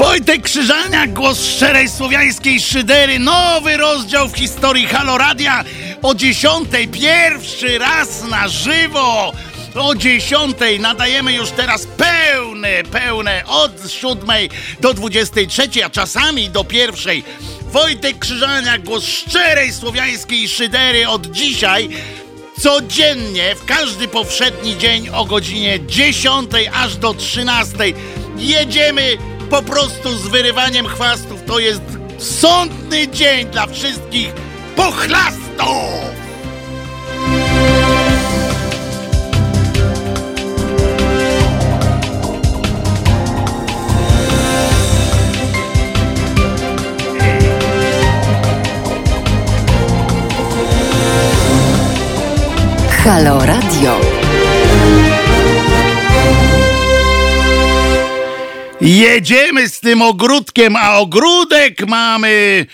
Wojtek Krzyżaniak, głos szczerej słowiańskiej szydery. Nowy rozdział w historii Haloradia o dziesiątej, pierwszy raz na żywo. O dziesiątej nadajemy już teraz pełne, pełne od siódmej do dwudziestej trzeciej, a czasami do pierwszej. Wojtek Krzyżaniak, głos szczerej słowiańskiej szydery od dzisiaj codziennie, w każdy powszedni dzień o godzinie 10 aż do 13. Jedziemy po prostu z wyrywaniem chwastów. To jest sądny dzień dla wszystkich pochlastów! Halo Radio. Jedziemy z tym ogródkiem, a ogródek mamy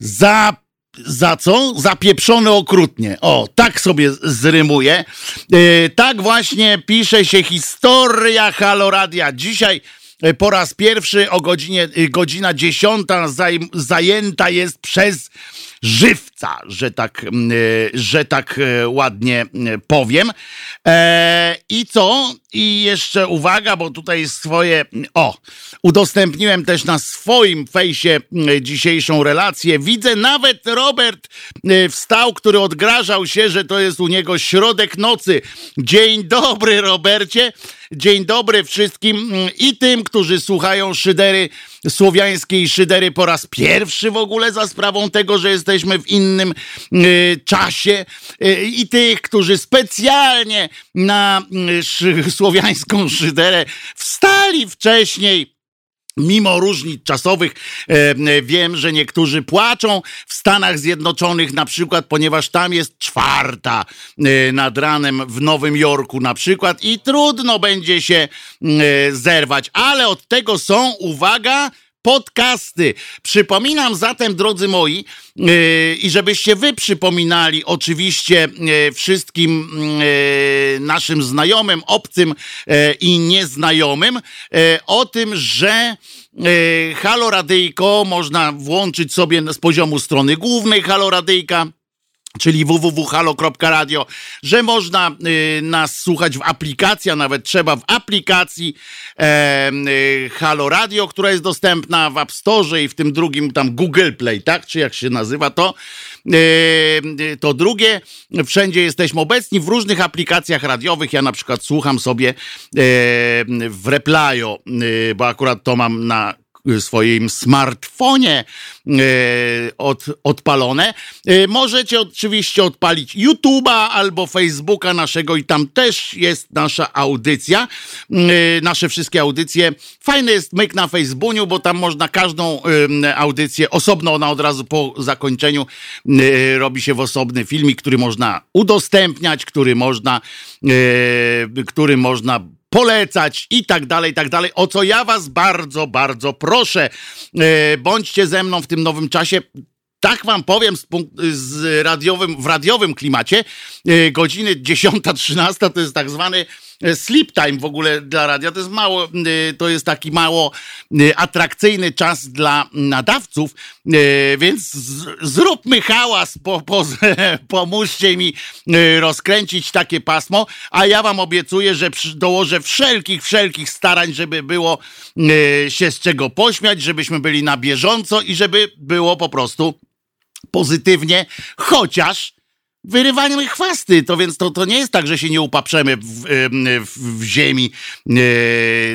za za co? Zapieprzony okrutnie. O, tak sobie zrymuję. E, tak właśnie pisze się historia Haloradia. Dzisiaj e, po raz pierwszy o godzinie, e, godzina dziesiąta zaj, zajęta jest przez żywca, że tak, mm, e, że tak e, ładnie e, powiem. E, I co? I jeszcze uwaga, bo tutaj swoje. O, udostępniłem też na swoim fejsie dzisiejszą relację. Widzę nawet Robert wstał, który odgrażał się, że to jest u niego środek nocy. Dzień dobry, Robercie. Dzień dobry wszystkim i tym, którzy słuchają szydery, słowiańskiej szydery po raz pierwszy w ogóle za sprawą tego, że jesteśmy w innym y, czasie y, i tych, którzy specjalnie na y, słowiańską szyderę wstali wcześniej Mimo różnic czasowych e, wiem, że niektórzy płaczą w Stanach Zjednoczonych, na przykład, ponieważ tam jest czwarta e, nad ranem w Nowym Jorku, na przykład, i trudno będzie się e, zerwać, ale od tego są, uwaga, podcasty. Przypominam zatem, drodzy moi, yy, i żebyście wy przypominali oczywiście yy, wszystkim yy, naszym znajomym, obcym i nieznajomym o tym, że Halo Radyjko można włączyć sobie z poziomu strony głównej Halo Radyjka czyli www.halo.radio, że można y, nas słuchać w aplikacji, a nawet trzeba w aplikacji e, y, Halo Radio, która jest dostępna w App Store i w tym drugim tam Google Play, tak? Czy jak się nazywa to? E, to drugie, wszędzie jesteśmy obecni w różnych aplikacjach radiowych. Ja na przykład słucham sobie e, w Replyo, y, bo akurat to mam na swoim smartfonie e, od, odpalone. E, możecie oczywiście odpalić YouTube'a albo Facebooka naszego i tam też jest nasza audycja. E, nasze wszystkie audycje. Fajny jest myk na Facebooku, bo tam można każdą audycję osobno, ona od razu po zakończeniu robi się w osobny filmik, który można udostępniać, który można, który można polecać i tak dalej, i tak dalej. O co ja was bardzo, bardzo proszę. E, bądźcie ze mną w tym nowym czasie. Tak wam powiem z, z radiowym, w radiowym klimacie, e, godziny 10-13 to jest tak zwany sleep time w ogóle dla radia to jest mało, e, to jest taki mało e, atrakcyjny czas dla nadawców, więc zróbmy hałas, po, po, pomóżcie mi rozkręcić takie pasmo, a ja wam obiecuję, że dołożę wszelkich, wszelkich starań, żeby było się z czego pośmiać, żebyśmy byli na bieżąco i żeby było po prostu pozytywnie, chociaż wyrywaniem chwasty, to więc to, to nie jest tak, że się nie upaprzemy w, w, w ziemi e,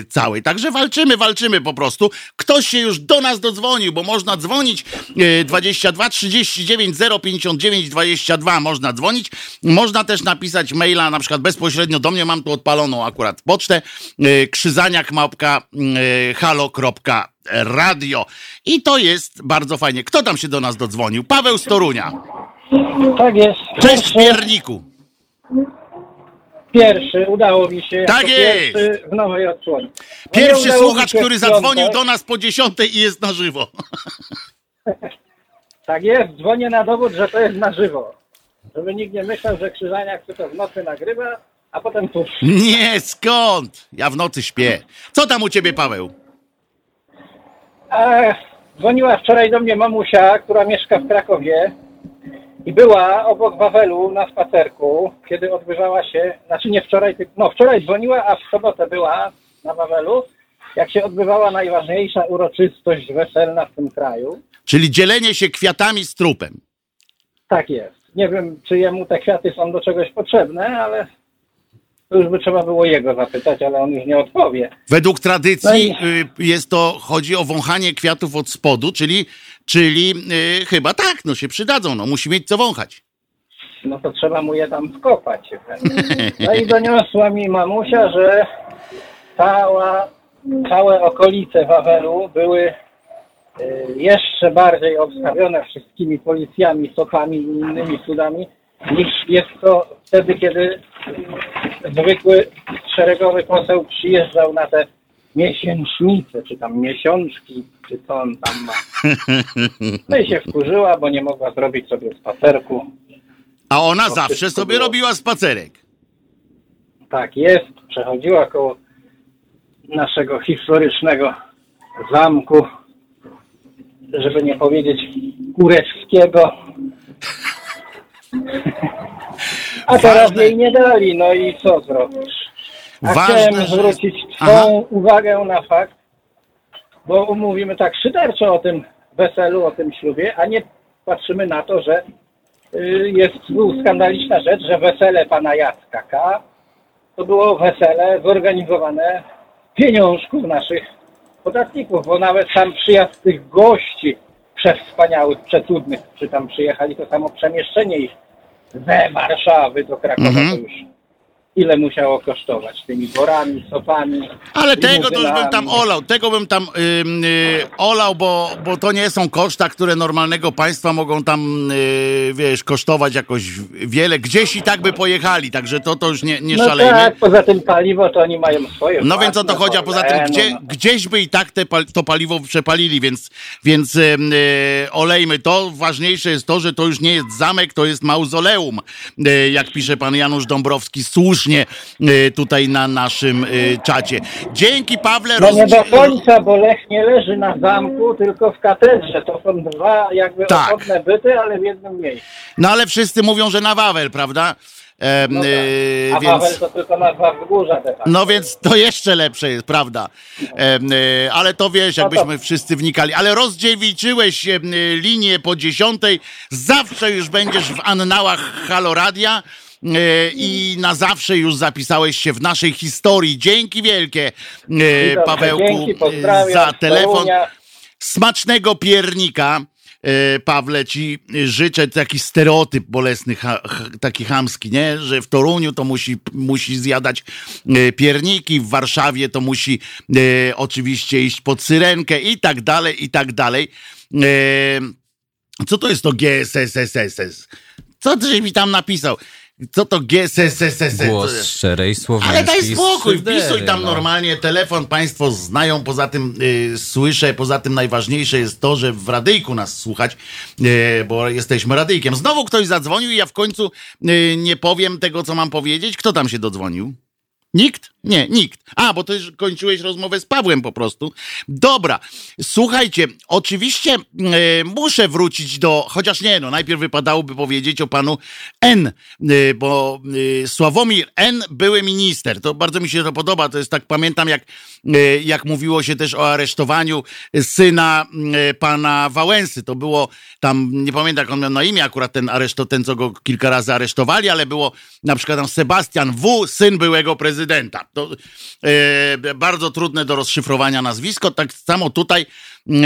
całej. Także walczymy, walczymy po prostu. Ktoś się już do nas dodzwonił, bo można dzwonić e, 22 39 059 22 można dzwonić. Można też napisać maila na przykład bezpośrednio do mnie, mam tu odpaloną akurat pocztę e, krzyzaniak małpka e, halo.radio i to jest bardzo fajnie. Kto tam się do nas dodzwonił? Paweł Storunia. Tak jest. Cześć Pierniku. Pierwszy, udało mi się. Tak jest. Pierwszy w nowej odsłonie. No pierwszy słuchacz, który zadzwonił do nas po dziesiątej i jest na żywo. Tak jest, dzwonię na dowód, że to jest na żywo. Żeby nikt nie myślał, że Krzyżania chce to w nocy nagrywa, a potem tu. Nie, skąd? Ja w nocy śpię. Co tam u ciebie, Paweł? A dzwoniła wczoraj do mnie mamusia, która mieszka w Krakowie i była obok Wawelu na spacerku, kiedy odbywała się, znaczy nie wczoraj, no wczoraj dzwoniła, a w sobotę była na Wawelu, jak się odbywała najważniejsza uroczystość weselna w tym kraju. Czyli dzielenie się kwiatami z trupem. Tak jest. Nie wiem, czy jemu te kwiaty są do czegoś potrzebne, ale to już by trzeba było jego zapytać, ale on już nie odpowie. Według tradycji No y, jest to, chodzi o wąchanie kwiatów od spodu, czyli, czyli y, chyba tak, no się przydadzą, no musi mieć co wąchać. No to trzeba mu je tam wkopać. No i doniosła mi mamusia, że cała, całe okolice Wawelu były y, jeszcze bardziej obstawione wszystkimi policjami, sopami i innymi cudami, niż jest to wtedy, kiedy zwykły szeregowy poseł przyjeżdżał na te miesięcznice, czy tam miesiączki, czy co on tam ma. No i się wkurzyła, bo nie mogła zrobić sobie spacerku. A ona To zawsze sobie było. robiła spacerek. Tak jest, przechodziła koło naszego historycznego zamku, żeby nie powiedzieć Kurewskiego. A teraz Ważne- jej nie dali, no i co zrobisz? A Ważne, chciałem zwrócić. Twą uwagę na fakt, bo mówimy tak szyderczo o tym weselu, o tym ślubie, a nie patrzymy na to, że y, jest skandaliczna rzecz, że wesele pana Jacka K. to było wesele zorganizowane pieniążków naszych podatników, bo nawet sam przyjazd tych gości przewspaniałych, przecudnych, czy tam przyjechali, to samo przemieszczenie ich ze Warszawy do Krakowa Mhm. to już ile musiało kosztować tymi borami, sopami. Ale tego to już bym tam olał, tego bym tam ym, y, olał, bo, bo to nie są koszta, które normalnego państwa mogą tam, y, wiesz, kosztować jakoś wiele. Gdzieś i tak by pojechali, także to, to już nie, nie No szalejmy. tak, poza tym paliwo to oni mają swoje. No więc o to chodzi, a poza tym Orlenu, gdzie, no. gdzieś by i tak te, to paliwo przepalili, więc, więc e, olejmy to. Ważniejsze jest to, że to już nie jest zamek, to jest mauzoleum, e, jak pisze pan Janusz Dąbrowski słusznie e, tutaj na naszym e, czacie. Dzięki Pawle. No nie do końca, bo Lech nie leży na zamku, tylko w katedrze. To są dwa jakby Tak. osobne byty, ale w jednym miejscu. No ale wszyscy mówią, że na Wawel, prawda? Em, No tak. e, A więc... Wawel to tylko nazwa wzgórza. No więc to jeszcze lepsze jest, prawda? E, ale to wiesz, No to- jakbyśmy wszyscy wnikali. Ale rozdziewiczyłeś e, linię po dziesiątej. Zawsze już będziesz w annałach Haloradia. E, I na zawsze już zapisałeś się w naszej historii. Dzięki wielkie, e, Dobrze, Pawełku, dzięki, e, za telefon. Smacznego piernika. Pawle, ci życzę taki stereotyp bolesny, ha, taki chamski, nie? Że w Toruniu to musi, musi zjadać pierniki, w Warszawie to musi e, oczywiście iść pod syrenkę i tak dalej, i tak dalej. E, co to jest to GSSSS? Co ty mi tam napisał? Co to GSSSS? Głos szczerej słowiańskiej Ale daj spokój, wpisuj tam no. normalnie, telefon państwo znają, poza tym y, słyszę, poza tym najważniejsze jest to, że w radyjku nas słuchać, y, bo jesteśmy radyjkiem. Znowu ktoś zadzwonił i ja w końcu y, nie powiem tego, co mam powiedzieć. Kto tam się dodzwonił? Nikt? Nie, nikt. A, bo ty kończyłeś rozmowę z Pawłem po prostu. Dobra, słuchajcie, oczywiście e, muszę wrócić do, chociaż nie, no najpierw wypadałoby powiedzieć o panu N, e, bo e, Sławomir N, były minister. To bardzo mi się to podoba, to jest tak, pamiętam jak, e, jak mówiło się też o aresztowaniu syna e, pana Wałęsy. To było tam, nie pamiętam jak on miał na imię akurat ten areszt, ten co go kilka razy aresztowali, ale było na przykład tam Sebastian W., syn byłego prezydenta. To e, bardzo trudne do rozszyfrowania nazwisko. Tak samo tutaj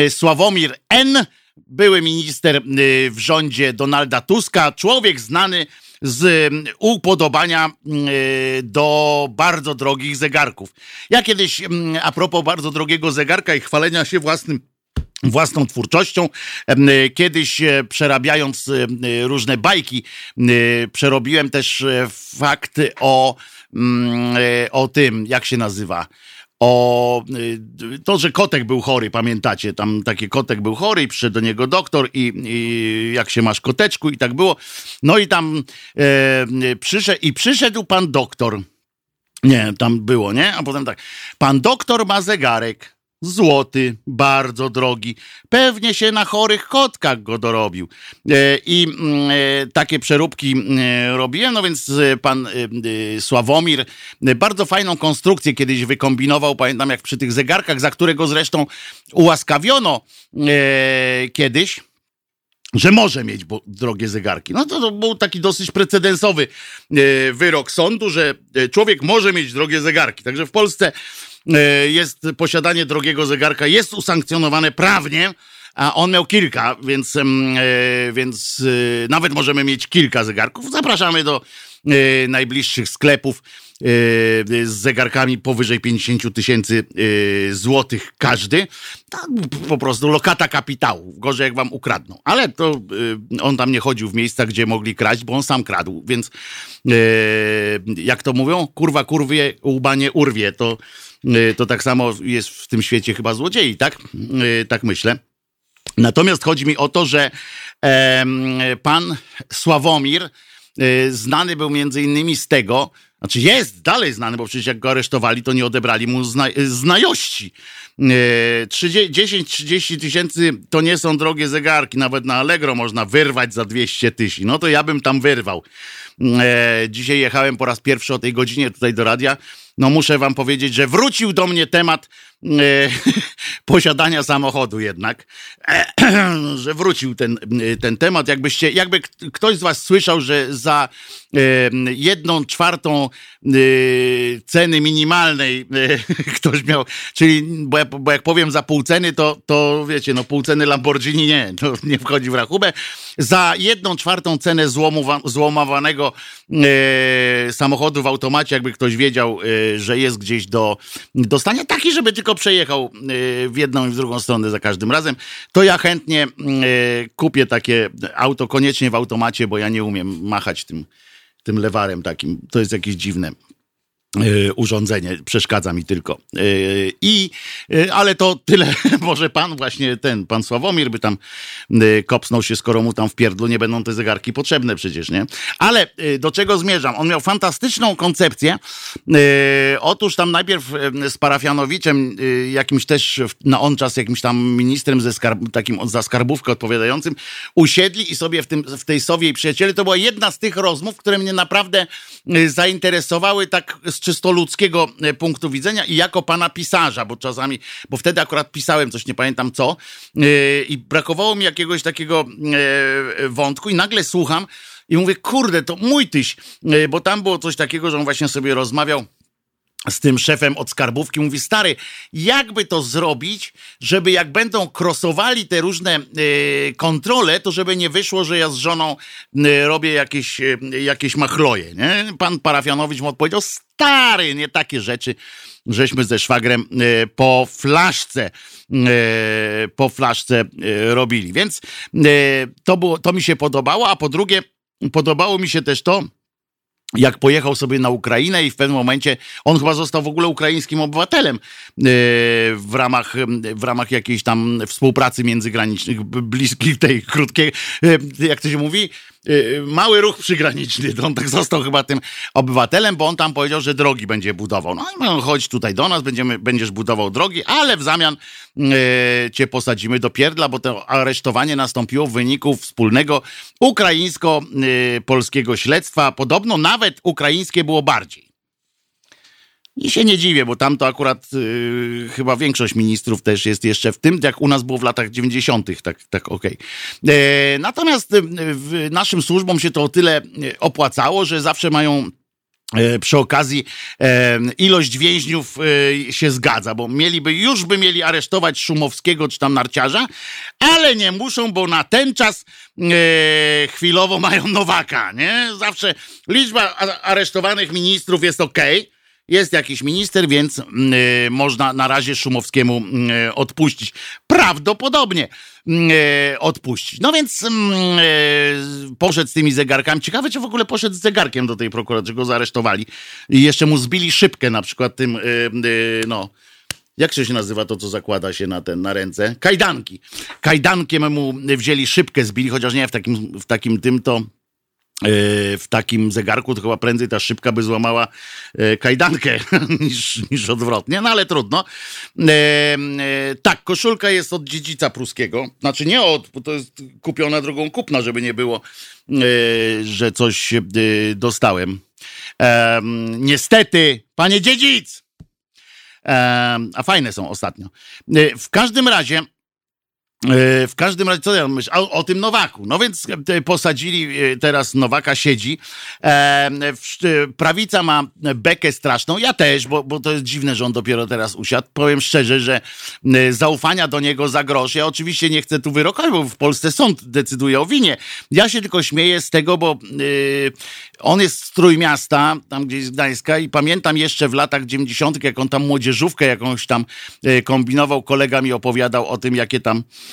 Sławomir N., były minister w rządzie Donalda Tuska, człowiek znany z upodobania do bardzo drogich zegarków. Ja kiedyś, a propos bardzo drogiego zegarka i chwalenia się własnym własną twórczością. Kiedyś e, przerabiając różne bajki, przerobiłem też e, fakty o, o tym, jak się nazywa. O y, to, że kotek był chory, pamiętacie? Tam taki kotek był chory i przyszedł do niego doktor i, i jak się masz koteczku i tak było. No i tam e, przyszedł i przyszedł pan doktor. Nie, tam było, nie? A potem tak. Pan doktor ma zegarek. Złoty, bardzo drogi. Pewnie się na chorych kotkach go dorobił. E, I mm, e, takie przeróbki e, robiłem, no więc pan Sławomir bardzo fajną konstrukcję kiedyś wykombinował, pamiętam jak przy tych zegarkach, za którego zresztą ułaskawiono kiedyś że może mieć drogie zegarki. No to, to, był taki dosyć precedensowy wyrok sądu, że człowiek może mieć drogie zegarki. Także w Polsce E, jest posiadanie drogiego zegarka jest usankcjonowane prawnie, a on miał kilka, więc, e, więc e, nawet możemy mieć kilka zegarków. Zapraszamy do najbliższych sklepów z zegarkami powyżej 50 tysięcy złotych każdy. Po prostu lokata kapitału. Gorzej jak wam ukradną. Ale to on tam nie chodził w miejsca, gdzie mogli kraść, bo on sam kradł. Więc jak to mówią, kurwa kurwie, łba nie urwie. To to tak samo jest w tym świecie chyba złodziei, tak? Y, tak myślę. Natomiast chodzi mi o to, że pan Sławomir y, znany był między innymi z tego, znaczy jest dalej znany, bo przecież jak go aresztowali, to nie odebrali mu zna znajości. 10-30 tysięcy to nie są drogie zegarki, nawet na Allegro można wyrwać za 200 tysięcy. No to ja bym tam wyrwał. Dzisiaj jechałem po raz pierwszy o tej godzinie tutaj do radia no muszę wam powiedzieć, że wrócił do mnie temat posiadania samochodu jednak, że wrócił ten, ten temat. Jakbyście, jakby ktoś z was słyszał, że za jedną czwartą e, ceny minimalnej e, ktoś miał, czyli bo, ja, bo, jak powiem za pół ceny, to, to wiecie, no pół ceny Lamborghini nie, to nie wchodzi w rachubę. Za jedną czwartą cenę złomowanego e, samochodu w automacie, jakby ktoś wiedział, że jest gdzieś do dostania, taki, żeby tylko przejechał e, w jedną i w drugą stronę za każdym razem, to ja chętnie e, kupię takie auto koniecznie w automacie, bo ja nie umiem machać tym, tym lewarem takim. To jest jakieś dziwne. E, urządzenie, przeszkadza mi tylko. E, I, e, ale to tyle, może pan właśnie ten, pan Sławomir by tam kopsnął się, skoro mu tam w pierdlu nie będą te zegarki potrzebne przecież, nie? Ale do czego zmierzam? On miał fantastyczną koncepcję. Otóż tam najpierw z parafianowiczem, jakimś też na on czas, jakimś tam ministrem ze skarb, takim za skarbówkę odpowiadającym, usiedli i sobie w, tym, w tej Sowie i przyjaciele, to była jedna z tych rozmów, które mnie naprawdę zainteresowały tak z czysto ludzkiego e, punktu widzenia i jako pana pisarza, bo czasami, bo wtedy akurat pisałem coś, nie pamiętam co, e, i brakowało mi jakiegoś takiego e, wątku i nagle słucham i mówię, kurde, to mój tyś, bo tam było coś takiego, że on właśnie sobie rozmawiał z tym szefem od skarbówki, mówi, stary, jakby to zrobić, żeby jak będą krosowali te różne y, kontrole, to żeby nie wyszło, że ja z żoną y, robię jakieś, y, jakieś machloje, nie? Pan parafianowicz mu odpowiedział, stary, nie takie rzeczy, żeśmy ze szwagrem po flaszce, po flaszce robili. Więc to, było, to mi się podobało, a po drugie, podobało mi się też to, jak pojechał sobie na Ukrainę i w pewnym momencie on chyba został w ogóle ukraińskim obywatelem e, w ramach, w ramach jakiejś tam współpracy międzygranicznych, bliskiej tej krótkiej, e, jak to się mówi, mały ruch przygraniczny, to on tak został chyba tym obywatelem, bo on tam powiedział, że drogi będzie budował. No i on chodź tutaj do nas, będziemy, będziesz budował drogi, ale w zamian e, cię posadzimy do pierdla, bo to aresztowanie nastąpiło w wyniku wspólnego ukraińsko-polskiego śledztwa. Podobno nawet ukraińskie było bardziej. I się nie dziwię, bo tam to akurat yy, chyba większość ministrów też jest jeszcze w tym, jak u nas było w latach 90., tak, tak okej. Okay. E, natomiast w naszym służbom się to o tyle e, opłacało, że zawsze mają e, przy okazji e, ilość więźniów się zgadza, bo mieliby, już by mieli aresztować Szumowskiego czy tam narciarza, ale nie muszą, bo na ten czas chwilowo mają Nowaka, nie? Zawsze liczba aresztowanych ministrów jest okej, okay, jest jakiś minister, więc y, można na razie Szumowskiemu y, odpuścić. Prawdopodobnie y, odpuścić. No więc poszedł z tymi zegarkami. Ciekawe, czy w ogóle poszedł z zegarkiem do tej prokuratury, go zaresztowali. I jeszcze mu zbili szybkę na przykład tym, no jak się nazywa to, co zakłada się na ten, na ręce? Kajdanki. Kajdankiem mu wzięli szybkę, zbili, chociaż nie w takim, w takim tym to w takim zegarku to chyba prędzej ta szybka by złamała kajdankę niż, niż odwrotnie, no ale trudno. Tak, koszulka jest od dziedzica pruskiego. Znaczy nie od, bo to jest kupiona drogą kupna, żeby nie było, że coś dostałem. Niestety, panie dziedzic! A fajne są ostatnio. W każdym razie E, w każdym razie, co ja myślę? O, o, tym Nowaku. No więc e, posadzili, e, teraz Nowaka siedzi. Prawica ma bekę straszną. Ja też, bo, bo to jest dziwne, że on dopiero teraz usiadł. Powiem szczerze, że zaufania do niego za grosz. Ja oczywiście nie chcę tu wyrokować, bo w Polsce sąd decyduje o winie. Ja się tylko śmieję z tego, bo on jest z Trójmiasta, tam gdzieś z Gdańska i pamiętam jeszcze w latach 90., jak on tam młodzieżówkę jakąś tam kombinował, kolega mi opowiadał o tym, jakie tam e,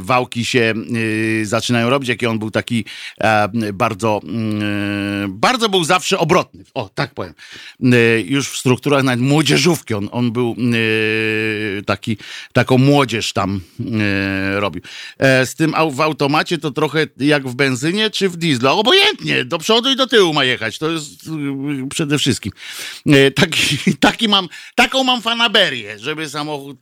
wałki się e, zaczynają robić, jaki on był taki e, bardzo, mm, bardzo był zawsze obrotny. O, tak powiem. E, już w strukturach nawet młodzieżówki on, on był e, taki, taką młodzież tam e, robił. z tym w automacie to trochę jak w benzynie czy w dieslu. Obojętnie, do przodu i do tyłu ma jechać. To jest przede wszystkim. taki, taki mam, taką mam fanaberię, żeby samochód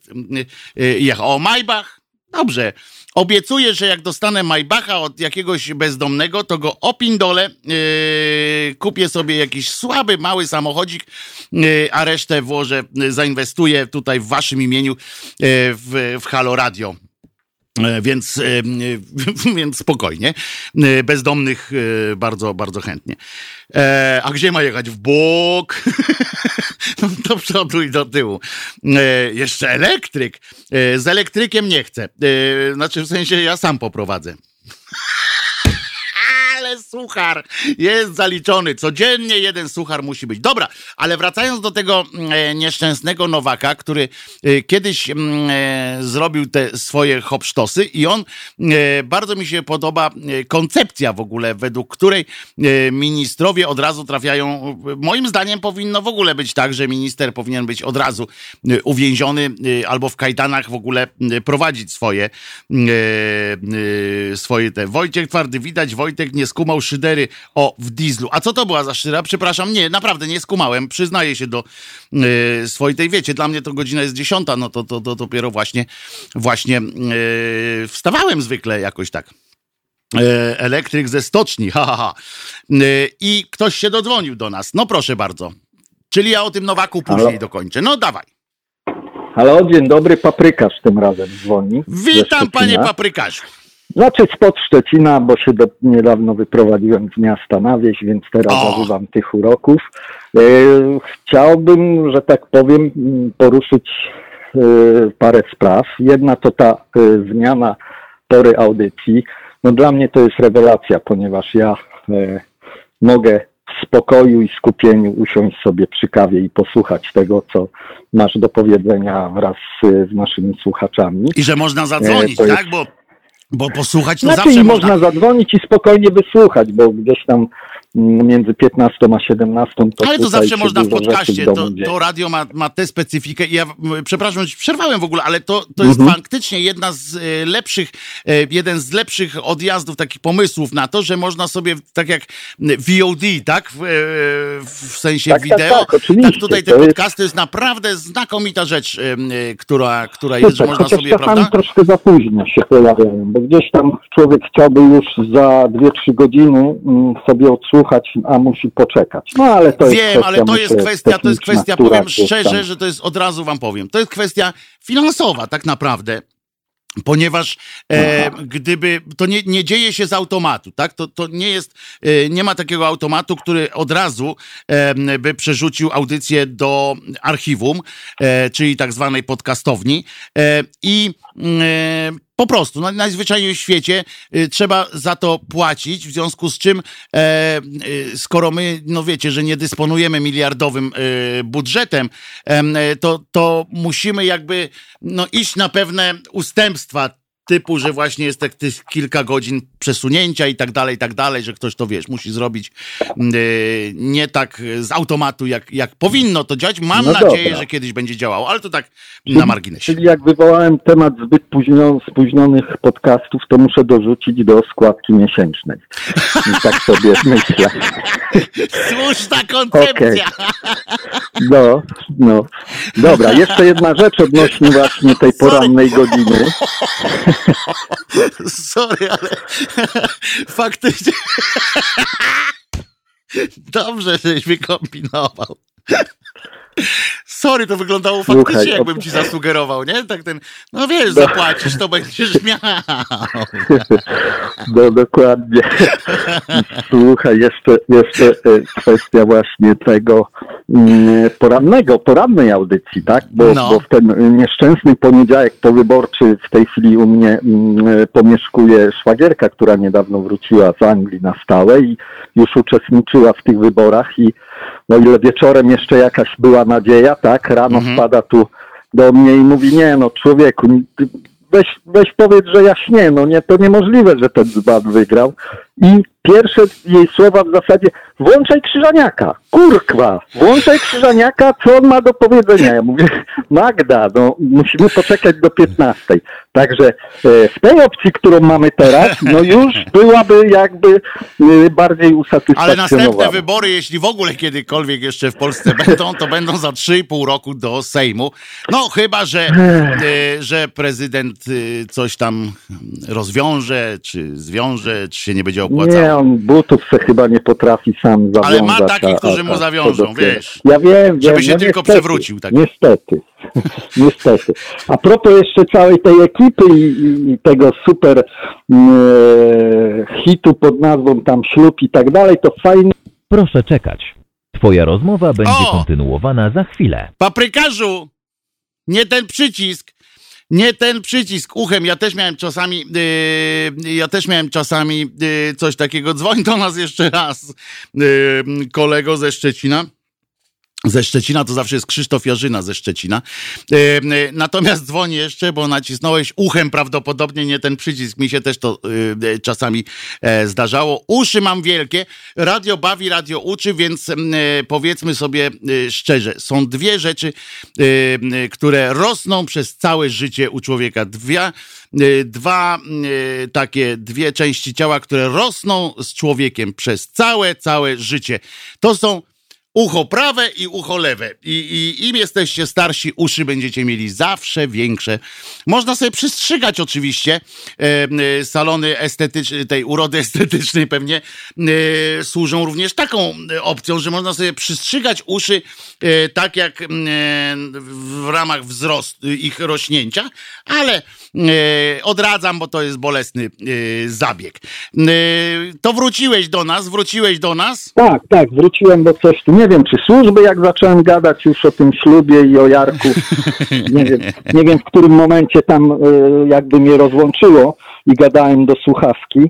jechał. O, Maybach Dobrze. Obiecuję, że jak dostanę Maybacha od jakiegoś bezdomnego, to go opindolę, yy, kupię sobie jakiś słaby, mały samochodzik, yy, a resztę włożę, yy, zainwestuję tutaj w waszym imieniu yy, w, w Halo Radio. Yy, więc, yy, więc spokojnie. Bezdomnych bardzo, bardzo chętnie. E, a gdzie ma jechać? W bok? no, do przodu i do tyłu. E, jeszcze elektryk. E, z elektrykiem nie chcę. E, znaczy, w sensie ja sam poprowadzę ale suchar jest zaliczony. Codziennie jeden suchar musi być. Dobra, ale wracając do tego e, nieszczęsnego Nowaka, który e, kiedyś mm, e, zrobił te swoje hopsztosy i on, bardzo mi się podoba koncepcja w ogóle, według której ministrowie od razu trafiają, moim zdaniem powinno w ogóle być tak, że minister powinien być od razu uwięziony albo w kajdanach w ogóle prowadzić swoje swoje te. Wojciech Twardy, widać Wojtek nie skumał szydery o w dieslu. A co to była za szyra? Przepraszam, nie, naprawdę nie skumałem. Przyznaję się do y, swojej tej wiecie. Dla mnie to godzina jest dziesiąta, no to, to, to dopiero właśnie właśnie y, wstawałem zwykle jakoś tak. Y, elektryk ze stoczni, ha, ha, ha. I ktoś się dodzwonił do nas. No proszę bardzo. Czyli ja o tym Nowaku później Halo? dokończę. No dawaj. Halo, dzień dobry, paprykarz tym razem dzwoni. Witam panie paprykarzu. Znaczy spod Szczecina, bo się do, niedawno wyprowadziłem z miasta na wieś, więc teraz o. zażywam tych uroków. E, chciałbym, że tak powiem, poruszyć e, parę spraw. Jedna to ta e, zmiana pory audycji. No dla mnie to jest rewelacja, ponieważ ja e, mogę w spokoju i skupieniu usiąść sobie przy kawie i posłuchać tego, co masz do powiedzenia wraz z, z naszymi słuchaczami. I że można zadzwonić, tak? Bo bo posłuchać to znaczy, zawsze można... można zadzwonić i spokojnie wysłuchać, bo gdzieś tam między 15 a 17 to Ale to zawsze można w podcaście, to, to, radio ma, ma tę specyfikę i ja przepraszam, że przerwałem w ogóle, ale to, to jest mhm. faktycznie jedna z e, lepszych, e, jeden z lepszych odjazdów, takich pomysłów na to, że można sobie tak jak VOD, tak? W, e, w sensie tak, tak wideo. Tak, tak, tak tutaj te to podcasty jest... jest naprawdę znakomita rzecz, która, która jest, że można sobie, prawda? troszkę za późno się pojawiają, bo gdzieś tam człowiek chciałby już za 2-3 godziny sobie odsłuchać, a musi poczekać. No ale to Wiem, jest kwestia, ale to jest kwestia, to jest kwestia, powiem szczerze, że to jest, od razu wam powiem, to jest kwestia finansowa tak naprawdę ponieważ e, gdyby to nie, nie dzieje się z automatu, tak? To, to nie jest, e, nie ma takiego automatu, który od razu e, by przerzucił audycję do archiwum, e, czyli tak zwanej podcastowni e, i e, po prostu, no, najzwyczajniej w świecie y, trzeba za to płacić, w związku z czym, e, y, skoro my, no wiecie, że nie dysponujemy miliardowym y, budżetem, e, to, to musimy jakby no, iść na pewne ustępstwa typu, że właśnie jest tak tych kilka godzin przesunięcia i tak dalej, i tak dalej, że ktoś to wiesz, musi zrobić yy, nie tak z automatu, jak, jak powinno to działać. Mam No nadzieję, dobra. że kiedyś będzie działało, ale to tak na marginesie. Czyli jak wywołałem temat zbyt późno, spóźnionych podcastów, to muszę dorzucić do składki miesięcznej. I tak sobie myślę. Słuszna koncepcja! No, no. Dobra, jeszcze jedna rzecz odnośnie właśnie tej porannej godziny. Sorry, ale faktycznie dobrze, żeś wykombinował. Sorry, to wyglądało Słuchaj, faktycznie, jakbym ci zasugerował, nie? Tak ten, no wiesz, zapłacisz, to będziesz miał. No dokładnie. Słuchaj, jeszcze, jeszcze e, kwestia właśnie tego mm, porannego, porannej audycji, tak? Bo, No. bo w ten nieszczęsny poniedziałek powyborczy w tej chwili u mnie mm, pomieszkuje szwagierka, która niedawno wróciła z Anglii na stałe i już uczestniczyła w tych wyborach i no ile wieczorem jeszcze jakaś była nadzieja, tak? Rano Mhm. spada tu do mnie i mówi, nie no człowieku, weź, weź powiedz, że ja śnię, no nie, to niemożliwe, że ten dzban wygrał. I pierwsze jej słowa w zasadzie, włączaj Krzyżaniaka, kurkwa, włączaj Krzyżaniaka, co on ma do powiedzenia. Ja mówię, Magda, no musimy poczekać do 15. Także e, w tej opcji, którą mamy teraz, no już byłaby jakby e, bardziej Ale usatysfakcjonowana. następne wybory, jeśli w ogóle kiedykolwiek jeszcze w Polsce będą, to będą za 3,5 roku do Sejmu. No chyba, że, y, że prezydent coś tam rozwiąże, czy zwiąże, czy się nie będzie opłacało. Nie, on butów se chyba nie potrafi sam zawiązać. Ale ma takich, którzy mu zawiążą, wiesz. Ja wiem, Żeby wiem, się no tylko niestety, przewrócił, tak. Niestety, niestety. A propos jeszcze całej tej ekipy i, i, i tego super mm, hitu pod nazwą tam ślub i tak dalej, to fajnie Proszę czekać. Twoja rozmowa będzie O! kontynuowana za chwilę. Paprykarzu! Nie ten przycisk! Nie ten przycisk uchem. Ja też miałem czasami, yy, ja też miałem czasami yy, coś takiego. Dzwoń do nas jeszcze raz, yy, kolego ze Szczecina. Ze Szczecina to zawsze jest Krzysztof Jarzyna ze Szczecina. Yy, yy, natomiast dzwoni jeszcze, bo nacisnąłeś uchem prawdopodobnie nie ten przycisk. Mi się też to yy, yy, czasami e, zdarzało. Uszy mam wielkie. Radio bawi, radio uczy, więc powiedzmy sobie szczerze, są dwie rzeczy, które rosną przez całe życie u człowieka. Dwie, dwa takie, dwie części ciała, które rosną z człowiekiem przez całe, całe życie. To są ucho prawe i ucho lewe. I, I im jesteście starsi, uszy będziecie mieli zawsze większe. Można sobie przystrzygać oczywiście. E, e, salony estetyczne, tej urody estetycznej pewnie e, służą również taką e, opcją, że można sobie przystrzygać uszy e, tak jak e, w ramach wzrostu ich rośnięcia, ale odradzam, bo to jest bolesny e, zabieg. E, to wróciłeś do nas, wróciłeś do nas. Tak, tak, wróciłem do coś tu. Nie wiem, czy służby, jak zacząłem gadać już o tym ślubie i o Jarku. Nie wiem, nie wiem w którym momencie tam e, jakby mnie rozłączyło i gadałem do słuchawki.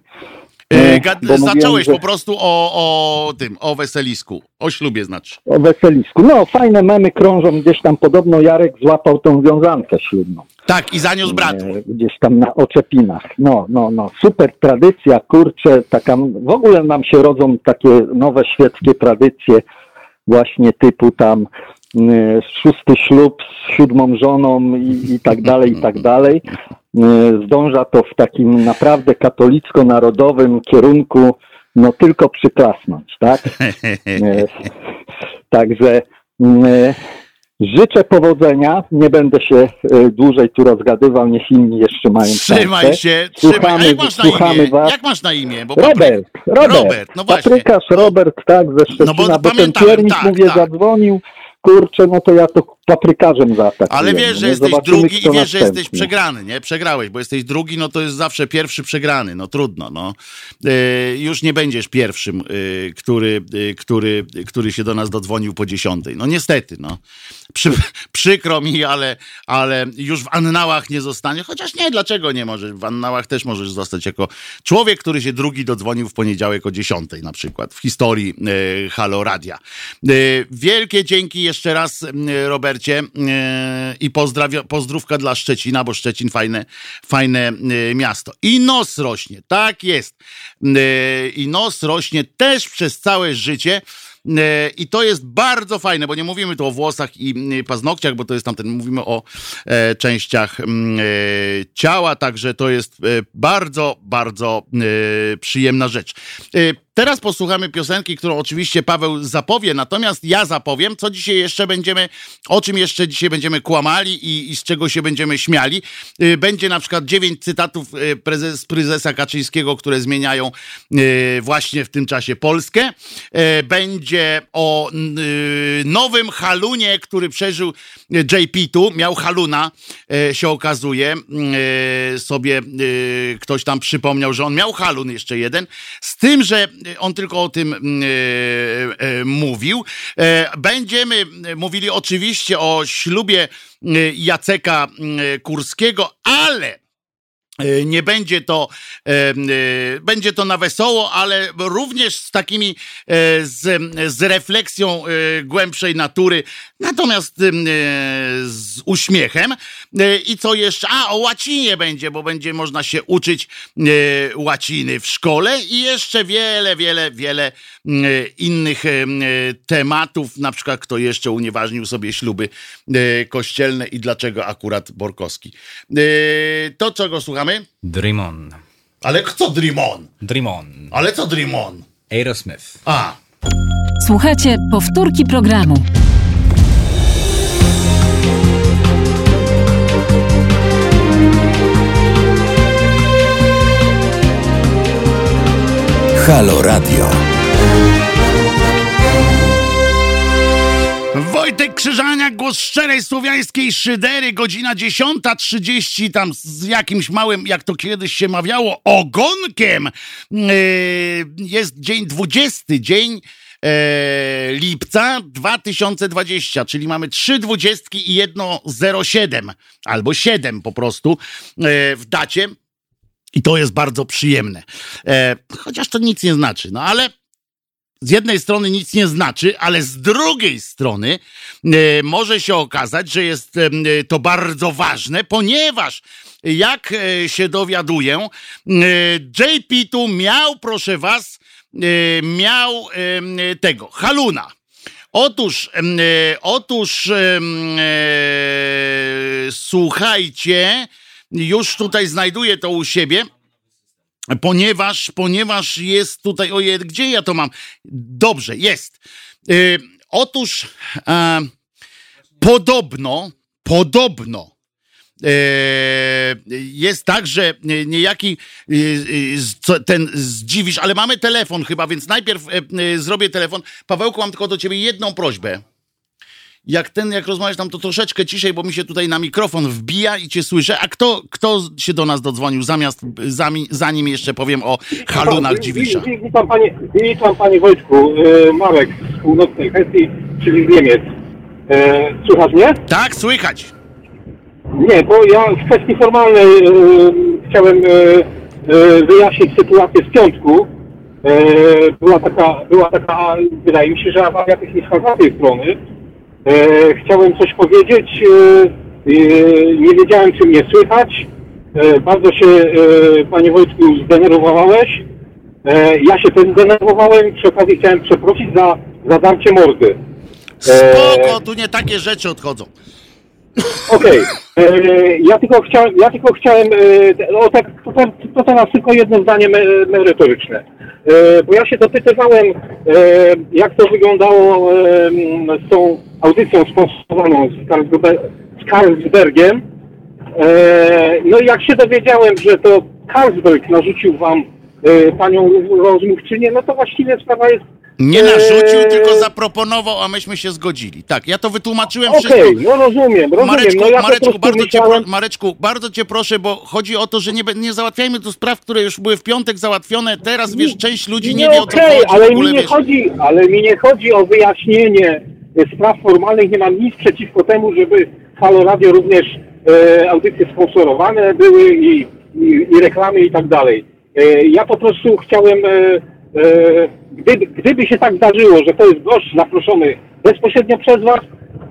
E, E, gad- bo mówiłem, zacząłeś że- po prostu o, o tym, o weselisku, o ślubie znaczy. O weselisku. No, fajne memy krążą gdzieś tam. Podobno Jarek złapał tą wiązankę ślubną. Tak, i zaniósł bratu. E, Gdzieś tam na oczepinach. No, no, no. Super tradycja, kurczę, taka, w ogóle nam się rodzą takie nowe świeckie tradycje, właśnie typu tam e, szósty ślub z siódmą żoną i, i tak dalej, i tak dalej. E, Zdąża to w takim naprawdę katolicko-narodowym kierunku, no tylko przyklasnąć, tak? E, Także życzę powodzenia. Nie będę się e, dłużej tu rozgadywał, niech inni jeszcze mają Trzymaj szansę. się, trzymaj. Słuchamy, jak masz na słuchamy imię? was. Jak masz na imię? Bo Robert, Robert, Robert, no właśnie. Paprykarz Robert, tak, ze Szczecina, No bo bo, ten piernik, tak, mówię, tak. zadzwonił, kurczę, no to ja to paprykarzem zaatakuję. Ale wiesz, że no, jesteś zobaczymy, drugi i wiesz, że jesteś przegrany, nie? Przegrałeś, bo jesteś drugi, no to jest zawsze pierwszy przegrany, no trudno, no. E, już nie będziesz pierwszym, e, który, e, który, który się do nas dodzwonił po dziesiątej. No niestety, no. Przy, przykro mi, ale, ale już w annałach nie zostanie, chociaż nie, dlaczego nie możesz? W annałach też możesz zostać jako człowiek, który się drugi dodzwonił w poniedziałek o dziesiątej na przykład, w historii Halo Radia. Wielkie dzięki jeszcze raz, Robercie. E, i pozdrawia, pozdrówka dla Szczecina, bo Szczecin fajne, fajne e, miasto. I nos rośnie, tak jest. E, I nos rośnie też przez całe życie. I to jest bardzo fajne, bo nie mówimy tu o włosach i paznokciach, bo to jest tamten, mówimy o e, częściach mm, e, ciała, także to jest e, bardzo, bardzo przyjemna rzecz. Teraz posłuchamy piosenki, którą oczywiście Paweł zapowie, natomiast ja zapowiem, co dzisiaj jeszcze będziemy, o czym jeszcze dzisiaj będziemy kłamali i, i z czego się będziemy śmiali. Y, Będzie na przykład dziewięć cytatów y, prezes, prezesa Kaczyńskiego, które zmieniają y, właśnie w tym czasie Polskę. Będzie o nowym halunie, który przeżył JP tu, miał haluna, się okazuje. Sobie ktoś tam przypomniał, że on miał halun jeszcze jeden, z tym, że on tylko o tym mm, e, e, mówił. E, Będziemy mówili oczywiście o ślubie Jaceka mm, Kurskiego, ale nie będzie to, e, e, będzie to na wesoło, ale również z takimi, e, z, z refleksją e, głębszej natury, natomiast e, z uśmiechem. E, I co jeszcze? A, o łacinie będzie, bo będzie można się uczyć e, łaciny w szkole i jeszcze wiele, wiele, wiele innych e, m, tematów, na przykład kto jeszcze unieważnił sobie śluby e, kościelne i dlaczego akurat Borkowski. E, To czego słuchamy? Dream On. Ale co Dream On? Dream On. Ale co Dream On? Aerosmith. A, Słuchajcie powtórki programu. Halo Radio. Wojtek Krzyżaniak, głos szczerej słowiańskiej szydery, godzina 10.30, tam z jakimś małym, jak to kiedyś się mawiało, ogonkiem. Yy, Jest dzień 20, dzień e, lipca 2020, czyli mamy trzy dwudziestki i jedno 07, albo 7 po prostu e, w dacie. I to jest bardzo przyjemne. E, chociaż to nic nie znaczy, no ale z jednej strony nic nie znaczy, ale z drugiej strony e, może się okazać, że jest e, to bardzo ważne, ponieważ jak e, się dowiaduję, e, JP tu miał, proszę was, e, miał e, tego, haluna. Otóż, e, otóż e, słuchajcie, już tutaj znajduję to u siebie ponieważ, ponieważ jest tutaj, ojej, gdzie ja to mam? Dobrze, jest. Y, otóż e, podobno, podobno e, jest tak, że niejaki z- co- ten zdziwisz, ale mamy telefon chyba, więc najpierw e, zrobię telefon. Pawełku, mam tylko do ciebie jedną prośbę. Jak ten, jak rozmawiasz tam, to troszeczkę ciszej, bo mi się tutaj na mikrofon wbija i cię słyszę. A kto, kto się do nas dodzwonił zamiast, zami, zanim jeszcze powiem o halunach Dziwisza? Wi- wi- Witam panie, witam panie Wojtku, e, Marek z północnej Hesji, czyli z Niemiec. E, Słuchasz mnie? Tak, słychać. Nie, bo ja w kwestii formalnej e, chciałem wyjaśnić sytuację z piątku. Była taka, była taka, wydaje mi się, że awaria techniczna z tej strony. E, chciałem coś powiedzieć, e, e, nie wiedziałem czy mnie słychać. Bardzo się, panie Wojtku, zdenerwowałeś. Ja się też zdenerwowałem, przy okazji chciałem przeprosić za, za darcie mordy. Spoko, tu nie takie rzeczy odchodzą. Okej, e, ja tylko chciałem, ja tylko chciałem, e, o tak, to, to, teraz tylko jedno zdanie me, merytoryczne. E, bo ja się dopytywałem, jak to wyglądało z tą audycją sponsorowaną z, Carlsberg, z Carlsbergiem. E, no i jak się dowiedziałem, że to Carlsberg narzucił wam panią rozmówczynię, no to właściwie sprawa jest... Nie narzucił, e, tylko zaproponował, a myśmy się zgodzili. Tak, ja to wytłumaczyłem Okej, wszystko. no rozumiem, rozumiem. Mareczku, no ja Mareczku, bardzo cię, myślałem... pro, Mareczku, bardzo cię proszę, bo chodzi o to, że nie, nie załatwiajmy tu spraw, które już były w piątek załatwione. Teraz, wiesz, część ludzi nie, wie o co okej, chodzi. ale ogóle, mi nie wiesz. chodzi, ale mi nie chodzi o wyjaśnienie e, spraw formalnych. Nie mam nic przeciwko temu, żeby Halo Radio również e, audycje sponsorowane były i, i, i reklamy i tak dalej. E, ja po prostu chciałem, e, gdyby, gdyby się tak zdarzyło, że to jest gość zaproszony bezpośrednio przez Was,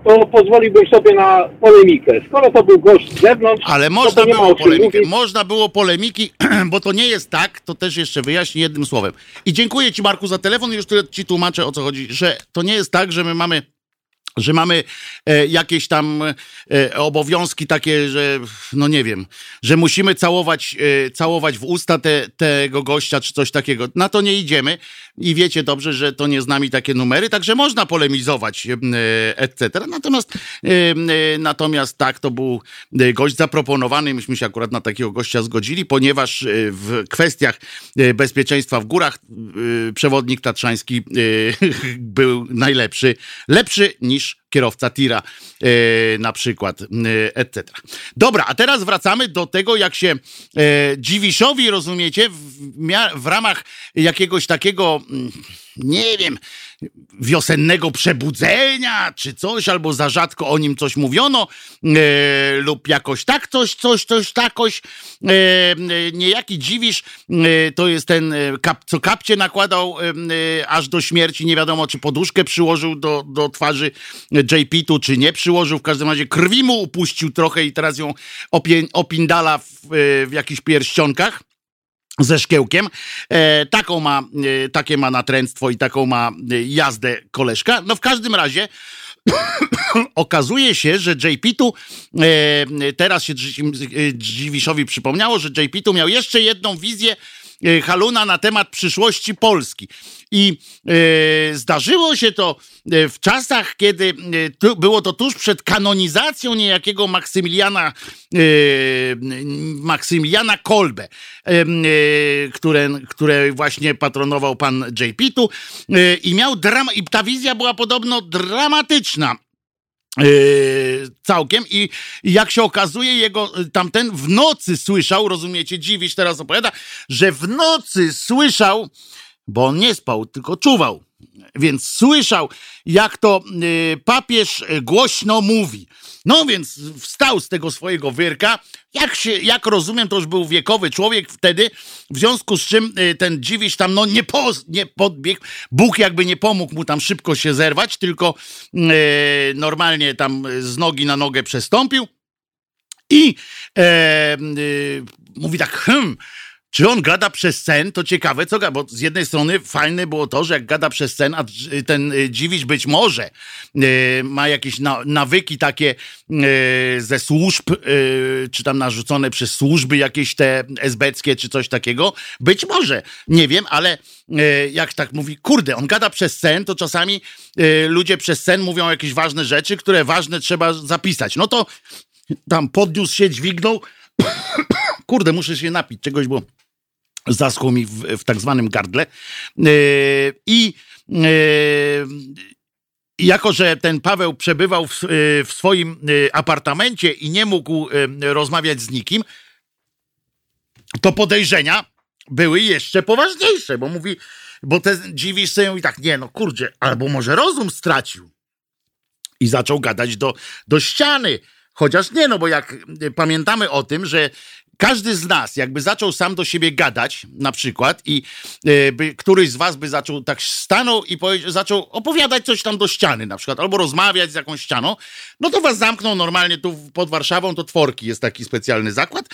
to pozwoliłbym sobie na polemikę. Skoro to był gość z zewnątrz, Ale można to było polemikę. mówić. Można było polemiki, bo to nie jest tak, to też jeszcze wyjaśnię jednym słowem. I dziękuję Ci, Marku, za telefon. Już tyle Ci tłumaczę, o co chodzi, że to nie jest tak, że my mamy że mamy e, jakieś tam e, obowiązki takie, że no nie wiem, że musimy całować, e, całować w usta te, tego gościa czy coś takiego. Na to nie idziemy i wiecie dobrze, że to nie z nami takie numery, także można polemizować, e, etc. Natomiast, e, e, natomiast tak, to był gość zaproponowany, myśmy się akurat na takiego gościa zgodzili, ponieważ w kwestiach bezpieczeństwa w górach przewodnik tatrzański był najlepszy, lepszy niż kierowca tira e, na przykład, e, etc. Dobra, a teraz wracamy do tego, jak się e, Dziwiszowi, rozumiecie, w, w ramach jakiegoś takiego, mm, nie wiem, wiosennego przebudzenia, czy coś, albo za rzadko o nim coś mówiono, e, lub jakoś tak coś, coś, coś takoś. E, e, niejaki Dziwisz e, to jest ten, e, kap, co kapcie nakładał e, aż do śmierci, nie wiadomo, czy poduszkę przyłożył do, do twarzy JP-tu, czy nie przyłożył, w każdym razie krwi mu upuścił trochę i teraz ją opie, opindala w, w jakichś pierścionkach ze szkiełkiem. E, taką ma, e, takie ma natręctwo i taką ma e, jazdę koleżka. No w każdym razie okazuje się, że JP tu e, teraz się Dzi- Dziwiszowi przypomniało, że JP tu miał jeszcze jedną wizję Haluna na temat przyszłości Polski. I e, zdarzyło się to e, w czasach, kiedy e, było to tuż przed kanonizacją niejakiego Maksymiliana, e, Maksymiliana Kolbe, e, e, które, które właśnie patronował pan JP tu e, i miał i ta wizja była podobno dramatyczna. Yy, całkiem i jak się okazuje, jego y, tamten w nocy słyszał, rozumiecie, dziwisz teraz opowiada, że w nocy słyszał, bo on nie spał, tylko czuwał, więc słyszał, jak to y, papież y, głośno mówi. No więc wstał z tego swojego wyrka. Jak, się, jak rozumiem, to już był wiekowy człowiek wtedy, w związku z czym y, ten dziwisz tam no, nie, po, nie podbiegł. Bóg jakby nie pomógł mu tam szybko się zerwać, tylko y, normalnie tam z nogi na nogę przestąpił. I y, mówi tak, hmm, czy on gada przez sen? To ciekawe, co gada, bo z jednej strony fajne było to, że jak gada przez sen, a ten y, dziwisz być może y, ma jakieś na, nawyki takie y, ze służb, y, czy tam narzucone przez służby jakieś te esbeckie, czy coś takiego. Być może, nie wiem, ale y, jak tak mówi, kurde, on gada przez sen, to czasami y, ludzie przez sen mówią jakieś ważne rzeczy, które ważne trzeba zapisać. No to tam podniósł się, dźwignął. Kurde, muszę się napić czegoś, bo zaschło mi w, w tak zwanym gardle. Yy, I yy, jako, że ten Paweł przebywał w, yy, w swoim apartamencie i nie mógł rozmawiać z nikim, to podejrzenia były jeszcze poważniejsze, bo mówi, bo ten dziwisz sobie i tak, nie no kurczę, albo może rozum stracił i zaczął gadać do, do ściany. Chociaż nie, no bo jak pamiętamy o tym, że każdy z nas jakby zaczął sam do siebie gadać, na przykład, i y, by, któryś z was by zaczął tak stanął i zaczął opowiadać coś tam do ściany, na przykład, albo rozmawiać z jakąś ścianą, no to was zamkną normalnie tu pod Warszawą, to Tworki jest taki specjalny zakład,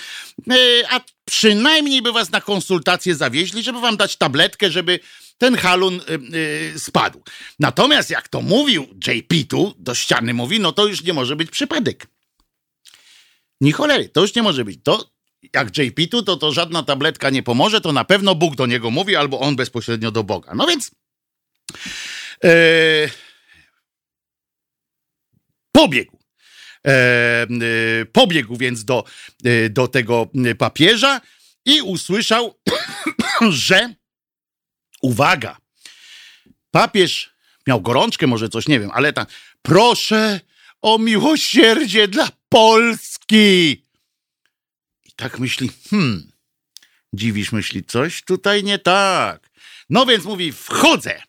y, a przynajmniej by was na konsultację zawieźli, żeby wam dać tabletkę, żeby ten halun y, spadł. Natomiast jak to mówił JP tu, do ściany mówi, no to już nie może być przypadek. Ni cholery, to już nie może być. To jak JP tu, to, to żadna tabletka nie pomoże, to na pewno Bóg do niego mówi, albo on bezpośrednio do Boga. No więc e, pobiegł. E, e, pobiegł więc do, e, do tego papieża i usłyszał, że uwaga, papież miał gorączkę, może coś, nie wiem, ale tak, proszę o miłosierdzie dla Polski. Tak myśli, hmm, dziwisz, myśli, coś tutaj nie tak. No więc mówi, wchodzę.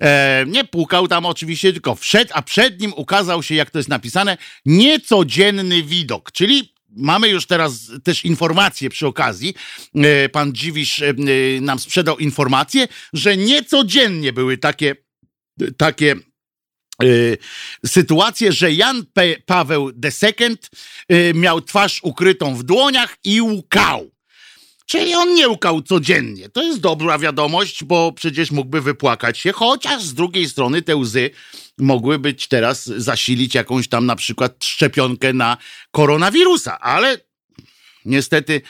E, nie pukał tam oczywiście, tylko wszedł, a przed nim ukazał się, jak to jest napisane, niecodzienny widok, czyli mamy już teraz też informację przy okazji. E, pan Dziwisz e, e, nam sprzedał informację, że niecodziennie były takie, takie sytuację, że Jan P. Paweł II y, miał twarz ukrytą w dłoniach i łkał. Czyli on nie łkał codziennie. To jest dobra wiadomość, bo przecież mógłby wypłakać się, chociaż z drugiej strony te łzy mogły być teraz zasilić jakąś tam na przykład szczepionkę na koronawirusa, ale Niestety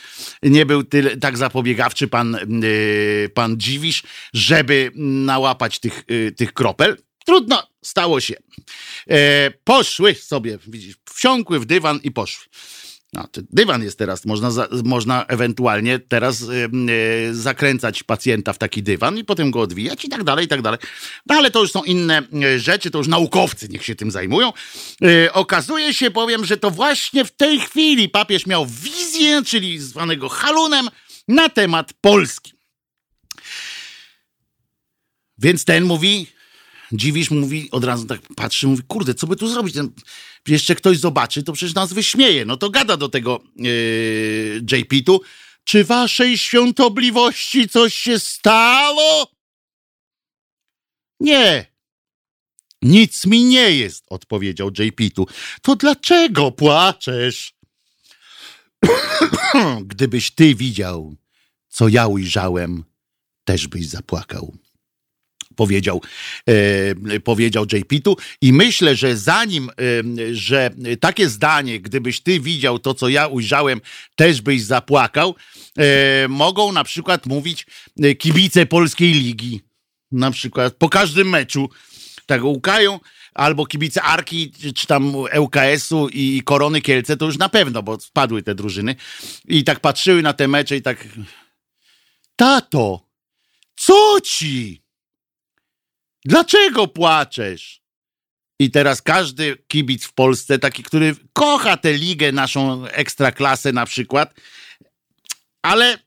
nie był tyle, tak zapobiegawczy pan, yy, pan Dziwisz, żeby nałapać tych, yy, tych kropel. Trudno, stało się. E, poszły sobie, widzisz, wsiąkły w dywan i poszły. No, dywan jest teraz, można, za, można ewentualnie teraz e, zakręcać pacjenta w taki dywan i potem go odwijać i tak dalej, i tak dalej. No ale to już są inne e, rzeczy, to już naukowcy niech się tym zajmują. E, okazuje się, powiem, że to właśnie w tej chwili papież miał wizję, czyli zwanego halunem, na temat Polski. Więc ten mówi, Dziwisz mówi, od razu tak patrzy, mówi, kurde, co by tu zrobić? Ten, jeszcze ktoś zobaczy, to przecież nas wyśmieje. No to gada do tego yy, JP-tu. Czy waszej świątobliwości coś się stało? Nie. Nic mi nie jest, odpowiedział JP-tu. To dlaczego płaczesz? Gdybyś ty widział, co ja ujrzałem, też byś zapłakał powiedział, e, powiedział JP-tu i myślę, że zanim, e, że takie zdanie, gdybyś ty widział to, co ja ujrzałem, też byś zapłakał, e, mogą na przykład mówić e, kibice Polskiej Ligi, na przykład po każdym meczu, tak łukają, albo kibice Arki, czy tam ŁKS-u i Korony Kielce, to już na pewno, bo spadły te drużyny. I tak patrzyły na te mecze i tak tato, co ci? Dlaczego płaczesz? I teraz każdy kibic w Polsce, taki, który kocha tę ligę, naszą ekstraklasę na przykład, ale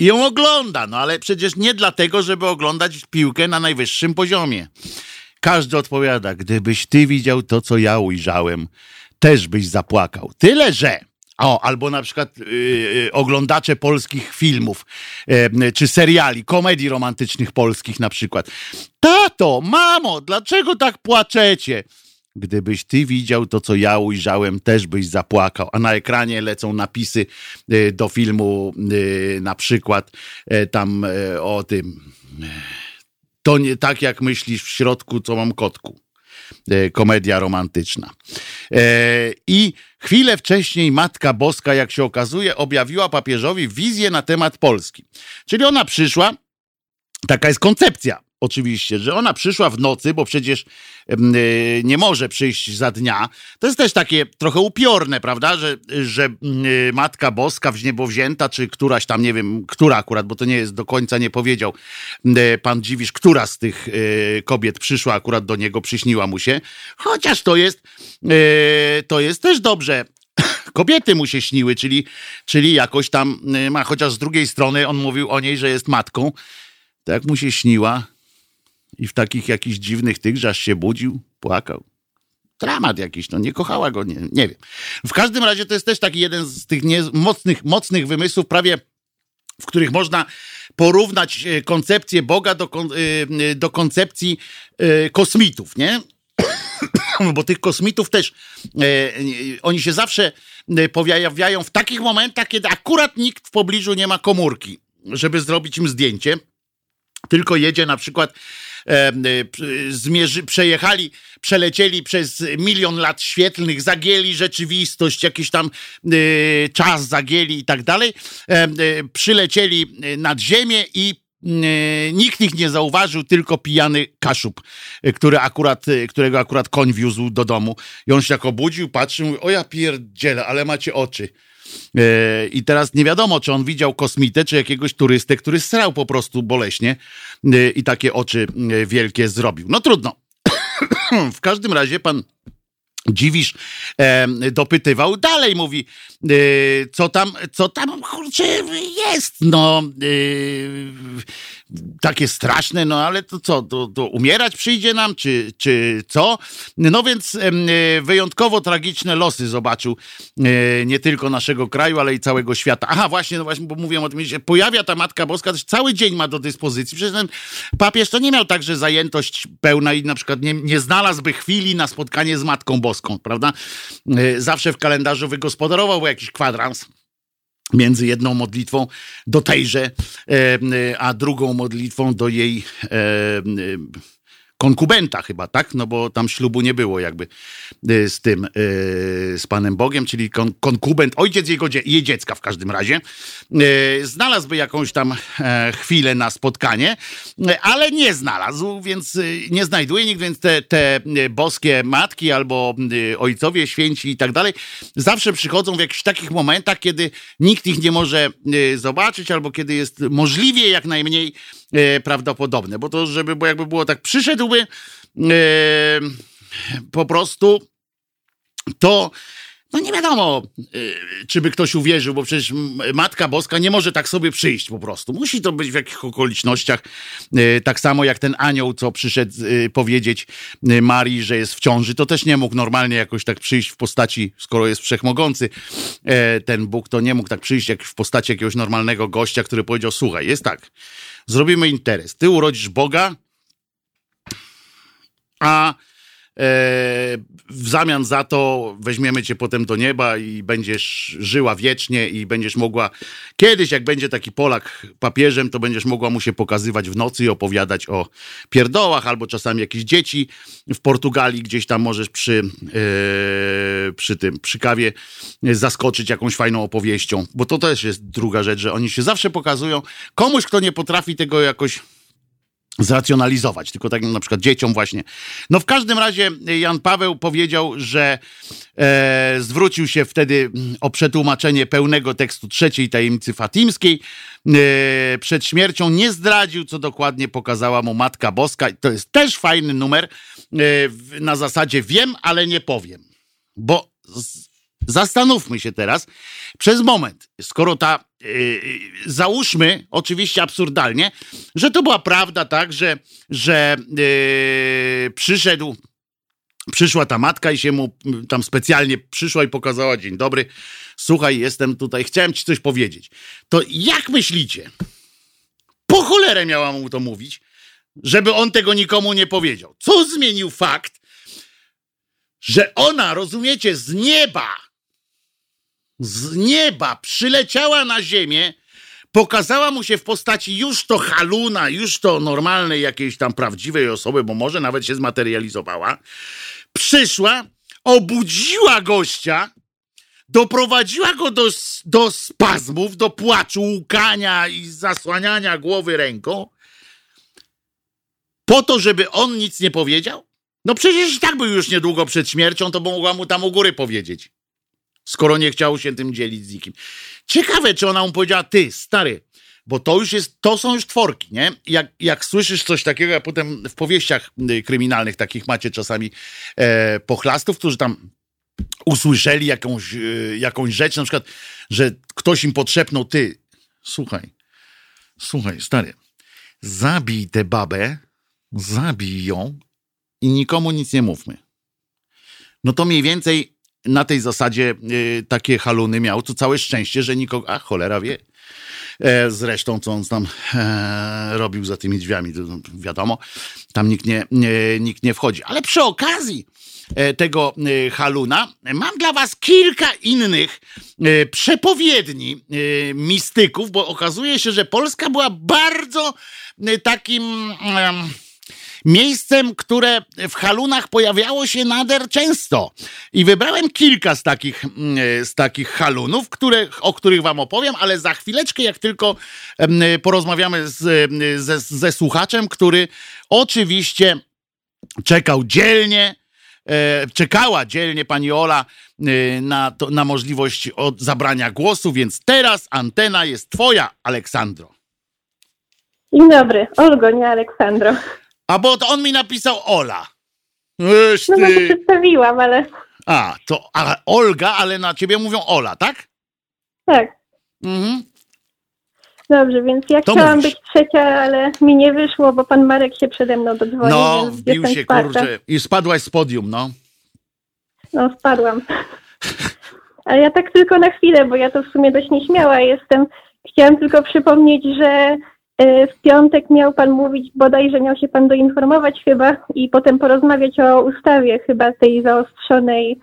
ją ogląda, no ale przecież nie dlatego, żeby oglądać piłkę na najwyższym poziomie. Każdy odpowiada, gdybyś ty widział to, co ja ujrzałem, też byś zapłakał. Tyle, że o, albo na przykład yy, oglądacze polskich filmów, yy, czy seriali, komedii romantycznych polskich na przykład. Tato, mamo, dlaczego tak płaczecie? Gdybyś ty widział to, co ja ujrzałem, też byś zapłakał. A na ekranie lecą napisy yy, do filmu, na przykład tam o tym. To nie tak, jak myślisz w środku, co mam kotku komedia romantyczna. I chwilę wcześniej Matka Boska, jak się okazuje, objawiła papieżowi wizję na temat Polski. Czyli ona przyszła, taka jest koncepcja oczywiście, że ona przyszła w nocy, bo przecież yy, nie może przyjść za dnia. To jest też takie trochę upiorne, prawda, że, że yy, Matka Boska wzięta, czy któraś tam, nie wiem, która akurat, bo to nie jest do końca, nie powiedział yy, pan Dziwisz, która z tych kobiet przyszła akurat do niego, przyśniła mu się, chociaż to jest, to jest też dobrze, kobiety mu się śniły, czyli, czyli jakoś tam ma, chociaż z drugiej strony on mówił o niej, że jest matką, tak mu się śniła, i w takich jakichś dziwnych tych, że aż się budził, płakał. Dramat jakiś, no nie kochała go, nie, nie wiem. W każdym razie to jest też taki jeden z tych nie, mocnych, mocnych wymysłów, prawie w których można porównać e, koncepcję Boga do, e, do koncepcji e, kosmitów, nie? Bo tych kosmitów też, oni się zawsze pojawiają w takich momentach, kiedy akurat nikt w pobliżu nie ma komórki, żeby zrobić im zdjęcie, tylko jedzie na przykład zmierzy, przejechali, przelecieli przez milion lat świetlnych, zagięli rzeczywistość, jakiś tam e, czas zagięli i tak dalej, e, przylecieli nad ziemię i nikt ich nie zauważył, tylko pijany kaszub, który akurat, którego akurat koń wiózł do domu. I on się tak obudził, patrzył, mówi, o ja pierdzielę, ale macie oczy. E, I teraz nie wiadomo, czy on widział kosmitę, czy jakiegoś turystę, który srał po prostu boleśnie e, i takie oczy e, wielkie zrobił. No trudno. w każdym razie pan Dziwisz e, dopytywał dalej, mówi, e, co tam, co tam kurczę jest, no takie straszne, no ale to co, to, to umierać przyjdzie nam, czy, czy co? No więc e, wyjątkowo tragiczne losy zobaczył e, nie tylko naszego kraju, ale i całego świata. Aha, właśnie, no właśnie, bo mówiłem o tym, że pojawia ta Matka Boska, też cały dzień ma do dyspozycji. Przecież ten papież to nie miał tak, że zajętość pełna i na przykład nie, nie znalazłby chwili na spotkanie z Matką Boską, prawda? E, Zawsze w kalendarzu wygospodarował jakiś kwadrans między jedną modlitwą do tejże, e, a drugą modlitwą do jej e, konkubenta chyba, tak? No bo tam ślubu nie było jakby e, z tym, e, z Panem Bogiem, czyli kon, konkubent, ojciec jego, jej dziecka w każdym razie. E, Znalazłby jakąś tam chwilę na spotkanie, ale nie znalazł, więc nie znajduje nikt, więc te, te boskie matki albo ojcowie święci i tak dalej zawsze przychodzą w jakichś takich momentach, kiedy nikt ich nie może zobaczyć albo kiedy jest możliwie jak najmniej prawdopodobne, bo to żeby bo jakby było tak przyszedłby e, po prostu to no nie wiadomo, y, czy by ktoś uwierzył, bo przecież Matka Boska nie może tak sobie przyjść po prostu. Musi to być w jakichś okolicznościach. y, Tak samo jak ten anioł, co przyszedł y, powiedzieć Marii, że jest w ciąży, to też nie mógł normalnie jakoś tak przyjść w postaci, skoro jest wszechmogący ten Bóg, to nie mógł tak przyjść jak w postaci jakiegoś normalnego gościa, który powiedział, słuchaj, jest tak, zrobimy interes. Ty urodzisz Boga, a w zamian za to weźmiemy cię potem do nieba i będziesz żyła wiecznie i będziesz mogła, kiedyś jak będzie taki Polak papieżem, to będziesz mogła mu się pokazywać w nocy i opowiadać o pierdołach, albo czasami jakieś dzieci w Portugalii gdzieś tam możesz przy, e, przy tym, przy kawie zaskoczyć jakąś fajną opowieścią, bo to też jest druga rzecz, że oni się zawsze pokazują. Komuś, kto nie potrafi tego jakoś zracjonalizować, tylko tak na przykład dzieciom właśnie. No w każdym razie Jan Paweł powiedział, że e, zwrócił się wtedy o przetłumaczenie pełnego tekstu trzeciej tajemnicy fatimskiej. E, przed śmiercią nie zdradził, co dokładnie pokazała mu Matka Boska. To jest też fajny numer e, na zasadzie wiem, ale nie powiem. Bo z, zastanówmy się teraz przez moment, skoro ta, yy, załóżmy, oczywiście absurdalnie, że to była prawda, tak, że, że yy, przyszedł, przyszła ta matka i się mu mm, tam specjalnie przyszła i pokazała, dzień dobry, słuchaj, jestem tutaj, chciałem ci coś powiedzieć. To jak myślicie, po cholerę miała mu to mówić, żeby on tego nikomu nie powiedział? Co zmienił fakt, że ona, rozumiecie, z nieba, z nieba przyleciała na ziemię, pokazała mu się w postaci już to haluna, już to normalnej jakiejś tam prawdziwej osoby, bo może nawet się zmaterializowała, przyszła, obudziła gościa, doprowadziła go do, do spazmów, do płaczu, łkania i zasłaniania głowy ręką, po to, żeby on nic nie powiedział? No przecież i tak był już niedługo przed śmiercią, to mogła mu tam u góry powiedzieć. Skoro nie chciał się tym dzielić z nikim. Ciekawe, czy ona mu powiedziała, ty, stary, bo to już jest, to są już tworki, nie? Jak, jak słyszysz coś takiego, a potem w powieściach y, kryminalnych takich macie czasami e, pochlastów, którzy tam usłyszeli jakąś, y, jakąś rzecz, na przykład, że ktoś im podszepnął, ty, słuchaj, słuchaj, stary, zabij tę babę, zabij ją i nikomu nic nie mówmy. No to mniej więcej na tej zasadzie y, takie haluny miał, to całe szczęście, że nikogo, a cholera wie. E, zresztą, co on tam e, robił za tymi drzwiami, no, wiadomo, tam nikt nie, nikt nie wchodzi. Ale przy okazji e, tego haluna mam dla was kilka innych przepowiedni mistyków, bo okazuje się, że Polska była bardzo takim... miejscem, które w halunach pojawiało się nader często. I wybrałem kilka z takich, mm, z takich halunów, które, o których wam opowiem, ale za chwileczkę, jak tylko em, porozmawiamy z, em, ze, ze słuchaczem, który oczywiście czekał dzielnie, e, czekała dzielnie pani Ola e, na, to, na możliwość od zabrania głosu, więc teraz antena jest twoja, Aleksandro. Dzień dobry, Olgo, nie Aleksandro. A bo to on mi napisał Ola. Eś No bo się ty. przedstawiłam, ale A, to a, Olga, ale na ciebie mówią Ola, tak? tak. Mhm. Dobrze, więc ja To chciałam mówisz. być trzecia, ale mi nie wyszło, bo pan Marek się przede mną dodzwonił, No, więc wbił się, czwarta. kurczę, i spadłaś z podium, no. No, spadłam. Ale ja tak tylko na chwilę, bo ja to w sumie dość nieśmiała jestem. Chciałam tylko przypomnieć, że w piątek miał pan mówić, bodajże miał się pan doinformować chyba i potem porozmawiać o ustawie chyba tej zaostrzonej, e,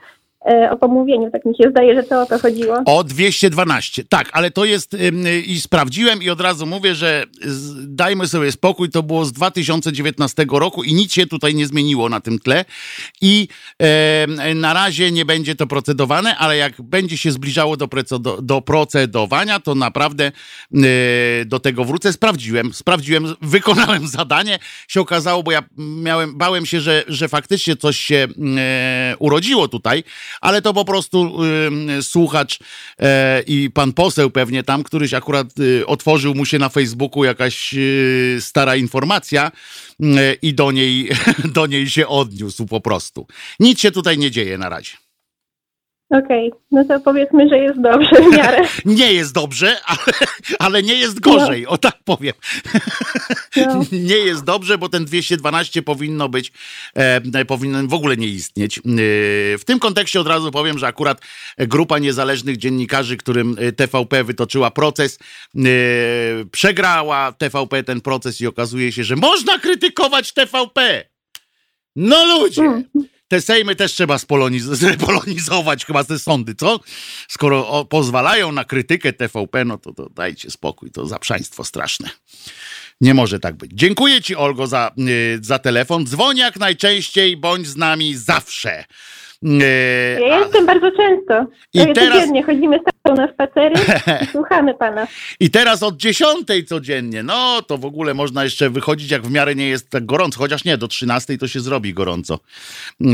o pomówieniu. Tak mi się zdaje, że to o to chodziło. O 212. Tak, ale to jest i sprawdziłem i od razu mówię, że dajmy sobie spokój, to było z 2019 roku i nic się tutaj nie zmieniło na tym tle i em, na razie nie będzie to procedowane, ale jak będzie się zbliżało do, procedo, do procedowania, to naprawdę y, do tego wrócę. Sprawdziłem, sprawdziłem, wykonałem zadanie, się okazało, bo ja miałem, bałem się, że, że faktycznie coś się e, urodziło tutaj, ale to po prostu y, słuchacz e, i pan poseł pewnie tam, któryś akurat y, otworzył mu się na Facebooku jakaś y, stara informacja y, i do niej, do niej się odniósł po prostu. Nic się tutaj nie dzieje na razie. Okej, no to powiedzmy, że jest dobrze w miarę. Nie jest dobrze, ale, ale nie jest gorzej, o tak powiem. No. Nie jest dobrze, bo ten 212 powinno być, e, powinien w ogóle nie istnieć. E, w tym kontekście od razu powiem, że akurat grupa niezależnych dziennikarzy, którym e, TVP wytoczyła proces, e, przegrała TVP ten proces i okazuje się, że można krytykować TVP. No ludzie! Te sejmy też trzeba spoloniz- spolonizować, chyba te sądy, co? Skoro o, pozwalają na krytykę TVP, no to, to dajcie spokój, to zaprzaństwo straszne. Nie może tak być. Dziękuję Ci, Olgo, za, y, za telefon. Dzwoń jak najczęściej, bądź z nami zawsze. Y, Ja jestem bardzo często. I I teraz- Codziennie chodzimy tatą na spacery i słuchamy pana. I teraz od dziesiątej codziennie, no to w ogóle można jeszcze wychodzić, jak w miarę nie jest tak gorąco, chociaż nie, do trzynastej to się zrobi gorąco. E,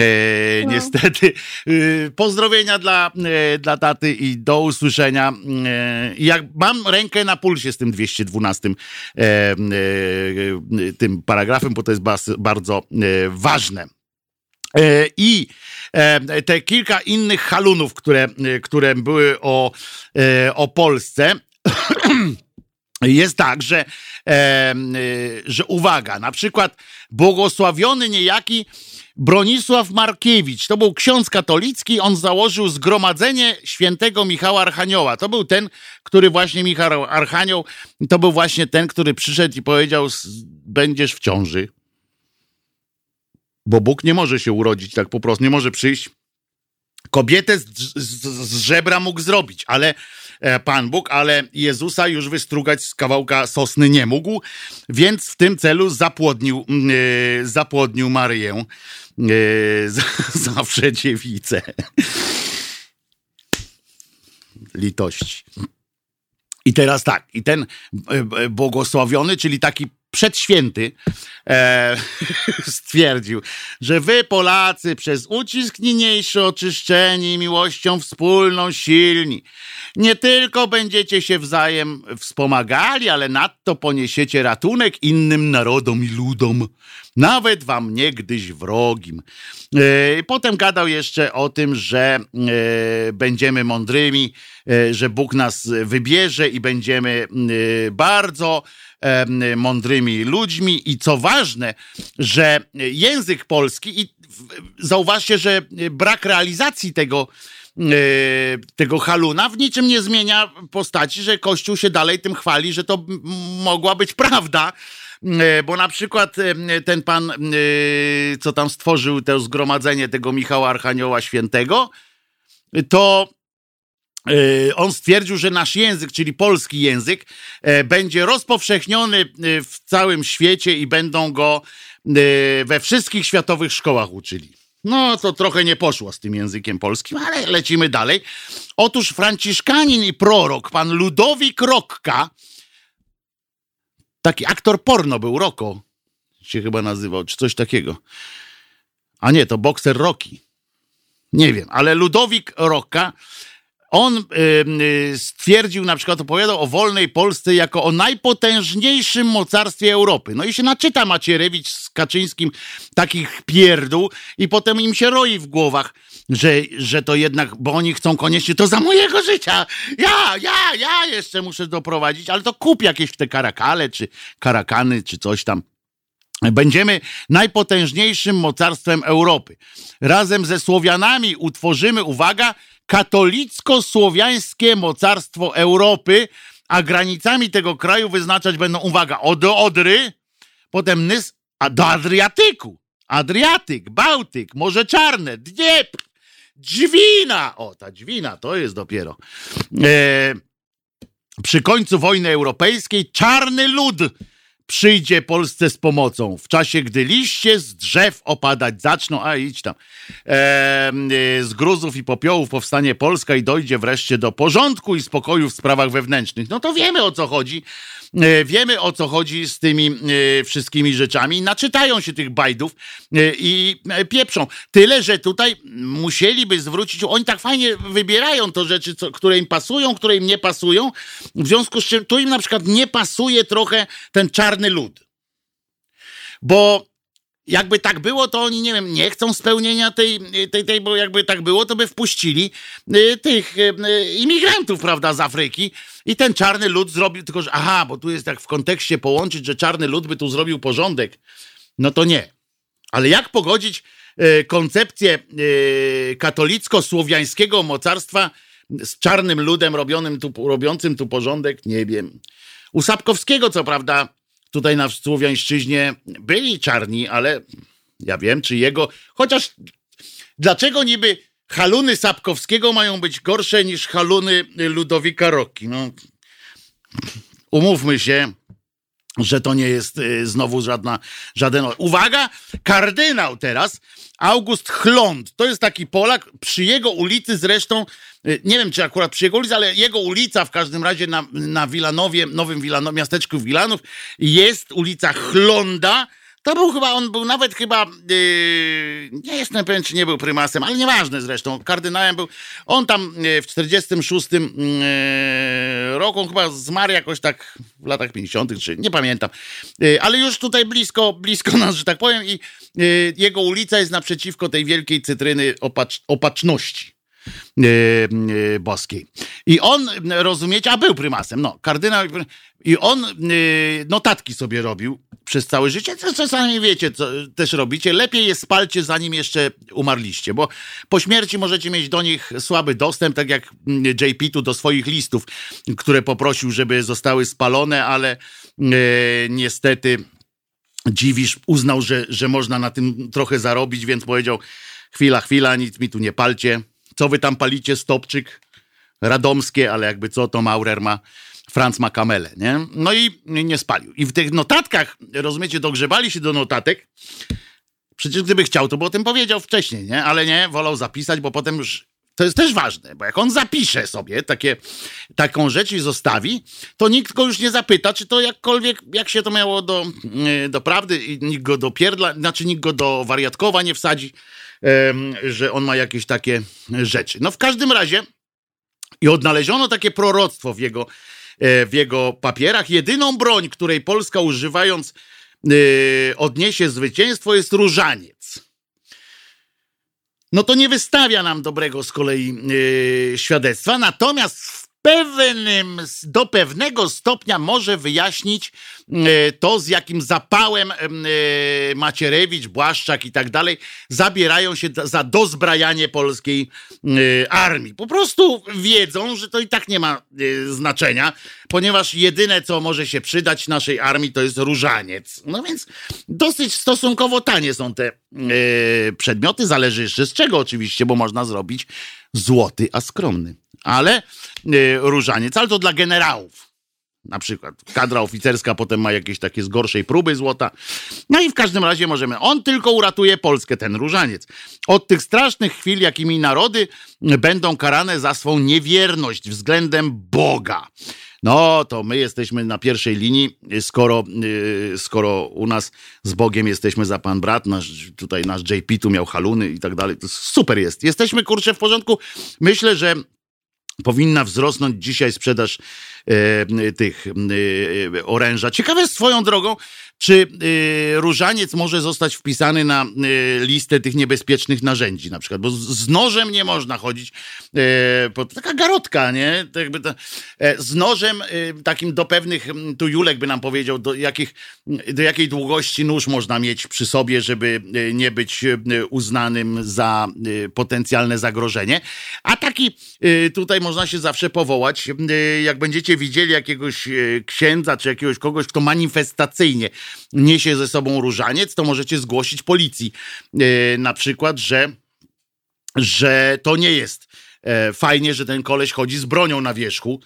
Niestety. E, pozdrowienia dla, e, dla taty i do usłyszenia. E, jak mam rękę na pulsie z tym 212 e, e, tym paragrafem, bo to jest bas, bardzo ważne. I te kilka innych halunów, które, e, które były o, e, o Polsce. Jest tak, że, e, że uwaga, na przykład błogosławiony niejaki Bronisław Markiewicz, to był ksiądz katolicki, on założył zgromadzenie świętego Michała Archanioła. To był ten, który właśnie Michał Archanioł, to był właśnie ten, który przyszedł i powiedział, "S- będziesz w ciąży. Bo Bóg nie może się urodzić tak po prostu, nie może przyjść. Kobietę z, z, z żebra mógł zrobić, ale e, Pan Bóg, ale Jezusa już wystrugać z kawałka sosny nie mógł, więc w tym celu zapłodnił, mm, e, zapłodnił Maryję. E, z- zawsze dziewicę. Litości. I teraz tak, i ten e, błogosławiony, czyli taki przedświęty, e, stwierdził, że wy Polacy przez ucisk niniejszy oczyszczeni miłością wspólną silni, nie tylko będziecie się wzajem wspomagali, ale nadto poniesiecie ratunek innym narodom i ludom, nawet wam niegdyś wrogim. E, Potem gadał jeszcze o tym, że e, będziemy mądrymi, e, że Bóg nas wybierze i będziemy e, bardzo mądrymi ludźmi i co ważne, że język polski i zauważcie, że brak realizacji tego e, tego haluna w niczym nie zmienia postaci, że Kościół się dalej tym chwali, że to mogła być prawda. E, Bo na przykład ten pan, e, co tam stworzył to zgromadzenie tego Michała Archanioła Świętego, to on stwierdził, że nasz język, czyli polski język, e, będzie rozpowszechniony e, w całym świecie i będą go e, we wszystkich światowych szkołach uczyli. No, to trochę nie poszło z tym językiem polskim, ale lecimy dalej. Otóż franciszkanin i prorok, pan Ludowik Rokka, taki aktor porno był, Roko się chyba nazywał, czy coś takiego. A nie, to bokser Rocky. Nie wiem, ale Ludowik Rokka, on y, y, stwierdził, na przykład opowiadał o wolnej Polsce jako o najpotężniejszym mocarstwie Europy. No i się naczyta Macierewicz z Kaczyńskim takich pierdół i potem im się roi w głowach. że, że to jednak, bo oni chcą koniecznie, to za mojego życia, ja, ja, ja jeszcze muszę doprowadzić, ale to kup jakieś te karakale, czy karakany, czy coś tam. Będziemy najpotężniejszym mocarstwem Europy. Razem ze Słowianami utworzymy, uwaga, katolicko-słowiańskie mocarstwo Europy, a granicami tego kraju wyznaczać będą, uwaga, od Odry, potem Nys, a do Adriatyku. Adriatyk, Bałtyk, Morze Czarne, Dniepr, Dźwina. O, ta Dźwina to jest dopiero. E, przy końcu wojny europejskiej czarny lud przyjdzie Polsce z pomocą w czasie, gdy liście z drzew opadać zaczną, a idź tam, e, z gruzów i popiołów powstanie Polska i dojdzie wreszcie do porządku i spokoju w sprawach wewnętrznych. No to wiemy o co chodzi. E, wiemy o co chodzi z tymi e, wszystkimi rzeczami. Naczytają się tych bajdów e, i pieprzą. Tyle, że tutaj musieliby zwrócić, oni tak fajnie wybierają to rzeczy, co, które im pasują, które im nie pasują. W związku z czym tu im na przykład nie pasuje trochę ten czarny lud. Bo jakby tak było, to oni, nie wiem, nie chcą spełnienia tej, tej, tej bo jakby tak było, to by wpuścili y, tych y, y, imigrantów, prawda, z Afryki i ten czarny lud zrobił, tylko że aha, bo tu jest tak w kontekście połączyć, że czarny lud by tu zrobił porządek. No to nie. Ale jak pogodzić koncepcję katolicko-słowiańskiego mocarstwa z czarnym ludem robionym tu, robiącym tu porządek? Nie wiem. U Sapkowskiego, co prawda, tutaj na Słowiańszczyźnie byli czarni, ale ja wiem, czy jego. Chociaż dlaczego niby haluny Sapkowskiego mają być gorsze niż haluny Ludowika Rocki? No, umówmy się, że to nie jest y, znowu żadna, żaden. Uwaga, kardynał teraz, August Chląd. To jest taki Polak, przy jego ulicy zresztą, y, nie wiem czy akurat przy jego ulicy, ale jego ulica w każdym razie na, na Wilanowie, nowym Wilanowie, miasteczku Wilanów, jest ulica Chląda. To był chyba, on był nawet chyba, yy, nie jestem pewien, czy nie był prymasem, ale nieważne zresztą, kardynałem był. On tam yy, w 46 yy, roku, on chyba zmarł jakoś tak w latach 50., czy nie pamiętam, yy, ale już tutaj blisko, blisko nas, że tak powiem, i yy, jego ulica jest naprzeciwko tej wielkiej cytryny opacz, opatrzności yy, yy, boskiej. I on, rozumiecie, a był prymasem, no, kardynał, i on yy, notatki sobie robił przez całe życie, czasami wiecie, co też robicie, lepiej je spalcie zanim jeszcze umarliście, bo po śmierci możecie mieć do nich słaby dostęp, tak jak mm, JP tu do swoich listów, które poprosił, żeby zostały spalone, ale yy, niestety dziwisz, uznał, że, że można na tym trochę zarobić, więc powiedział, chwila, chwila, nic mi tu nie palcie, co wy tam palicie, Stopczyk, Radomskie, ale jakby co, to Maurer ma, Franz ma kamelę, nie? No i nie spalił. I w tych notatkach, rozumiecie, dogrzebali się do notatek, przecież gdyby chciał, to by o tym powiedział wcześniej, nie? Ale nie, wolał zapisać, bo potem już to jest też ważne, bo jak on zapisze sobie takie, taką rzecz i zostawi, to nikt go już nie zapyta, czy to jakkolwiek, jak się to miało do, yy, do prawdy i nikt go do pierdla, znaczy nikt go do wariatkowa nie wsadzi, że on ma jakieś takie rzeczy. No w każdym razie i odnaleziono takie proroctwo w jego, e, w jego papierach. Jedyną broń, której Polska używając e, odniesie zwycięstwo jest różaniec. No to nie wystawia nam dobrego z kolei e, świadectwa, natomiast w pewnym, do pewnego stopnia może wyjaśnić e, to, z jakim zapałem e, Macierewicz, Błaszczak i tak dalej zabierają się za dozbrajanie polskiej e, armii. Po prostu wiedzą, że to i tak nie ma znaczenia, ponieważ jedyne, co może się przydać naszej armii, to jest różaniec. No więc dosyć stosunkowo tanie są te przedmioty, zależy jeszcze z czego oczywiście, bo można zrobić złoty, a skromny. Ale e, różaniec, ale to dla generałów. Na przykład kadra oficerska potem ma jakieś takie z gorszej próby złota. No i w każdym razie możemy. On tylko uratuje Polskę, ten różaniec. Od tych strasznych chwil, jakimi narody będą karane za swą niewierność względem Boga. No, to my jesteśmy na pierwszej linii, skoro, yy, skoro u nas z Bogiem jesteśmy za pan brat, nasz, tutaj nasz JP tu miał haluny i tak dalej. To super jest. Jesteśmy, kurczę, w porządku. Myślę, że powinna wzrosnąć dzisiaj sprzedaż e, tych e, oręża. Ciekawe swoją drogą, czy e, różaniec może zostać wpisany na e, listę tych niebezpiecznych narzędzi na przykład, bo z, nożem nie można chodzić, to taka garotka, nie? E, z nożem takim do pewnych, tu Julek by nam powiedział, do, jakich, do jakiej długości nóż można mieć przy sobie, żeby nie być uznanym za potencjalne zagrożenie. A taki tutaj można się zawsze powołać, jak będziecie widzieli jakiegoś księdza czy jakiegoś kogoś, kto manifestacyjnie niesie ze sobą różaniec, to możecie zgłosić policji e, na przykład, że, że to nie jest e, fajnie, że ten koleś chodzi z bronią na wierzchu.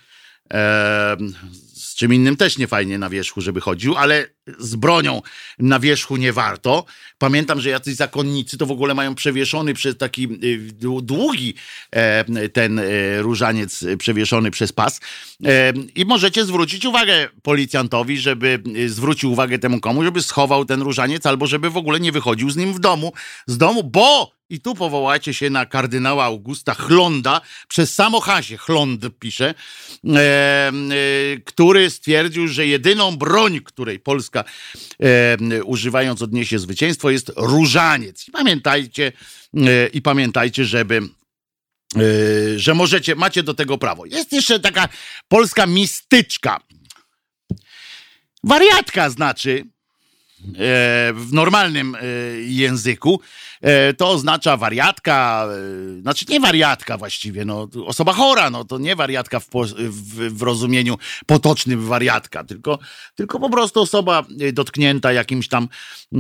Czym innym też nie fajnie na wierzchu, żeby chodził, ale z bronią na wierzchu nie warto. Pamiętam, że jacyś zakonnicy to w ogóle mają przewieszony przez taki y, dłu- długi e, ten e, różaniec e, przewieszony przez pas. E, I możecie zwrócić uwagę policjantowi, żeby y, zwrócił uwagę temu komu, żeby schował ten różaniec albo żeby w ogóle nie wychodził z nim w domu, z domu, bo i tu powołacie się na kardynała Augusta Chlonda, przez samo Hasie Chlond pisze, e, e, który stwierdził, że jedyną broń, której Polska e, używając odniesie zwycięstwo jest różaniec. I pamiętajcie, e, i pamiętajcie, żeby e, że możecie, macie do tego prawo. Jest jeszcze taka polska mistyczka. Wariatka znaczy, w normalnym e, języku, e, to oznacza wariatka, e, znaczy nie wariatka właściwie, no, osoba chora, no to nie wariatka w, w, w rozumieniu potocznym wariatka, tylko, tylko po prostu osoba e, dotknięta jakimś tam e,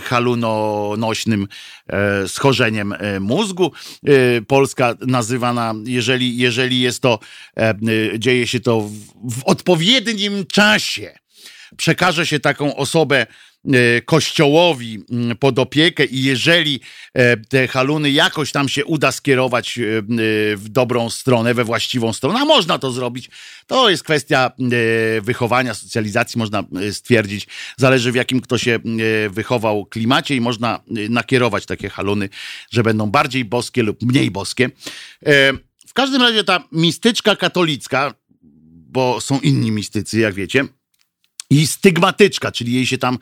halunonośnym e, schorzeniem e, mózgu. E, Polska nazywana, jeżeli, jeżeli jest to, e, e, dzieje się to w, w odpowiednim czasie, przekaże się taką osobę e, kościołowi m, pod opiekę i jeżeli e, te haluny jakoś tam się uda skierować e, w dobrą stronę, we właściwą stronę, a można to zrobić, to jest kwestia wychowania, socjalizacji, można stwierdzić, zależy w jakim kto się wychował klimacie i można nakierować takie haluny, że będą bardziej boskie lub mniej boskie. W każdym razie ta mistyczka katolicka, bo są inni mistycy, jak wiecie, i stygmatyczka, czyli jej się tam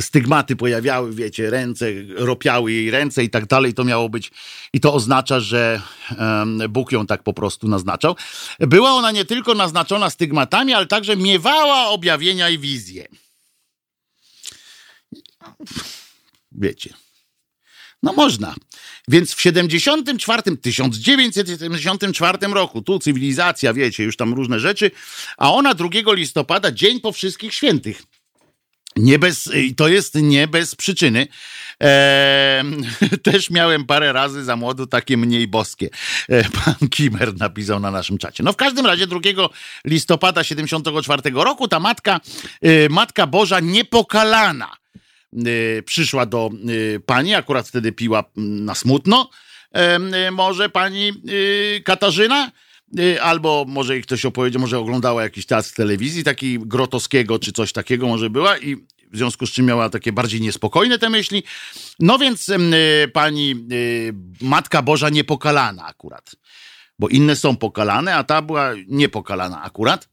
stygmaty pojawiały, wiecie, ręce, ropiały jej ręce i tak dalej. To miało być, i to oznacza, że Bóg ją tak po prostu naznaczał. Była ona nie tylko naznaczona stygmatami, ale także miewała objawienia i wizje. Wiecie. No można. Więc w 74, 1974 roku, tu cywilizacja, wiecie, już tam różne rzeczy, a ona 2 listopada, dzień po wszystkich świętych. Nie bez, i to jest nie bez przyczyny. Eee, też miałem parę razy za młodu takie mniej boskie. E, pan Kimer napisał na naszym czacie. No w każdym razie 2 listopada 74 roku ta matka, e, Matka Boża niepokalana y, przyszła do y, pani, akurat wtedy piła mm, na smutno, em, y, może pani y, Katarzyna, y, albo może jej ktoś opowiedział, może oglądała jakiś teatr w telewizji, taki Grotowskiego czy coś takiego może była i w związku z czym miała takie bardziej niespokojne te myśli. No więc y, pani y, Matka Boża niepokalana akurat, bo inne są pokalane, a ta była niepokalana akurat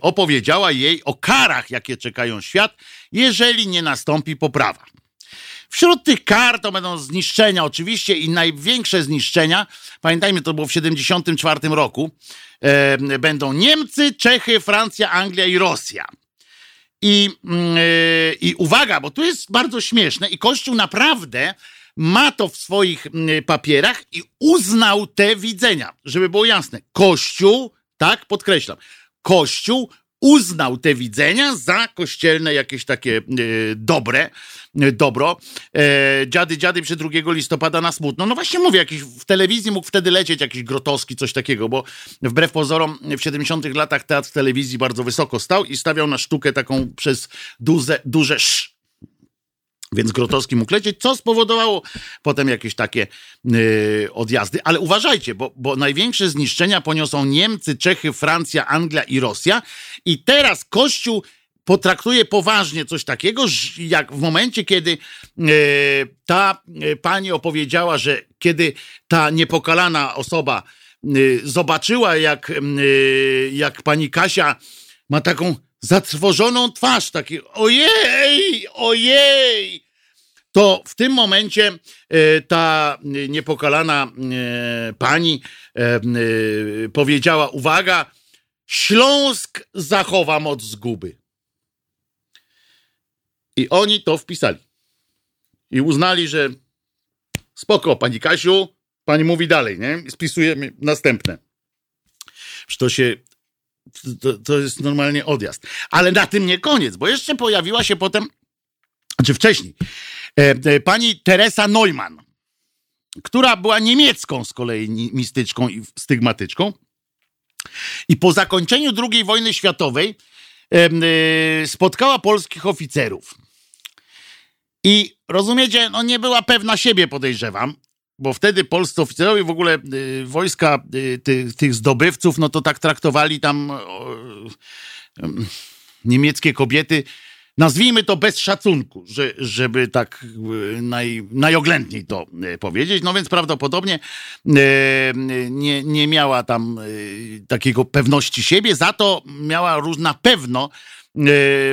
opowiedziała jej o karach, jakie czekają świat, jeżeli nie nastąpi poprawa. Wśród tych kar to będą zniszczenia oczywiście i największe zniszczenia, pamiętajmy, to było w 74 roku, e, będą Niemcy, Czechy, Francja, Anglia i Rosja. I, mm, e, I uwaga, bo tu jest bardzo śmieszne i Kościół naprawdę ma to w swoich mm, papierach i uznał te widzenia, żeby było jasne. Kościół, tak, podkreślam, Kościół uznał te widzenia za kościelne jakieś takie e, dobre, e, dobro. E, dziady, dziady przed 2 listopada na smutno. No właśnie mówię, jakiś w telewizji mógł wtedy lecieć jakiś Grotowski, coś takiego, bo wbrew pozorom w 70 latach teatr w telewizji bardzo wysoko stał i stawiał na sztukę taką przez duże, duże sz. Więc Grotowski mógł lecieć, co spowodowało potem jakieś takie yy, odjazdy. Ale uważajcie, bo, bo największe zniszczenia poniosą Niemcy, Czechy, Francja, Anglia i Rosja. I teraz Kościół potraktuje poważnie coś takiego, jak w momencie, kiedy yy, ta yy, pani opowiedziała, że kiedy ta niepokalana osoba y, zobaczyła, jak, y, jak pani Kasia ma taką zatrwożoną twarz, taki ojej, ojej, to w tym momencie e, ta niepokalana e, pani e, powiedziała: Uwaga, Śląsk zachowa moc zguby. I oni to wpisali. I uznali, że spoko, pani Kasiu, pani mówi dalej, nie? Spisujemy następne. Że to się to, to jest normalnie odjazd. Ale na tym nie koniec, bo jeszcze pojawiła się potem, czy wcześniej, e, e, pani Teresa Neumann, która była niemiecką z kolei mistyczką i stygmatyczką. I po zakończeniu II wojny światowej e, spotkała polskich oficerów. I rozumiecie, no nie była pewna siebie, podejrzewam, bo wtedy polscy oficerowie w ogóle y, wojska y, ty, tych zdobywców, no to tak traktowali tam y, niemieckie kobiety, nazwijmy to bez szacunku, że, żeby tak naj, najoględniej to powiedzieć. No więc prawdopodobnie nie, nie miała tam takiego pewności siebie, za to miała różna pewno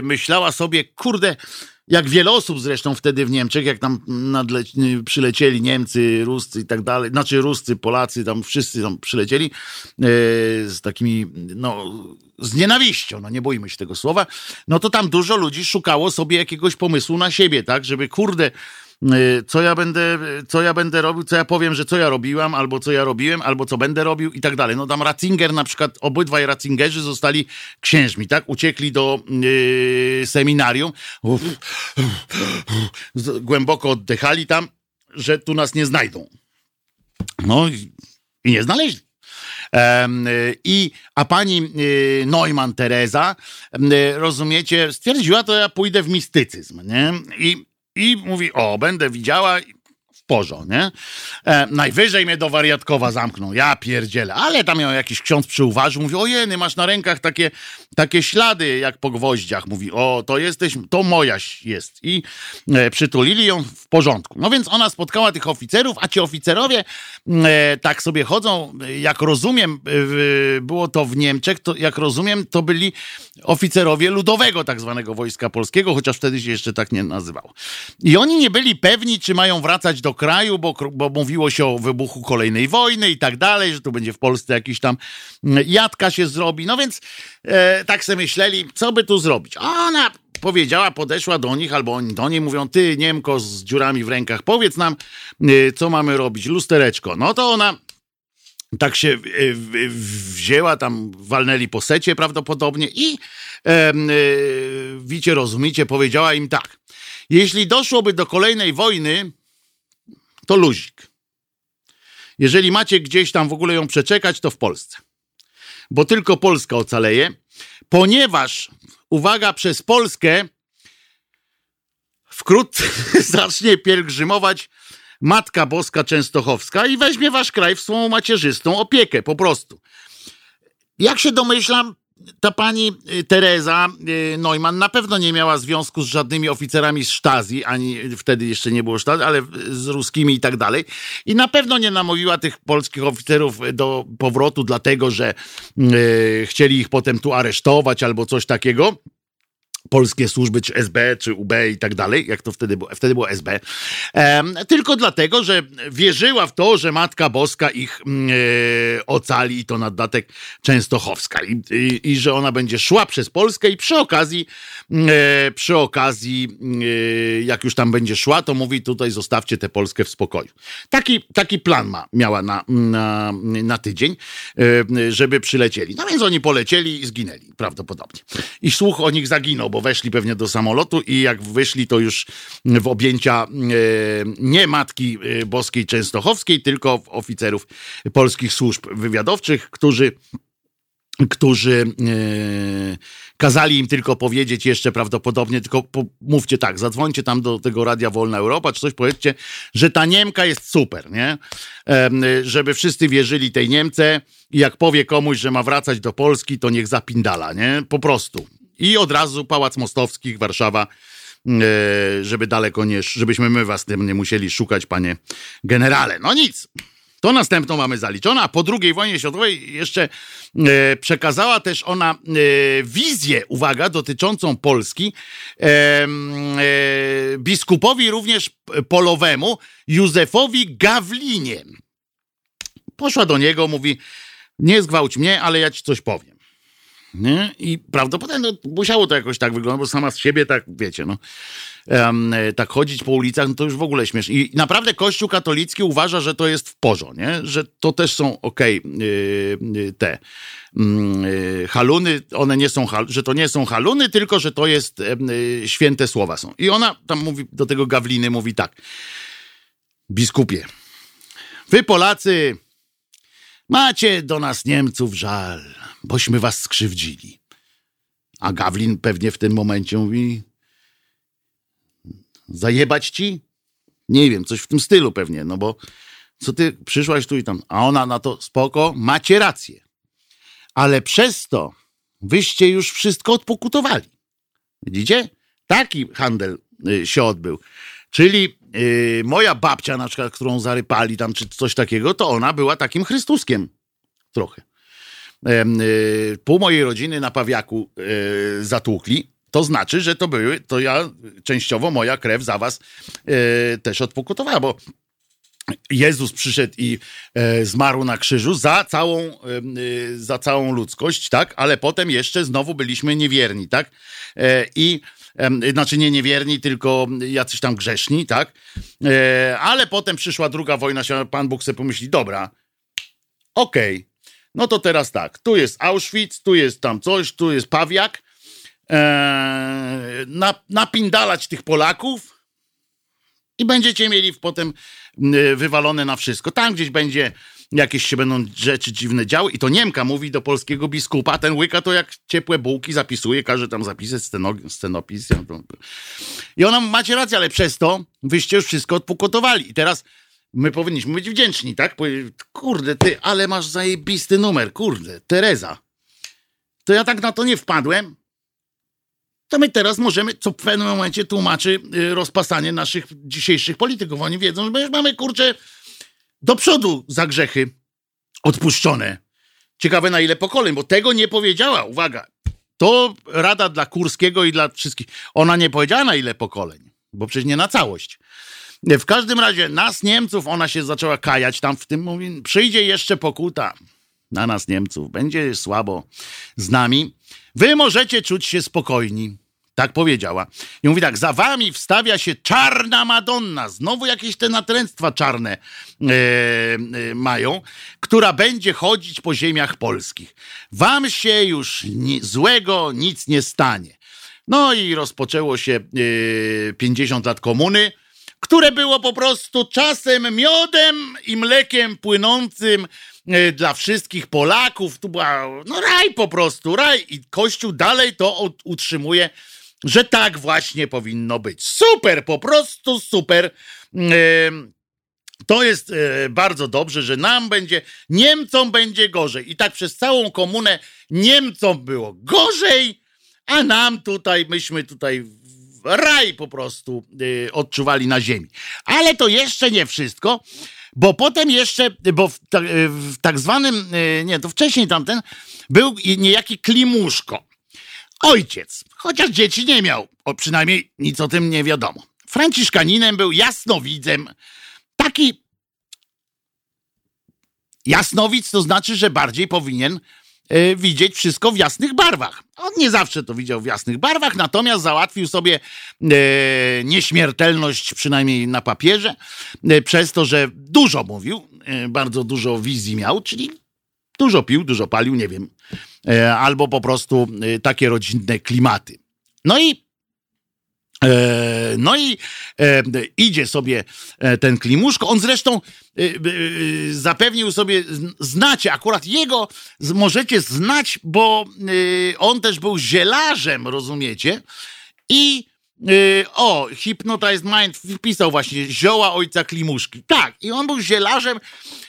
myślała sobie, kurde, jak wiele osób zresztą wtedy w Niemczech, jak tam nadle- przylecieli Niemcy, Ruscy i tak dalej, znaczy Ruscy, Polacy, tam wszyscy tam przylecieli e, z takimi, no, z nienawiścią, no nie boimy się tego słowa, no to tam dużo ludzi szukało sobie jakiegoś pomysłu na siebie, tak, żeby kurde, co ja będę, co ja będę robił, co ja powiem, że co ja robiłam, albo co ja robiłem, albo co będę robił i tak dalej. No tam Ratzinger na przykład, obydwaj Ratzingerzy zostali księżmi, tak? Uciekli do yy, seminarium, uf, głęboko oddechali tam, że tu nas nie znajdą. No i, i nie znaleźli. I, a pani y, Neumann Teresa, rozumiecie, stwierdziła, to ja pójdę w mistycyzm, nie? I i mówi, o, będę widziała porzo, nie? E, najwyżej mnie do wariatkowa zamknął, ja pierdzielę. Ale tam miał jakiś ksiądz przyuważył, mówi, ojeny, masz na rękach takie, takie ślady jak po gwoździach. Mówi, o, to jesteś, to moja jest. I e, przytulili ją w porządku. No więc ona spotkała tych oficerów, a ci oficerowie e, tak sobie chodzą, jak rozumiem, e, było to w Niemczech, to jak rozumiem, to byli oficerowie ludowego tak zwanego Wojska Polskiego, chociaż wtedy się jeszcze tak nie nazywało. I oni nie byli pewni, czy mają wracać do kraju, bo, bo mówiło się o wybuchu kolejnej wojny i tak dalej, że tu będzie w Polsce jakiś tam mm, jadka się zrobi. No więc e, tak sobie myśleli, co by tu zrobić. Ona powiedziała, podeszła do nich, albo oni do niej mówią, ty Niemko z dziurami w rękach, powiedz nam, e, co mamy robić, lustereczko. No to ona tak się e, wzięła, tam walnęli po secie prawdopodobnie i e, e, rozumicie, powiedziała im tak. Jeśli doszłoby do kolejnej wojny, to luzik. Jeżeli macie gdzieś tam w ogóle ją przeczekać, to w Polsce. Bo tylko Polska ocaleje, ponieważ, uwaga, przez Polskę wkrótce zacznie pielgrzymować Matka Boska Częstochowska i weźmie wasz kraj w swą macierzystą opiekę, po prostu. Jak się domyślam, ta pani y, Teresa y, Neumann na pewno nie miała związku z żadnymi oficerami z Stasi, ani wtedy jeszcze nie było Stasi, ale z ruskimi i tak dalej. I na pewno nie namówiła tych polskich oficerów do powrotu, dlatego że yy, chcieli ich potem tu aresztować albo coś takiego polskie służby, czy SB, czy UB i tak dalej, jak to wtedy było, wtedy było SB, tylko dlatego, że wierzyła w to, że Matka Boska ich mm, e, ocali i to na dodatek Częstochowska. I, i, i, że ona będzie szła przez Polskę i przy okazji, przy okazji, e, jak już tam będzie szła, to mówi tutaj zostawcie tę Polskę w spokoju. Taki, taki plan ma, miała na, na, na tydzień, e, żeby przylecieli. No więc oni polecieli i zginęli prawdopodobnie. I słuch o nich zaginął, bo weszli pewnie do samolotu i jak wyszli, to już w objęcia e, nie Matki e, Boskiej Częstochowskiej, tylko oficerów polskich służb wywiadowczych, którzy którzy e, kazali im tylko powiedzieć jeszcze prawdopodobnie, tylko po, mówcie tak, zadzwońcie tam do tego Radia Wolna Europa, czy coś powiedzcie, że ta Niemka jest super, nie? Żeby wszyscy wierzyli tej Niemce i jak powie komuś, że ma wracać do Polski, to niech zapindala, nie? Po prostu. I od razu Pałac Mostowskich, Warszawa, e, żeby daleko nie, żebyśmy my was tym nie musieli szukać, panie generale. No nic. To następną mamy zaliczoną, a po II wojnie światowej jeszcze e, przekazała też ona e, wizję, uwaga, dotyczącą Polski e, e, biskupowi również polowemu Józefowi Gawlinie. Poszła do niego, mówi, nie zgwałć mnie, ale ja ci coś powiem. Nie? I prawdopodobnie no, musiało to jakoś tak wyglądać, bo sama z siebie tak, wiecie, no, tak chodzić po ulicach, no to już w ogóle śmieszne. I naprawdę Kościół katolicki uważa, że to jest w porządku, nie? Że to też są okej okay, te yy, haluny, one nie są, że to nie są haluny, tylko że to jest yy, święte słowa są. I ona tam mówi, do tego Gawliny mówi tak, biskupie, wy Polacy macie do nas Niemców żal, bośmy was skrzywdzili. A Gawlin pewnie w tym momencie mówi, zajebać ci? Nie wiem, coś w tym stylu pewnie, no bo co ty przyszłaś tu i tam. A ona na to spoko, macie rację. Ale przez to wyście już wszystko odpokutowali. Widzicie? Taki handel y, się odbył. Czyli y, moja babcia, na przykład, którą zarypali tam, czy coś takiego, to ona była takim Chrystuskiem. Trochę. Y, pół mojej rodziny na pawiaku zatłukli to znaczy, że to były, to ja częściowo moja krew za was e, też odpokutowała, bo Jezus przyszedł i e, zmarł na krzyżu za całą, e, za całą ludzkość, tak? Ale potem jeszcze znowu byliśmy niewierni, tak? E, I e, znaczy nie niewierni, tylko jacyś tam grzeszni, tak? E, ale potem przyszła druga wojna, Pan Bóg sobie pomyśli, dobra, okej, okay, no to teraz tak, tu jest Auschwitz, tu jest tam coś, tu jest Pawiak, e, napindalać tych Polaków i będziecie mieli potem wywalone na wszystko. Tam gdzieś będzie jakieś się będą rzeczy dziwne działy i to Niemka mówi do polskiego biskupa, ten łyka to jak ciepłe bułki zapisuje, każe tam zapisać sceno, scenopis. I ona, macie rację, ale przez to wyście już wszystko odpokotowali. I teraz my powinniśmy być wdzięczni, tak? Kurde, ty, ale masz zajebisty numer, kurde, Tereza. To ja tak na to nie wpadłem, to my teraz możemy, co w pewnym momencie tłumaczy y, rozpasanie naszych dzisiejszych polityków. Oni wiedzą, że my już mamy, kurczę, do przodu za grzechy odpuszczone. Ciekawe na ile pokoleń, bo tego nie powiedziała. Uwaga, to rada dla Kurskiego i dla wszystkich. Ona nie powiedziała na ile pokoleń, bo przecież nie na całość. W każdym razie nas Niemców, ona się zaczęła kajać tam w tym, mówi, przyjdzie jeszcze pokuta na nas Niemców, będzie słabo z nami. Wy możecie czuć się spokojni. Tak powiedziała. I mówi tak, za wami wstawia się czarna Madonna, znowu jakieś te natręctwa czarne e, e, mają, która będzie chodzić po ziemiach polskich. Wam się już ni złego nic nie stanie. No i rozpoczęło się e, 50 lat komuny, które było po prostu czasem miodem i mlekiem płynącym E, dla wszystkich Polaków. Tu była no raj po prostu, raj. I Kościół dalej to utrzymuje, że tak właśnie powinno być. Super, po prostu super. To jest e, bardzo dobrze, że nam będzie, Niemcom będzie gorzej. I tak przez całą komunę Niemcom było gorzej, a nam tutaj, myśmy tutaj raj po prostu odczuwali na ziemi. Ale to jeszcze nie wszystko, bo potem jeszcze, bo w, ta, w tak zwanym, e, nie, to wcześniej tamten, był niejaki Klimuszko. Ojciec, chociaż dzieci nie miał, o, przynajmniej nic o tym nie wiadomo. Franciszkaninem był jasnowidzem, taki jasnowic to znaczy, że bardziej powinien widzieć wszystko w jasnych barwach. On nie zawsze to widział w jasnych barwach, natomiast załatwił sobie e, nieśmiertelność, przynajmniej na papierze, e, przez to, że dużo mówił, bardzo dużo wizji miał, czyli dużo pił, dużo palił, nie wiem, albo po prostu takie rodzinne klimaty. No i no i e, idzie sobie e, ten Klimuszko. On zresztą zapewnił sobie, znacie akurat jego, możecie znać, bo on też był zielarzem, rozumiecie? I o, Hypnotized Mind wpisał właśnie zioła ojca Klimuszki. Tak, i on był zielarzem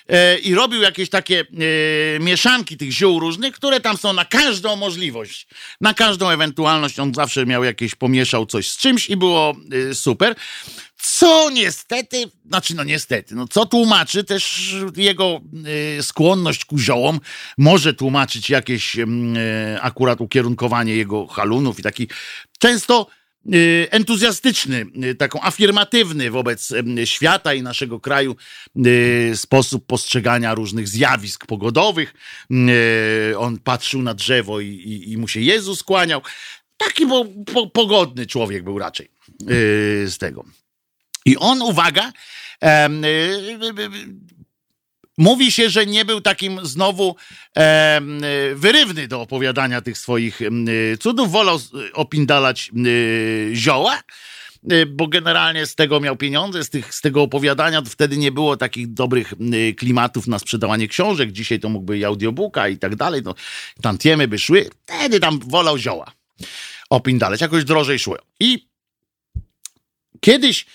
yy, i robił jakieś takie yy, mieszanki tych ziół różnych, które tam są na każdą możliwość, na każdą ewentualność. On zawsze miał jakieś, pomieszał coś z czymś i było yy, super. Co niestety, znaczy no niestety, no co tłumaczy też jego y, skłonność ku ziołom, może tłumaczyć jakieś y, akurat ukierunkowanie jego halunów i taki często y, entuzjastyczny, y, taką afirmatywny wobec y, świata i naszego kraju y, sposób postrzegania różnych zjawisk pogodowych. Y, on patrzył na drzewo i, i, i mu się Jezus kłaniał. Taki po, po, pogodny człowiek był raczej y, z tego. I on, uwaga, y, y, y, mówi się, że nie był takim znowu y, wyrywny do opowiadania tych swoich y, cudów. Wolał y, opindalać y, zioła, y, bo generalnie z tego miał pieniądze, z, tych, z tego opowiadania. Wtedy nie było takich dobrych klimatów na sprzedawanie książek. Dzisiaj to mógłby i audiobooka i tak dalej. No, tantiemy by szły. Wtedy tam wolał zioła opindalać. Jakoś drożej szło. I kiedyś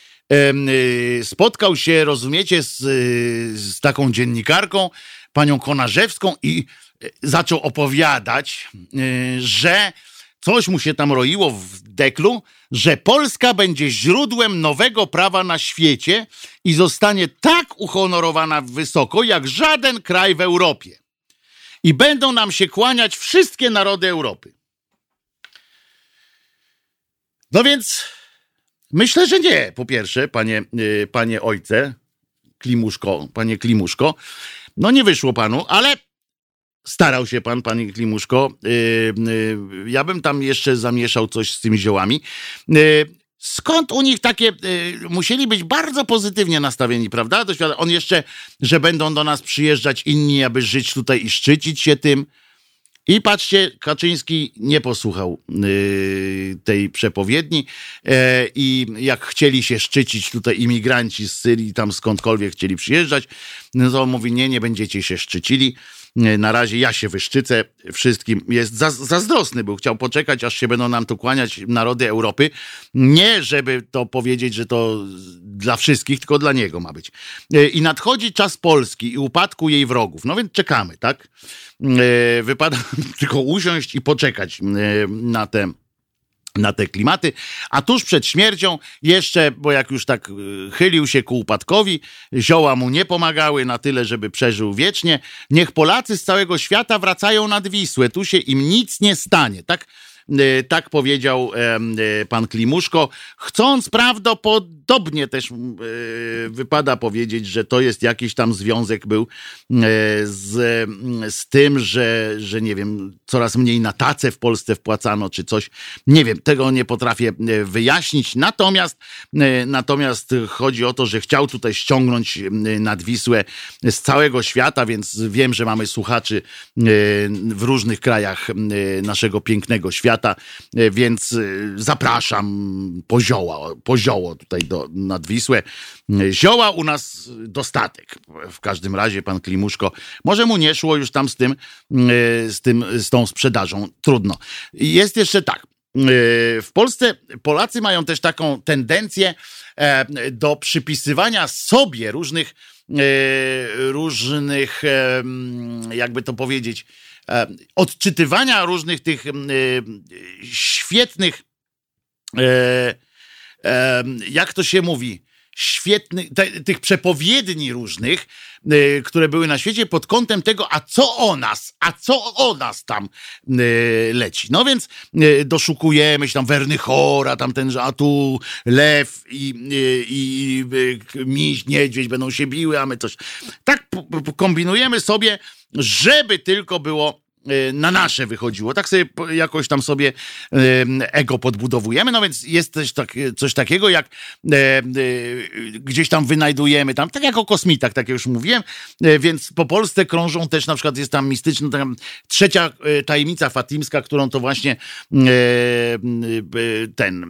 spotkał się, rozumiecie, z, y, z taką dziennikarką, panią Konarzewską i y, zaczął opowiadać, y, że coś mu się tam roiło w deklu, że Polska będzie źródłem nowego prawa na świecie i zostanie tak uhonorowana wysoko, jak żaden kraj w Europie. I będą nam się kłaniać wszystkie narody Europy. No więc Myślę, że nie. Po pierwsze, panie, y, panie ojcze, Klimuszko, panie Klimuszko, no nie wyszło panu, ale starał się pan, panie Klimuszko. Y, y, ja bym tam jeszcze zamieszał coś z tymi ziołami. Skąd u nich takie, musieli być bardzo pozytywnie nastawieni, prawda? On jeszcze, że będą do nas przyjeżdżać inni, aby żyć tutaj i szczycić się tym. I patrzcie, Kaczyński nie posłuchał yy, tej przepowiedni e, i jak chcieli się szczycić tutaj imigranci z Syrii, tam skądkolwiek chcieli przyjeżdżać, no to on mówi, nie, nie będziecie się szczycili. Na razie ja się wyszczycę wszystkim. Jest za, zazdrosny był, chciał poczekać, aż się będą nam tu kłaniać narody Europy. Nie, żeby to powiedzieć, że to dla wszystkich, tylko dla niego ma być. E, I nadchodzi czas Polski i upadku jej wrogów. No więc czekamy, tak? E, Wypada tylko usiąść i poczekać e, na te na te klimaty, a tuż przed śmiercią jeszcze, bo jak już tak y, chylił się ku upadkowi, zioła mu nie pomagały na tyle, żeby przeżył wiecznie. Niech Polacy z całego świata wracają nad Wisłę, tu się im nic nie stanie. Tak, tak powiedział y, pan Klimuszko, chcąc prawdopodobnie też y, wypada powiedzieć, że to jest jakiś tam związek był e, z, z tym, że, że nie wiem, coraz mniej na tacę w Polsce wpłacano, czy coś. Nie wiem, tego nie potrafię e, wyjaśnić. Natomiast, e, natomiast chodzi o to, że chciał tutaj ściągnąć e, nad Wisłę z całego świata, więc wiem, że mamy słuchaczy e, w różnych krajach e, naszego pięknego świata, e, więc e, zapraszam po zioła, po zioło tutaj do, nad Wisłę. E, Zioła u nas dostatek. W każdym razie pan Klimuszko, może mu nie szło już tam z tym, z tym, z tą sprzedażą. Trudno. Jest jeszcze tak. W Polsce Polacy mają też taką tendencję do przypisywania sobie różnych, różnych, jakby to powiedzieć, odczytywania różnych tych mm, e, świetnych, e, e, jak to się mówi, świetnych, te, tych przepowiedni różnych, y, które były na świecie pod kątem tego, a co o nas, a co o nas tam y, leci. No więc y, doszukujemy się tam Wernychora, tam ten, a tu lew i, y, i y, miś, niedźwiedź będą się biły, a my coś. Tak kombinujemy sobie, żeby tylko było na nasze wychodziło. Tak sobie jakoś tam sobie em, ego podbudowujemy. No więc jest też tak, coś takiego, jak gdzieś tam wynajdujemy, tam, tak jak o kosmitach, tak jak już mówiłem, więc po Polsce krążą też, na przykład jest tam mistyczna tam, trzecia tajemnica fatimska, którą to właśnie ten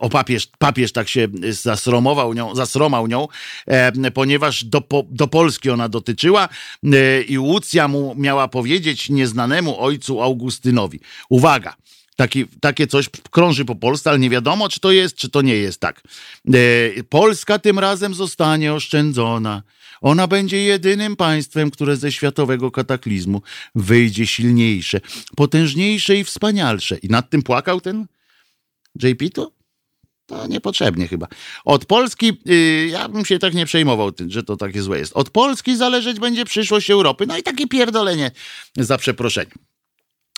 o papież, papież tak się zasromował nią, zasromał nią, e, ponieważ do, do Polski ona dotyczyła i Łucja mu miała powiedzieć nieznanemu ojcu Augustynowi. Uwaga, Taki, takie coś krąży po Polsce, ale nie wiadomo, czy to jest, czy to nie jest tak. E, Polska tym razem zostanie oszczędzona. Ona będzie jedynym państwem, które ze światowego kataklizmu wyjdzie silniejsze, potężniejsze i wspanialsze. I nad tym płakał ten JP to? To niepotrzebnie chyba. Od Polski, yy, ja bym się tak nie przejmował, że to takie złe jest. Od Polski zależeć będzie przyszłość Europy. No i takie pierdolenie za przeproszeniem.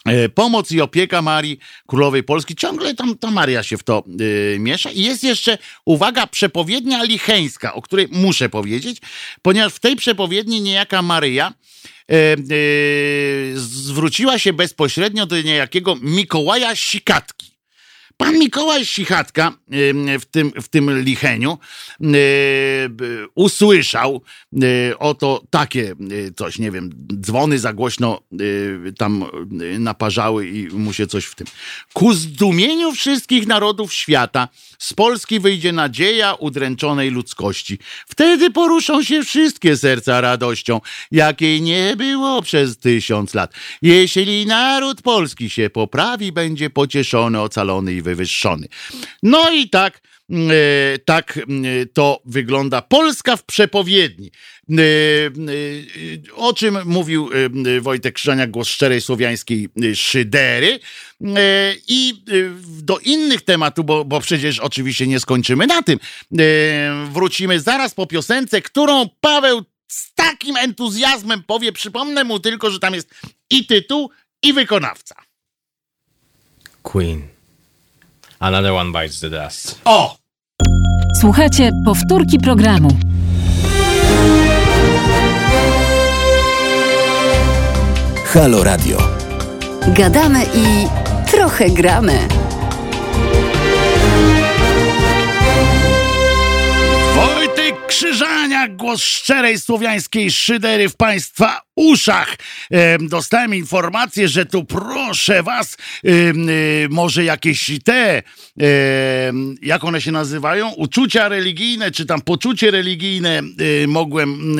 E, Pomoc i opieka Marii Królowej Polski. Ciągle tam ta Maria się w to y, miesza. I jest jeszcze, uwaga, przepowiednia licheńska, o której muszę powiedzieć, ponieważ w tej przepowiedni niejaka Maryja y, y, zwróciła się bezpośrednio do niejakiego Mikołaja Sikatki. Pan Mikołaj Sichatka w tym, w tym licheniu usłyszał oto takie coś, nie wiem, dzwony za głośno tam naparzały i mu się coś w tym. Ku zdumieniu wszystkich narodów świata z Polski wyjdzie nadzieja udręczonej ludzkości. Wtedy poruszą się wszystkie serca radością, jakiej nie było przez tysiąc lat. Jeśli naród polski się poprawi, będzie pocieszony, ocalony i wywyższony. No i tak, e, tak e, to wygląda Polska w przepowiedni. E, o czym mówił Wojtek Krzyżaniak, głos szczerej słowiańskiej szydery. I do innych tematów, bo, bo przecież oczywiście nie skończymy na tym. Wrócimy zaraz po piosence, którą Paweł z takim entuzjazmem powie. Przypomnę mu tylko, że tam jest i tytuł, i wykonawca. Queen. Another one bites the dust. O! Słuchajcie powtórki programu. Halo Radio. Gadamy i trochę gramy. Wojtek Krzyżaniak, głos szczerej słowiańskiej szydery w Państwa uszach. Dostałem informację, że tu proszę Was, e, może jakieś te, jak one się nazywają? Uczucia religijne, czy tam poczucie religijne e, mogłem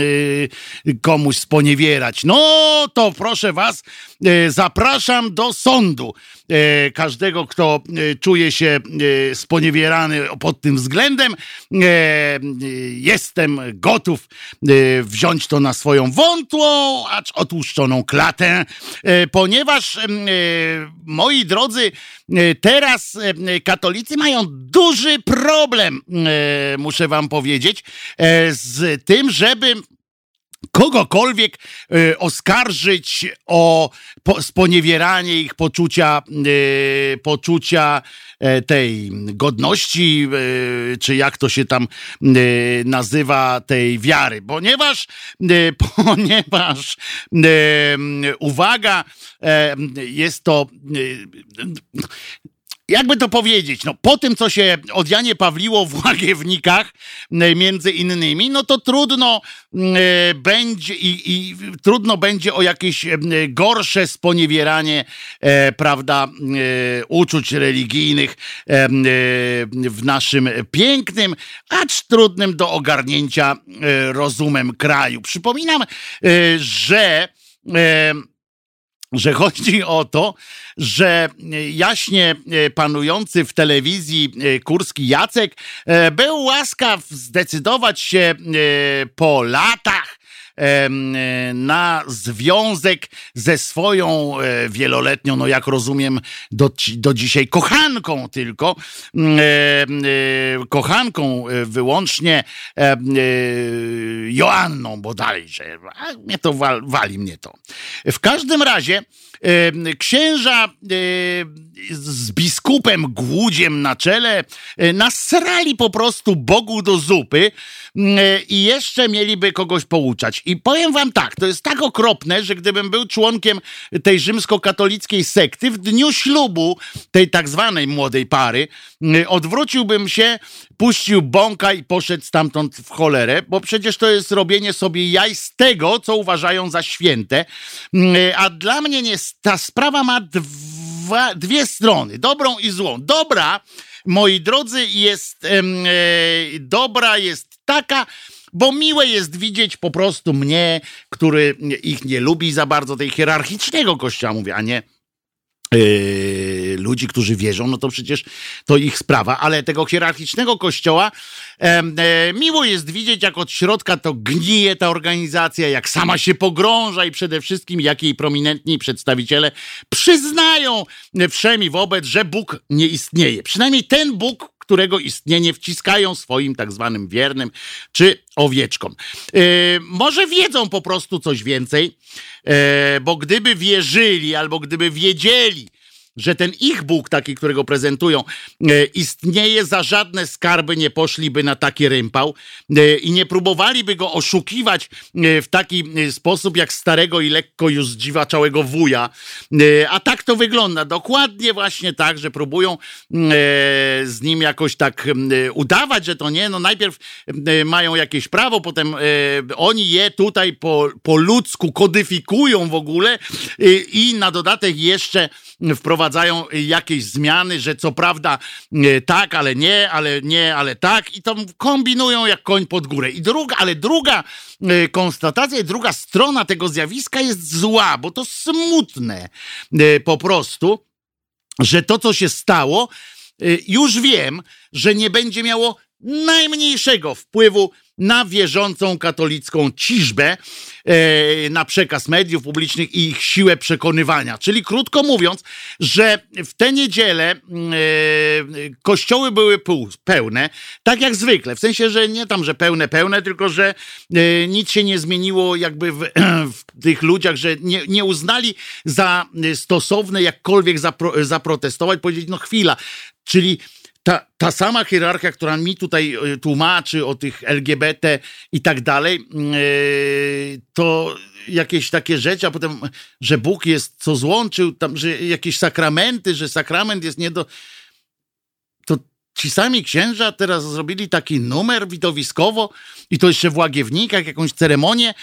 e, komuś sponiewierać. No to proszę Was, zapraszam do sądu. Każdego, kto czuje się sponiewierany pod tym względem, jestem gotów wziąć to na swoją wątłą, acz otłuszczoną klatę, e, ponieważ, e, moi drodzy, e, teraz katolicy mają duży problem, muszę wam powiedzieć, z tym, żeby kogokolwiek e, oskarżyć o po, sponiewieranie ich poczucia, e, poczucia e, tej godności, e, czy jak to się tam e, nazywa, tej wiary. Ponieważ, e, ponieważ uwaga, e, jest to jakby to powiedzieć, no po tym, co się od Janie Pawliło w Łagiewnikach e, między innymi, no to trudno e, będzie i, i trudno będzie o jakieś e, gorsze sponiewieranie, e, prawda, e, uczuć religijnych e, w naszym pięknym, acz trudnym do ogarnięcia rozumem kraju. Przypominam, że że chodzi o to, że jaśnie e, panujący w telewizji e, Kurski Jacek e, był łaskaw zdecydować się po latach na związek ze swoją wieloletnią, no jak rozumiem, do, do dzisiaj kochanką tylko, kochanką wyłącznie Joanną bodajże. A mnie to wali, wali mnie to. W każdym razie księża z biskupem Głódziem na czele nasrali po prostu Bogu do zupy i jeszcze mieliby kogoś pouczać. I powiem wam tak, to jest tak okropne, że gdybym był członkiem tej rzymskokatolickiej sekty, w dniu ślubu tej tak zwanej młodej pary, odwróciłbym się, puścił bąka i poszedł stamtąd w cholerę, bo przecież to jest robienie sobie jaj z tego, co uważają za święte. A dla mnie nie, ta sprawa ma dwa, dwie strony, dobrą i złą. Dobra, moi drodzy, jest e, dobra, jest taka, bo miłe jest widzieć po prostu mnie, który ich nie lubi za bardzo, tej hierarchicznego kościoła, mówię, a nie Yy, ludzi, którzy wierzą, no to przecież to ich sprawa, ale tego hierarchicznego kościoła e, miło jest widzieć, jak od środka to gnije ta organizacja, jak sama się pogrąża i przede wszystkim jak jej prominentni przedstawiciele przyznają wszemi wobec, że Bóg nie istnieje. Przynajmniej ten Bóg, którego istnienie wciskają swoim tak zwanym wiernym czy owieczkom. E, może wiedzą po prostu coś więcej, e, bo gdyby wierzyli albo gdyby wiedzieli, że ten ich Bóg, taki, którego prezentują, e, istnieje, za żadne skarby nie poszliby na taki rympał e, i nie próbowaliby go oszukiwać e, w taki sposób, jak starego i lekko już zdziwaczałego wuja. A tak to wygląda. Dokładnie właśnie tak, że próbują z nim jakoś tak udawać, że to nie. No najpierw mają jakieś prawo, potem oni je tutaj po, po ludzku kodyfikują w ogóle i na dodatek jeszcze wprowadzają jakieś zmiany, że co prawda e, tak, ale nie, ale nie, ale tak i to kombinują jak koń pod górę. I druga, ale druga e, konstatacja i druga strona tego zjawiska jest zła, bo to smutne e, po prostu, że to, co się stało, już wiem, że nie będzie miało najmniejszego wpływu na wierzącą katolicką ciżbę, e, na przekaz mediów publicznych i ich siłę przekonywania. Czyli krótko mówiąc, że w tę niedzielę e, kościoły były pełne, tak jak zwykle. W sensie, że nie tam, że pełne, pełne, tylko że e, nic się nie zmieniło jakby w, w tych ludziach, że nie, nie uznali za stosowne jakkolwiek zapro, zaprotestować, powiedzieć, no chwila, czyli ta, ta sama hierarchia, która mi tutaj e, tłumaczy o tych LGBT i tak dalej, mm, e, to jakieś takie rzeczy, a potem, że Bóg jest, co złączył, tam, że jakieś sakramenty, że sakrament jest nie do Ci sami księża teraz zrobili taki numer widowiskowo i to jeszcze w Łagiewnikach, jakąś ceremonię,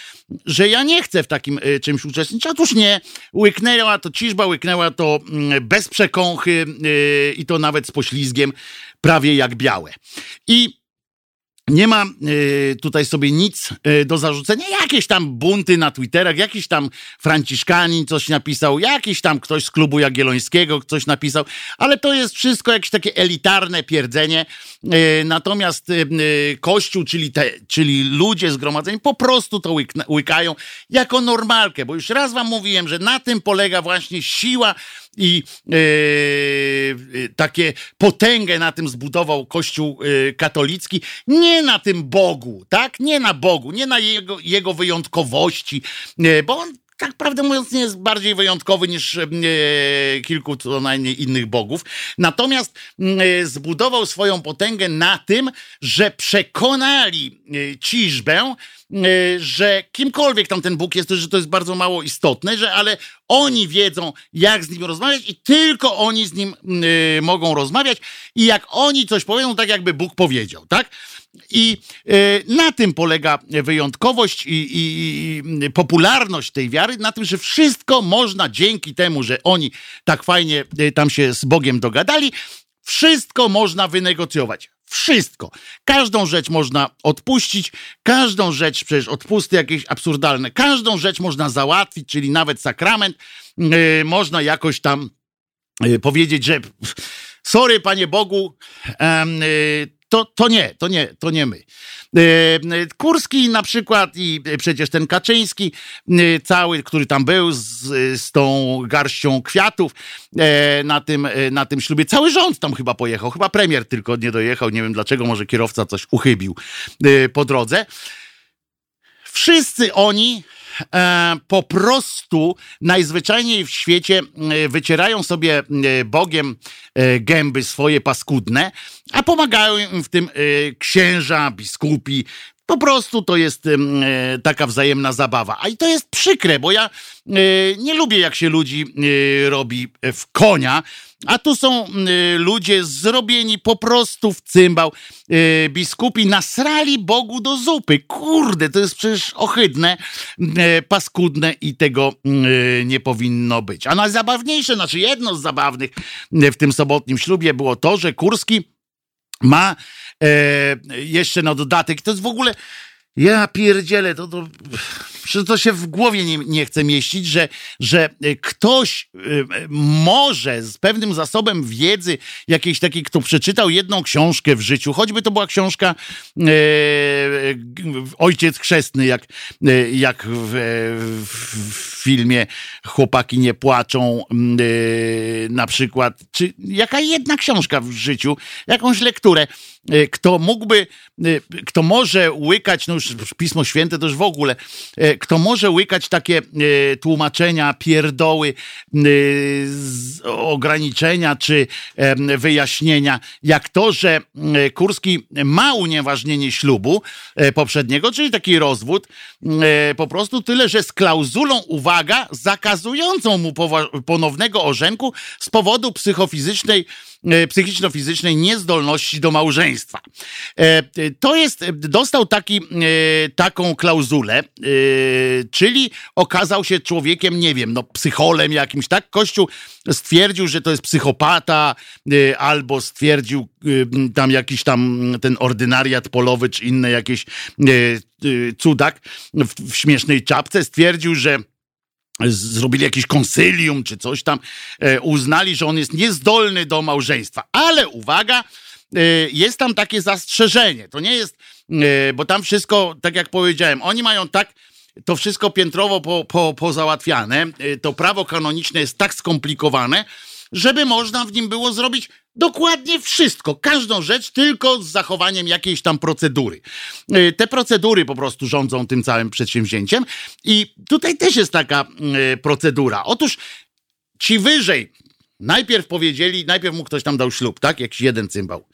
że ja nie chcę w takim y, czymś uczestniczyć. Otóż nie. Łyknęła to ciżba, łyknęła to y, bez przekąchy y, i to nawet z poślizgiem, prawie jak białe. I nie ma y, tutaj sobie nic y, do zarzucenia. Jakieś tam bunty na Twitterach, jakiś tam Franciszkanin coś napisał, jakiś tam ktoś z klubu Jagiellońskiego coś napisał, ale to jest wszystko jakieś takie elitarne pierdzenie. Y, natomiast Kościół, czyli, te, czyli ludzie zgromadzeni, po prostu to łyk, łykają jako normalkę, bo już raz wam mówiłem, że na tym polega właśnie siła i yy, takie potęgę na tym zbudował Kościół yy, katolicki. Nie na tym Bogu, tak? Nie na Bogu, nie na jego, jego wyjątkowości, bo on tak prawdę mówiąc, nie jest bardziej wyjątkowy niż e, kilku co najmniej innych bogów. Natomiast e, zbudował swoją potęgę na tym, że przekonali e, ciżbę, e, że kimkolwiek tam ten Bóg jest, że to jest bardzo mało istotne, że ale oni wiedzą, jak z nim rozmawiać i tylko oni z nim e, mogą rozmawiać i jak oni coś powiedzą, tak jakby Bóg powiedział, tak? I e, na tym polega wyjątkowość i, i, i, popularność tej wiary, na tym, że wszystko można dzięki temu, że oni tak fajnie e, tam się z Bogiem dogadali, wszystko można wynegocjować. Wszystko. Każdą rzecz można odpuścić, każdą rzecz, przecież odpusty jakieś absurdalne, każdą rzecz można załatwić, czyli nawet sakrament, yy, można jakoś tam yy, powiedzieć, że sorry, Panie Bogu, yy, to, to nie, to nie, to nie my. E, Kurski na przykład i przecież ten Kaczyński e, cały, który tam był z, z tą garścią kwiatów e, na tym, na tym ślubie. Cały rząd tam chyba pojechał, chyba premier tylko nie dojechał, nie wiem dlaczego, może kierowca coś uchybił po drodze. Wszyscy oni e, po prostu najzwyczajniej w świecie e, wycierają sobie e, Bogiem e, gęby swoje paskudne, a pomagają im w tym e, księża, biskupi, po prostu to jest e, taka wzajemna zabawa. A i to jest przykre, bo ja e, nie lubię, jak się ludzi e, robi w konia. A tu są ludzie zrobieni po prostu w cymbał. Biskupi nasrali Bogu do zupy. Kurde, to jest przecież ohydne, paskudne i tego nie powinno być. A najzabawniejsze, znaczy jedno z zabawnych w tym sobotnim ślubie było to, że Kurski ma jeszcze na dodatek, to jest w ogóle, ja pierdzielę, to, to to się w głowie nie, nie chce mieścić, że, że ktoś może z pewnym zasobem wiedzy, jakiejś takiej, kto przeczytał jedną książkę w życiu, choćby to była książka e, Ojciec Chrzestny, jak, jak w, w, filmie Chłopaki nie płaczą, na przykład, czy jaka jedna książka w życiu, jakąś lekturę, E, kto mógłby, e, kto może łykać, no już Pismo Święte to już w ogóle, e, kto może łykać takie tłumaczenia, pierdoły, ograniczenia czy wyjaśnienia, jak to, że Kurski ma unieważnienie ślubu poprzedniego, czyli taki rozwód, po prostu tyle, że z klauzulą, uwaga, zakazującą mu ponownego orzenku z powodu psychofizycznej E, psychiczno-fizycznej niezdolności do małżeństwa. E, to jest, dostał taki, e, taką klauzulę, czyli okazał się człowiekiem, nie wiem, no psycholem jakimś, tak? Kościół stwierdził, że to jest psychopata, albo stwierdził tam jakiś tam ten ordynariat polowy, czy inne jakieś cudak w, w śmiesznej czapce, stwierdził, że zrobili jakieś konsylium czy coś tam, e, uznali, że on jest niezdolny do małżeństwa. Ale uwaga, e, jest tam takie zastrzeżenie. To nie jest, e, bo tam wszystko, tak jak powiedziałem, oni mają tak to wszystko piętrowo po, po, pozałatwiane. To prawo kanoniczne jest tak skomplikowane, żeby można w nim było zrobić dokładnie wszystko, każdą rzecz, tylko z zachowaniem jakiejś tam procedury. Y, te procedury po prostu rządzą tym całym przedsięwzięciem i tutaj też jest taka y, procedura. Otóż ci wyżej najpierw powiedzieli, najpierw mu ktoś tam dał ślub, tak? Jakiś jeden cymbał.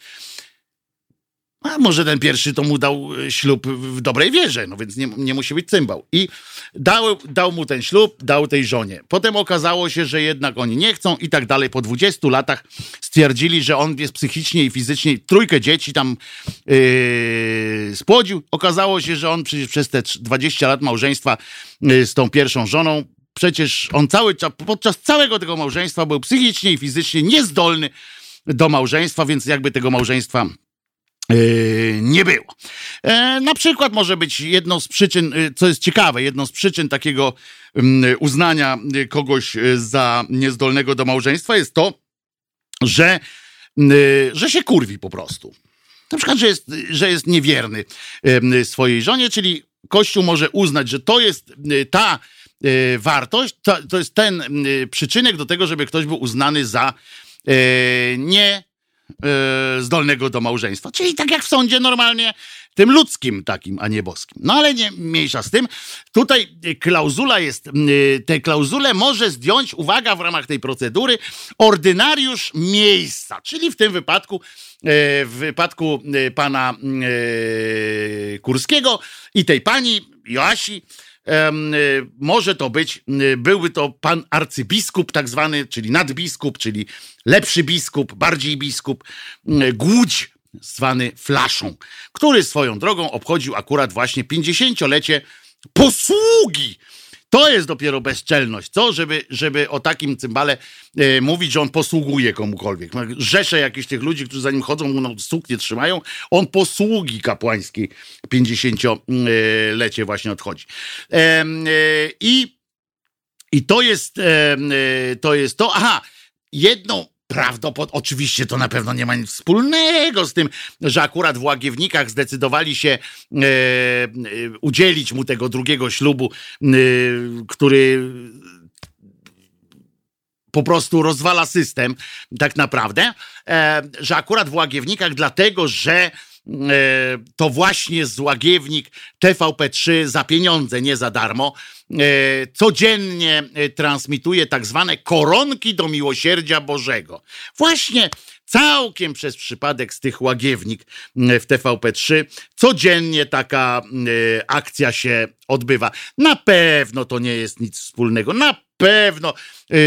A może ten pierwszy to mu dał e, ślub w dobrej wierze, no więc nie, nie musi być cymbał. I dał, dał mu ten ślub, dał tej żonie. Potem okazało się, że jednak oni nie chcą i tak dalej. Po 20 latach stwierdzili, że on jest psychicznie i fizycznie, trójkę dzieci tam yy, spłodził. Okazało się, że on przecież przez te 20 lat małżeństwa yy, z tą pierwszą żoną przecież on cały czas, podczas całego tego małżeństwa był psychicznie i fizycznie niezdolny do małżeństwa, więc jakby tego małżeństwa nie było. E, na przykład może być jedną z przyczyn, y, co jest ciekawe, jedną z przyczyn takiego mm, uznania kogoś y, za niezdolnego do małżeństwa jest to, że, y, że się kurwi po prostu. Na przykład, że jest, że jest niewierny swojej żonie, czyli Kościół może uznać, że to jest ta wartość, to, to jest ten przyczynek do tego, żeby ktoś był uznany za nie E, zdolnego do małżeństwa. Czyli tak jak w sądzie normalnie, tym ludzkim takim, a nie boskim. No ale nie mniejsza z tym. Tutaj klauzula jest, tę klauzulę może zdjąć, uwaga, w ramach tej procedury, ordynariusz miejsca, czyli w tym wypadku, e, w wypadku e, pana Kurskiego i tej pani Joasi, może to być, y, byłby to pan arcybiskup, tak zwany, czyli nadbiskup, czyli lepszy biskup, bardziej biskup, y, Głódź, zwany Flaszą, który swoją drogą obchodził akurat właśnie 50-lecie posługi to jest dopiero bezczelność, co? Żeby, żeby o takim cymbale e, mówić, że on posługuje komukolwiek. Rzesze jakichś tych ludzi, którzy za nim chodzą, mu no, suknie trzymają, on posługi kapłańskiej 50-lecie właśnie odchodzi. E, e, I, I to jest, e, to jest to. Aha, jedną Prawdopodobnie, oczywiście to na pewno nie ma nic wspólnego z tym, że akurat w Łagiewnikach zdecydowali się e, e, udzielić mu tego drugiego ślubu, e, który po prostu rozwala system, tak naprawdę, e, że akurat w Łagiewnikach, dlatego że to właśnie Złagiewnik TVP3 za pieniądze, nie za darmo, e, codziennie e, transmituje tak zwane koronki do miłosierdzia Bożego. Właśnie całkiem przez przypadek z tych łagiewnik w TVP3 codziennie taka akcja się odbywa. Na pewno to nie jest nic wspólnego, na pewno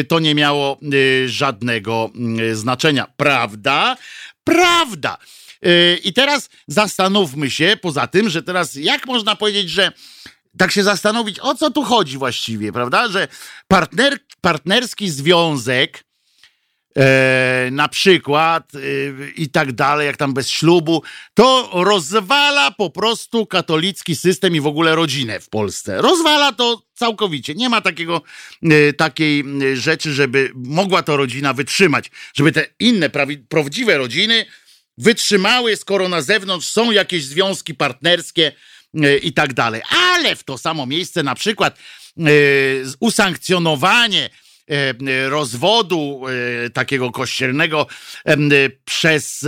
to nie miało żadnego znaczenia. Prawda? Prawda. Yy, I teraz zastanówmy się, poza tym, że teraz jak można powiedzieć, że tak się zastanowić, o co tu chodzi właściwie, prawda? Że partner, partnerski związek e, na przykład e, i tak dalej, jak tam bez ślubu, to rozwala po prostu katolicki system i w ogóle rodzinę w Polsce. Rozwala to całkowicie. Nie ma takiego, e, takiej e, rzeczy, żeby mogła to rodzina wytrzymać, żeby te inne prawi, prawdziwe rodziny wytrzymały, skoro na zewnątrz są jakieś związki partnerskie e, i tak dalej. Ale w to samo miejsce na przykład e, usankcjonowanie e, rozwodu takiego kościelnego przez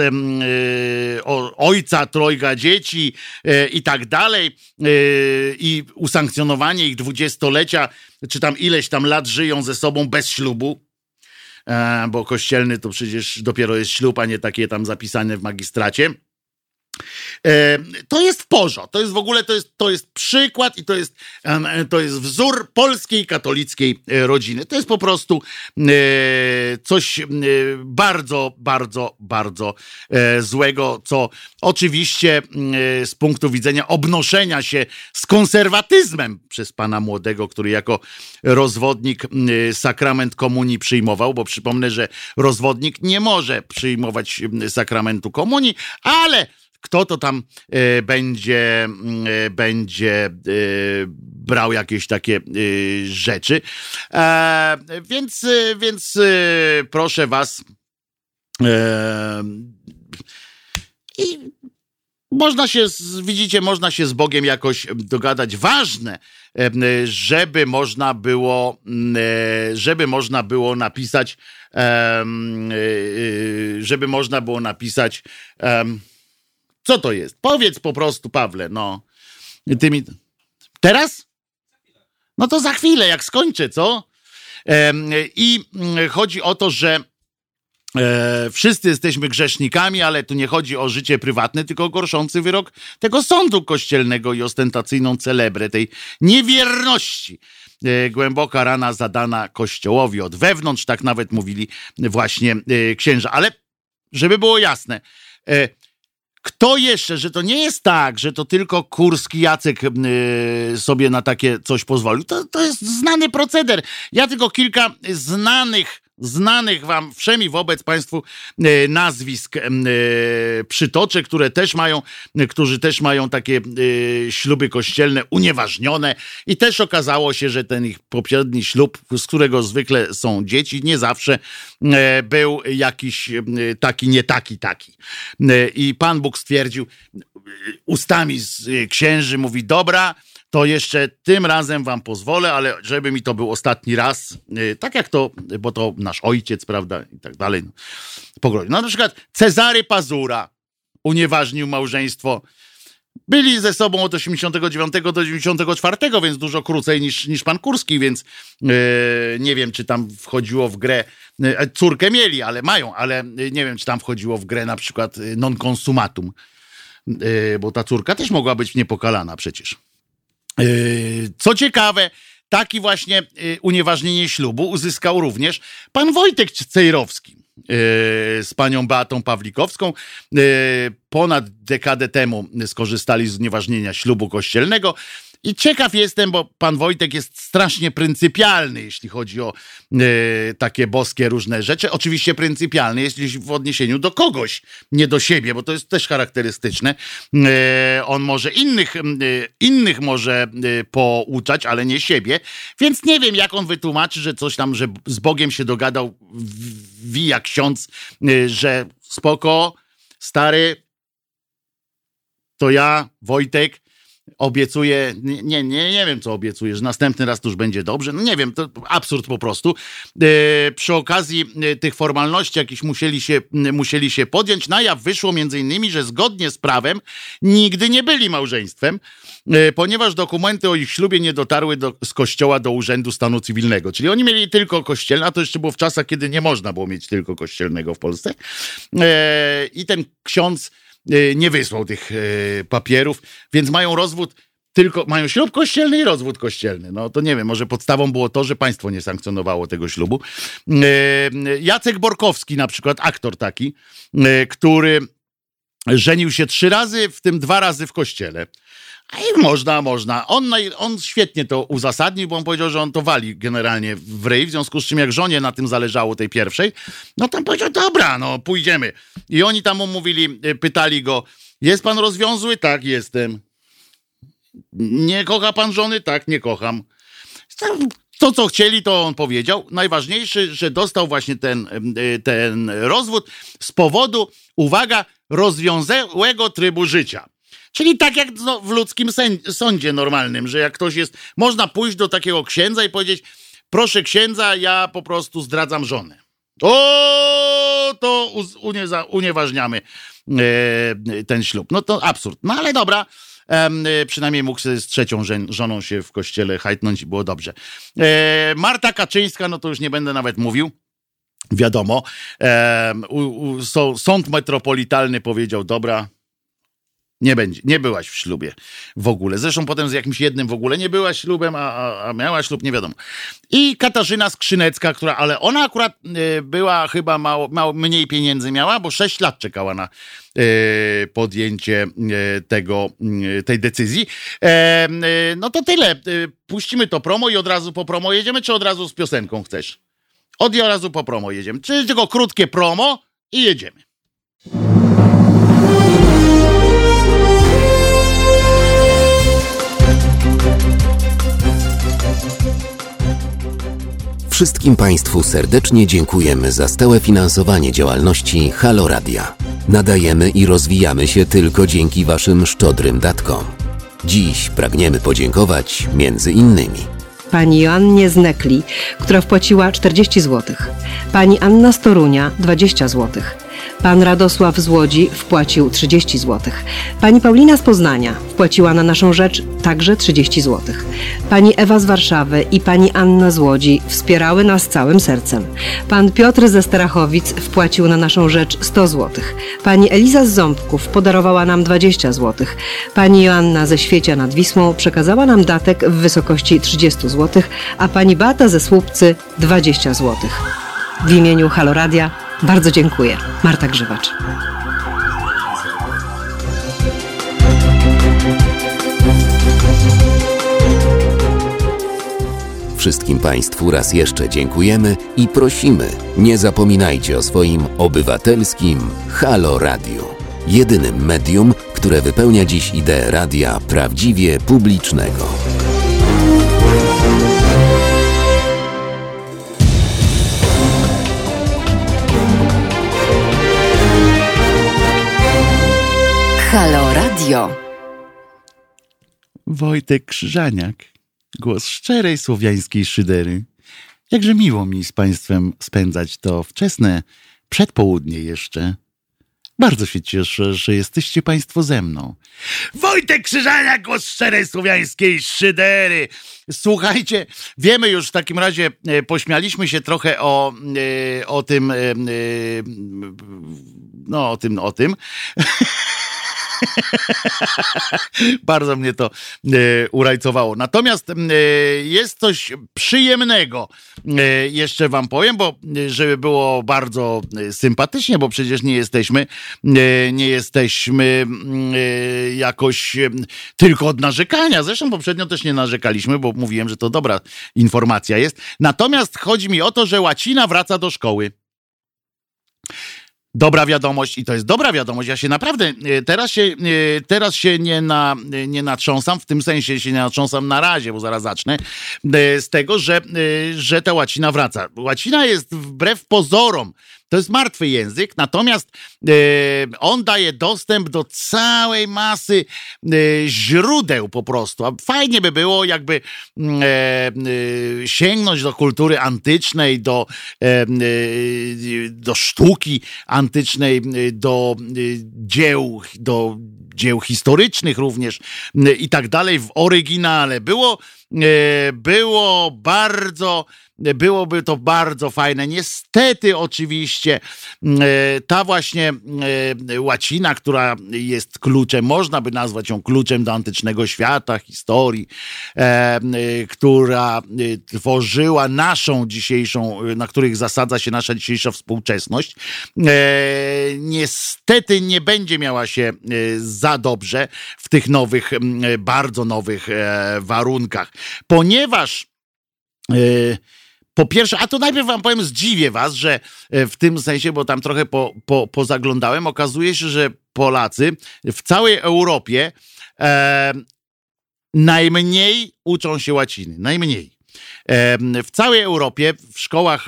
ojca trojga dzieci i tak dalej i usankcjonowanie ich dwudziestolecia, czy tam ileś tam lat żyją ze sobą bez ślubu, bo kościelny to przecież dopiero jest ślub, a nie takie tam zapisane w magistracie. E, to jest porządku. To jest w ogóle to jest, to jest przykład i to jest, to jest wzór polskiej katolickiej e, rodziny. To jest po prostu e, coś bardzo, bardzo, bardzo złego, co oczywiście z punktu widzenia obnoszenia się z konserwatyzmem przez pana młodego, który jako rozwodnik sakrament komunii przyjmował, bo przypomnę, że rozwodnik nie może przyjmować sakramentu komunii, ale kto to tam e, będzie, e, będzie e, brał jakieś takie rzeczy. Więc, więc proszę was. I można się, widzicie, można się z Bogiem jakoś dogadać. Ważne, żeby można było, żeby można było napisać, żeby można było napisać, co to jest? Powiedz po prostu, Pawle, no. Ty mi... Teraz? No to za chwilę, jak skończę, co? I mm, chodzi o to, że E, wszyscy jesteśmy grzesznikami, ale tu nie chodzi o życie prywatne, tylko o gorszący wyrok tego sądu kościelnego i ostentacyjną celebrę tej niewierności. E, głęboka rana zadana kościołowi od wewnątrz, tak nawet mówili właśnie e, księża. Ale żeby było jasne, kto jeszcze, że to nie jest tak, że to tylko Kurski Jacek yy, sobie na takie coś pozwolił. To, to jest znany proceder. Ja tylko kilka znanych znanych wam wszemi wobec państwu e, nazwisk e, przytoczę, które też mają, którzy też mają takie e, śluby kościelne unieważnione i też okazało się, że ten ich poprzedni ślub, z którego zwykle są dzieci, nie zawsze był jakiś taki, nie taki, taki. I Pan Bóg stwierdził ustami księży, mówi, dobra, to jeszcze tym razem wam pozwolę, ale żeby mi to był ostatni raz, y, tak jak to, bo to nasz ojciec, prawda, i tak dalej. No, no na przykład Cezary Pazura unieważnił małżeństwo. Byli ze sobą od 89 do 94, więc dużo krócej niż, niż pan Kurski, więc yy, nie wiem, czy tam wchodziło w grę. Yy, córkę mieli, ale mają, ale nie wiem, czy tam wchodziło w grę na przykład non consumatum, yy, bo ta córka też mogła być niepokalana przecież. Yy, co ciekawe, taki właśnie yy, unieważnienie ślubu uzyskał również pan Wojtek Cejrowski yy, z panią Beatą Pawlikowską. Ponad dekadę temu skorzystali z unieważnienia ślubu kościelnego. I ciekaw jestem, bo pan Wojtek jest strasznie pryncypialny, jeśli chodzi o e, takie boskie różne rzeczy. Oczywiście pryncypialny jest w odniesieniu do kogoś, nie do siebie, bo to jest też charakterystyczne. E, on może innych, e, innych może pouczać, ale nie siebie. Więc nie wiem, jak on wytłumaczy, że coś tam, że z Bogiem się dogadał, wi jak ksiądz, że spoko, stary, to ja, Wojtek, obiecuję, nie, nie, nie wiem co obiecuję, że następny raz już będzie dobrze, no nie wiem, to absurd po prostu. E, przy okazji e, tych formalności jakieś musieli się, musieli się podjąć, na jaw wyszło między innymi, że zgodnie z prawem nigdy nie byli małżeństwem, e, ponieważ dokumenty o ich ślubie nie dotarły do, z kościoła do Urzędu Stanu Cywilnego, czyli oni mieli tylko kościelne, a to jeszcze było w czasach, kiedy nie można było mieć tylko kościelnego w Polsce. E, i ten ksiądz nie wysłał tych e, papierów, więc mają rozwód tylko mają ślub kościelny i rozwód kościelny. No to nie wiem, może podstawą było to, że państwo nie sankcjonowało tego ślubu. E, Jacek Borkowski na przykład, aktor taki, który żenił się trzy razy, w tym dwa razy w kościele. I można, można. On, on świetnie to uzasadnił, bo on powiedział, że on to wali generalnie w ryj, w związku z czym jak żonie na tym zależało tej pierwszej, no tam powiedział, dobra, no pójdziemy. I oni tam mówili, y, pytali go, jest pan rozwiązły? Tak, jestem. Nie kocha pan żony? Tak, nie kocham. To, co chcieli, to on powiedział. Najważniejsze, że dostał właśnie ten, y, ten rozwód z powodu, uwaga, rozwiązałego trybu życia. Czyli tak jak no, w ludzkim sądzie normalnym, że jak ktoś jest, można pójść do takiego księdza i powiedzieć, proszę księdza, ja po prostu zdradzam żonę. O, to unieważniamy e, ten ślub. No to absurd. No ale dobra, e, przynajmniej mógł z trzecią żoną się w kościele hajtnąć i było dobrze. E, Marta Kaczyńska, no to już nie będę nawet mówił. Wiadomo, sąd metropolitalny powiedział, dobra, nie będzie, nie byłaś w ślubie w ogóle. Zresztą potem z jakimś jednym w ogóle nie byłaś ślubem, a, a, miała ślub, nie wiadomo. I Katarzyna Skrzynecka, która, ale ona akurat y, była chyba mało, mało, mniej pieniędzy miała, bo 6 lat czekała na y, podjęcie y, tego, tej decyzji. E, no to tyle. puścimy to promo i od razu po promo jedziemy, czy od razu z piosenką chcesz? Od razu po promo jedziemy. Czy tylko krótkie promo i jedziemy. Wszystkim Państwu serdecznie dziękujemy za stałe finansowanie działalności Halo Radia. Nadajemy i rozwijamy się tylko dzięki Waszym szczodrym datkom. Dziś pragniemy podziękować między innymi pani Joannie Znekli, która wpłaciła 40 zł, pani Anna Storunia 20 złotych Pan Radosław z Łodzi wpłacił 30 zł. Pani Paulina z Poznania wpłaciła na naszą rzecz także 30 zł. Pani Ewa z Warszawy i pani Anna z Łodzi wspierały nas całym sercem. Pan Piotr ze Starachowic wpłacił na naszą rzecz 100 zł. Pani Eliza z Ząbków podarowała nam 20 zł. Pani Joanna ze Świecia nad Wisłą przekazała nam datek w wysokości 30 zł, a pani Bata ze Słupcy 20 zł. W imieniu Haloradia bardzo dziękuję. Marta Grzywacz. Wszystkim Państwu raz jeszcze dziękujemy i prosimy, nie zapominajcie o swoim obywatelskim Halo Radio. Jedynym medium, które wypełnia dziś ideę radia prawdziwie publicznego. Halo Radio. Wojtek Krzyżaniak. Głos szczerej słowiańskiej szydery. Jakże miło mi z Państwem spędzać to wczesne przedpołudnie jeszcze. Bardzo się cieszę, że jesteście Państwo ze mną. Wojtek Krzyżaniak, głos szczerej słowiańskiej szydery. Słuchajcie, wiemy już w takim razie, e, pośmialiśmy się trochę o, e, o tym, e, no o tym, o tym. Bardzo mnie to e, urajcowało. Natomiast e, jest coś przyjemnego, e, jeszcze wam powiem, bo żeby było bardzo sympatycznie, bo przecież nie jesteśmy, nie jesteśmy mm, jakoś tylko od narzekania. Zresztą poprzednio też nie narzekaliśmy, bo mówiłem, że to dobra informacja jest. Natomiast chodzi mi o to, że łacina wraca do szkoły dobra wiadomość i to jest dobra wiadomość. Ja się naprawdę e, teraz się, e, teraz się nie, na, nie natrząsam, w tym sensie się nie natrząsam na razie, bo zaraz zacznę, e, z tego, że, że ta łacina wraca. Łacina jest wbrew pozorom to jest martwy język, natomiast e, on daje dostęp do całej masy e, źródeł po prostu. A fajnie by było, jakby mm, e, sięgnąć do kultury antycznej, do, do sztuki antycznej, do dzieł, do dzieł historycznych również i tak dalej w oryginale. Było, było bardzo byłoby to bardzo fajne. Niestety, oczywiście, mm, e, ta właśnie e, łacina, która jest kluczem, można by nazwać ją kluczem do antycznego świata, historii, e, która tworzyła naszą dzisiejszą, na których zasadza się nasza dzisiejsza współczesność, niestety nie będzie miała się za dobrze w tych nowych, bardzo nowych warunkach. Ponieważ po pierwsze, a to najpierw wam powiem, zdziwię was, że w tym sensie, bo tam trochę po, po, pozaglądałem, okazuje się, że Polacy w całej Europie e, najmniej uczą się łaciny. Najmniej. W całej Europie w szkołach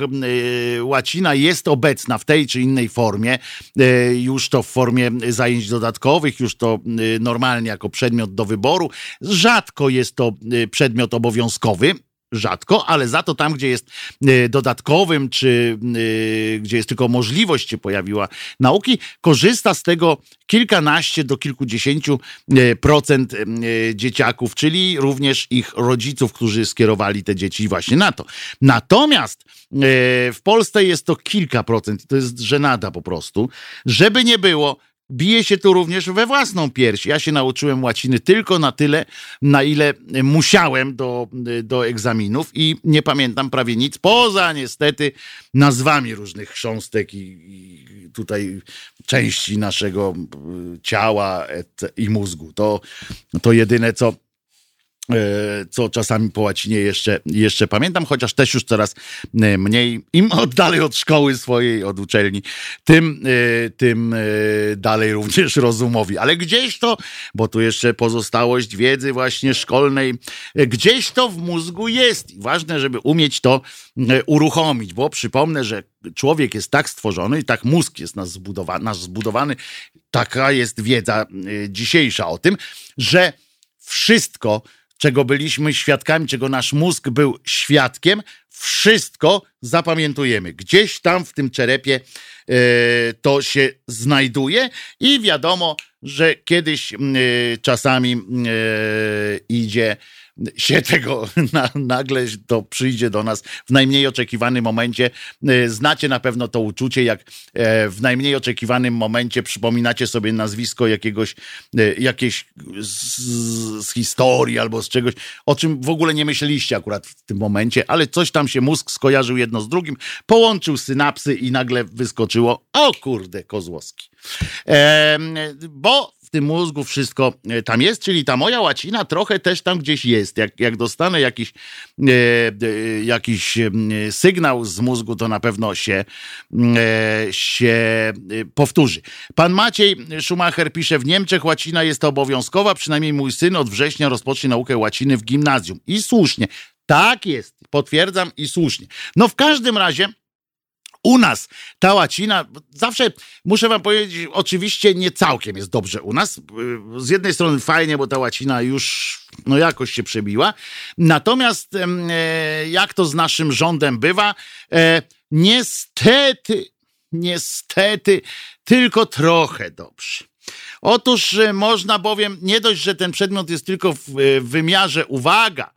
łacina jest obecna w tej czy innej formie, e, już to w formie zajęć dodatkowych, już to normalnie jako przedmiot do wyboru. Rzadko jest to przedmiot obowiązkowy, rzadko, ale za to tam, gdzie jest e, dodatkowym, czy e, gdzie jest tylko możliwość się pojawiła nauki, korzysta z tego kilkanaście do kilkudziesięciu e, procent dzieciaków, czyli również ich rodziców, którzy skierowali te dzieci właśnie na to. Natomiast w Polsce jest to kilka procent to jest żenada po prostu. Żeby nie było, bije się tu również we własną pierś. Ja się nauczyłem łaciny tylko na tyle, na ile musiałem do, do egzaminów i nie pamiętam prawie nic, poza niestety nazwami różnych chrząstek i, i tutaj części naszego ciała i mózgu. To, to jedyne, co co czasami po łacinie jeszcze, jeszcze pamiętam, chociaż też już coraz e, mniej. Im dalej od szkoły swojej, od uczelni, tym, e, tym dalej również rozumowi. Ale gdzieś to, bo tu jeszcze pozostałość wiedzy właśnie szkolnej, gdzieś to w mózgu jest. I ważne, żeby umieć to uruchomić, bo przypomnę, że człowiek jest tak stworzony i tak mózg jest nasz zbudowany, nasz zbudowany taka jest wiedza dzisiejsza o tym, że wszystko, czego byliśmy świadkami, czego nasz mózg był świadkiem, wszystko zapamiętujemy. Gdzieś tam w tym czerepie e, to się znajduje i wiadomo, że kiedyś e, czasami e, idzie się tego na, nagle to przyjdzie do nas w najmniej oczekiwanym momencie. E, znacie na pewno to uczucie, jak e, w najmniej oczekiwanym momencie przypominacie sobie nazwisko jakiegoś, e, jakieś z, z historii albo z czegoś, o czym w ogóle nie myśleliście akurat w tym momencie, ale coś tam się mózg skojarzył jedno z drugim, połączył synapsy i nagle wyskoczyło, o kurde, Kozłowski. E, bo tym mózgu wszystko e, tam jest, czyli ta moja łacina trochę też tam gdzieś jest. Jak, jak dostanę jakiś, e, e, jakiś sygnał z mózgu, to na pewno się, się powtórzy. Pan Maciej Schumacher pisze, w Niemczech łacina jest obowiązkowa, przynajmniej mój syn od września rozpocznie naukę łaciny w gimnazjum. I słusznie. Tak jest, potwierdzam i słusznie. No w każdym razie u nas ta łacina, zawsze muszę wam powiedzieć, oczywiście nie całkiem jest dobrze u nas. Z jednej strony fajnie, bo ta łacina już no jakoś się przebiła. Natomiast e, jak to z naszym rządem bywa, e, niestety, niestety tylko trochę dobrze. Otóż e, można bowiem, nie dość, że ten przedmiot jest tylko w wymiarze, uwaga,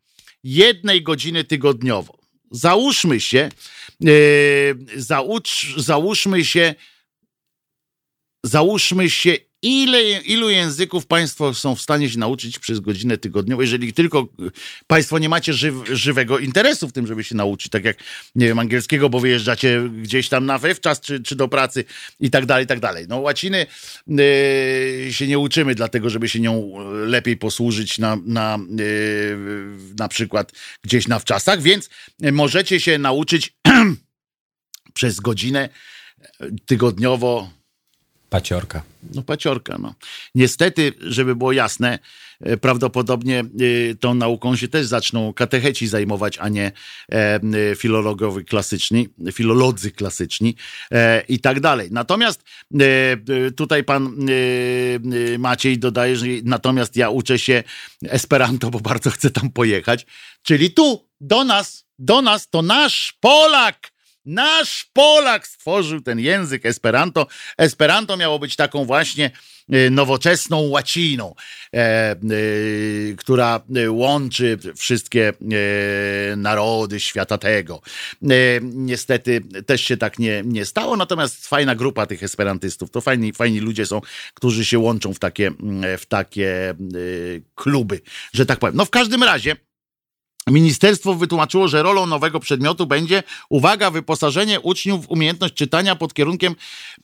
jednej godziny tygodniowo. Załóżmy się, załóż, załóżmy się, załóżmy się, ile, ilu języków Państwo są w stanie się nauczyć przez godzinę tygodniową, jeżeli tylko Państwo nie macie żyw, żywego interesu w tym, żeby się nauczyć, tak jak, nie wiem, angielskiego, bo wyjeżdżacie gdzieś tam na wczas, czy, czy do pracy i tak dalej, i tak dalej. No łaciny yy, się nie uczymy dlatego, żeby się nią lepiej posłużyć na, na, na przykład gdzieś na wczasach, więc możecie się nauczyć przez godzinę tygodniowo Paciorka. No paciorka, no. Niestety, żeby było jasne, e, prawdopodobnie e, tą nauką się też zaczną katecheci zajmować, a nie e, filologowie klasyczni, filolodzy klasyczni i tak dalej. Natomiast tutaj pan Maciej dodaje, że natomiast ja uczę się Esperanto, bo bardzo chcę tam pojechać, czyli tu, do nas, do nas, to nasz Polak Nasz Polak stworzył ten język Esperanto. Esperanto miało być taką właśnie e, nowoczesną łaciną, e, e, która łączy wszystkie narody świata tego. Niestety też się tak nie, nie stało, natomiast fajna grupa tych esperantystów, to fajni, fajni ludzie są, którzy się łączą w takie, w takie kluby, że tak powiem. No w każdym razie Ministerstwo wytłumaczyło, że rolą nowego przedmiotu będzie, uwaga, wyposażenie uczniów w umiejętność czytania pod kierunkiem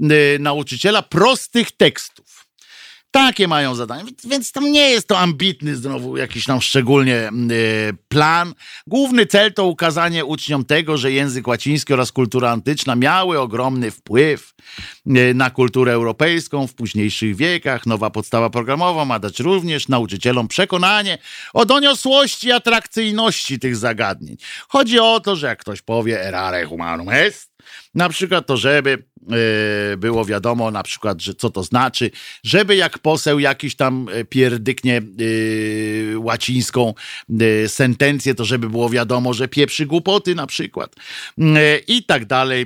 y, nauczyciela prostych tekstów. Takie mają zadania, więc tam nie jest to ambitny znowu jakiś tam szczególnie plan. Główny cel to ukazanie uczniom tego, że język łaciński oraz kultura antyczna miały ogromny wpływ na kulturę europejską w późniejszych wiekach. Nowa podstawa programowa ma dać również nauczycielom przekonanie o doniosłości i atrakcyjności tych zagadnień. Chodzi o to, że jak ktoś powie erare humanum est, na przykład to, żeby e, było wiadomo, na przykład, że co to znaczy, żeby jak poseł jakiś tam e, pierdyknie yy, łacińską sentencję, to żeby było wiadomo, że pieprzy głupoty na przykład yy, i tak dalej,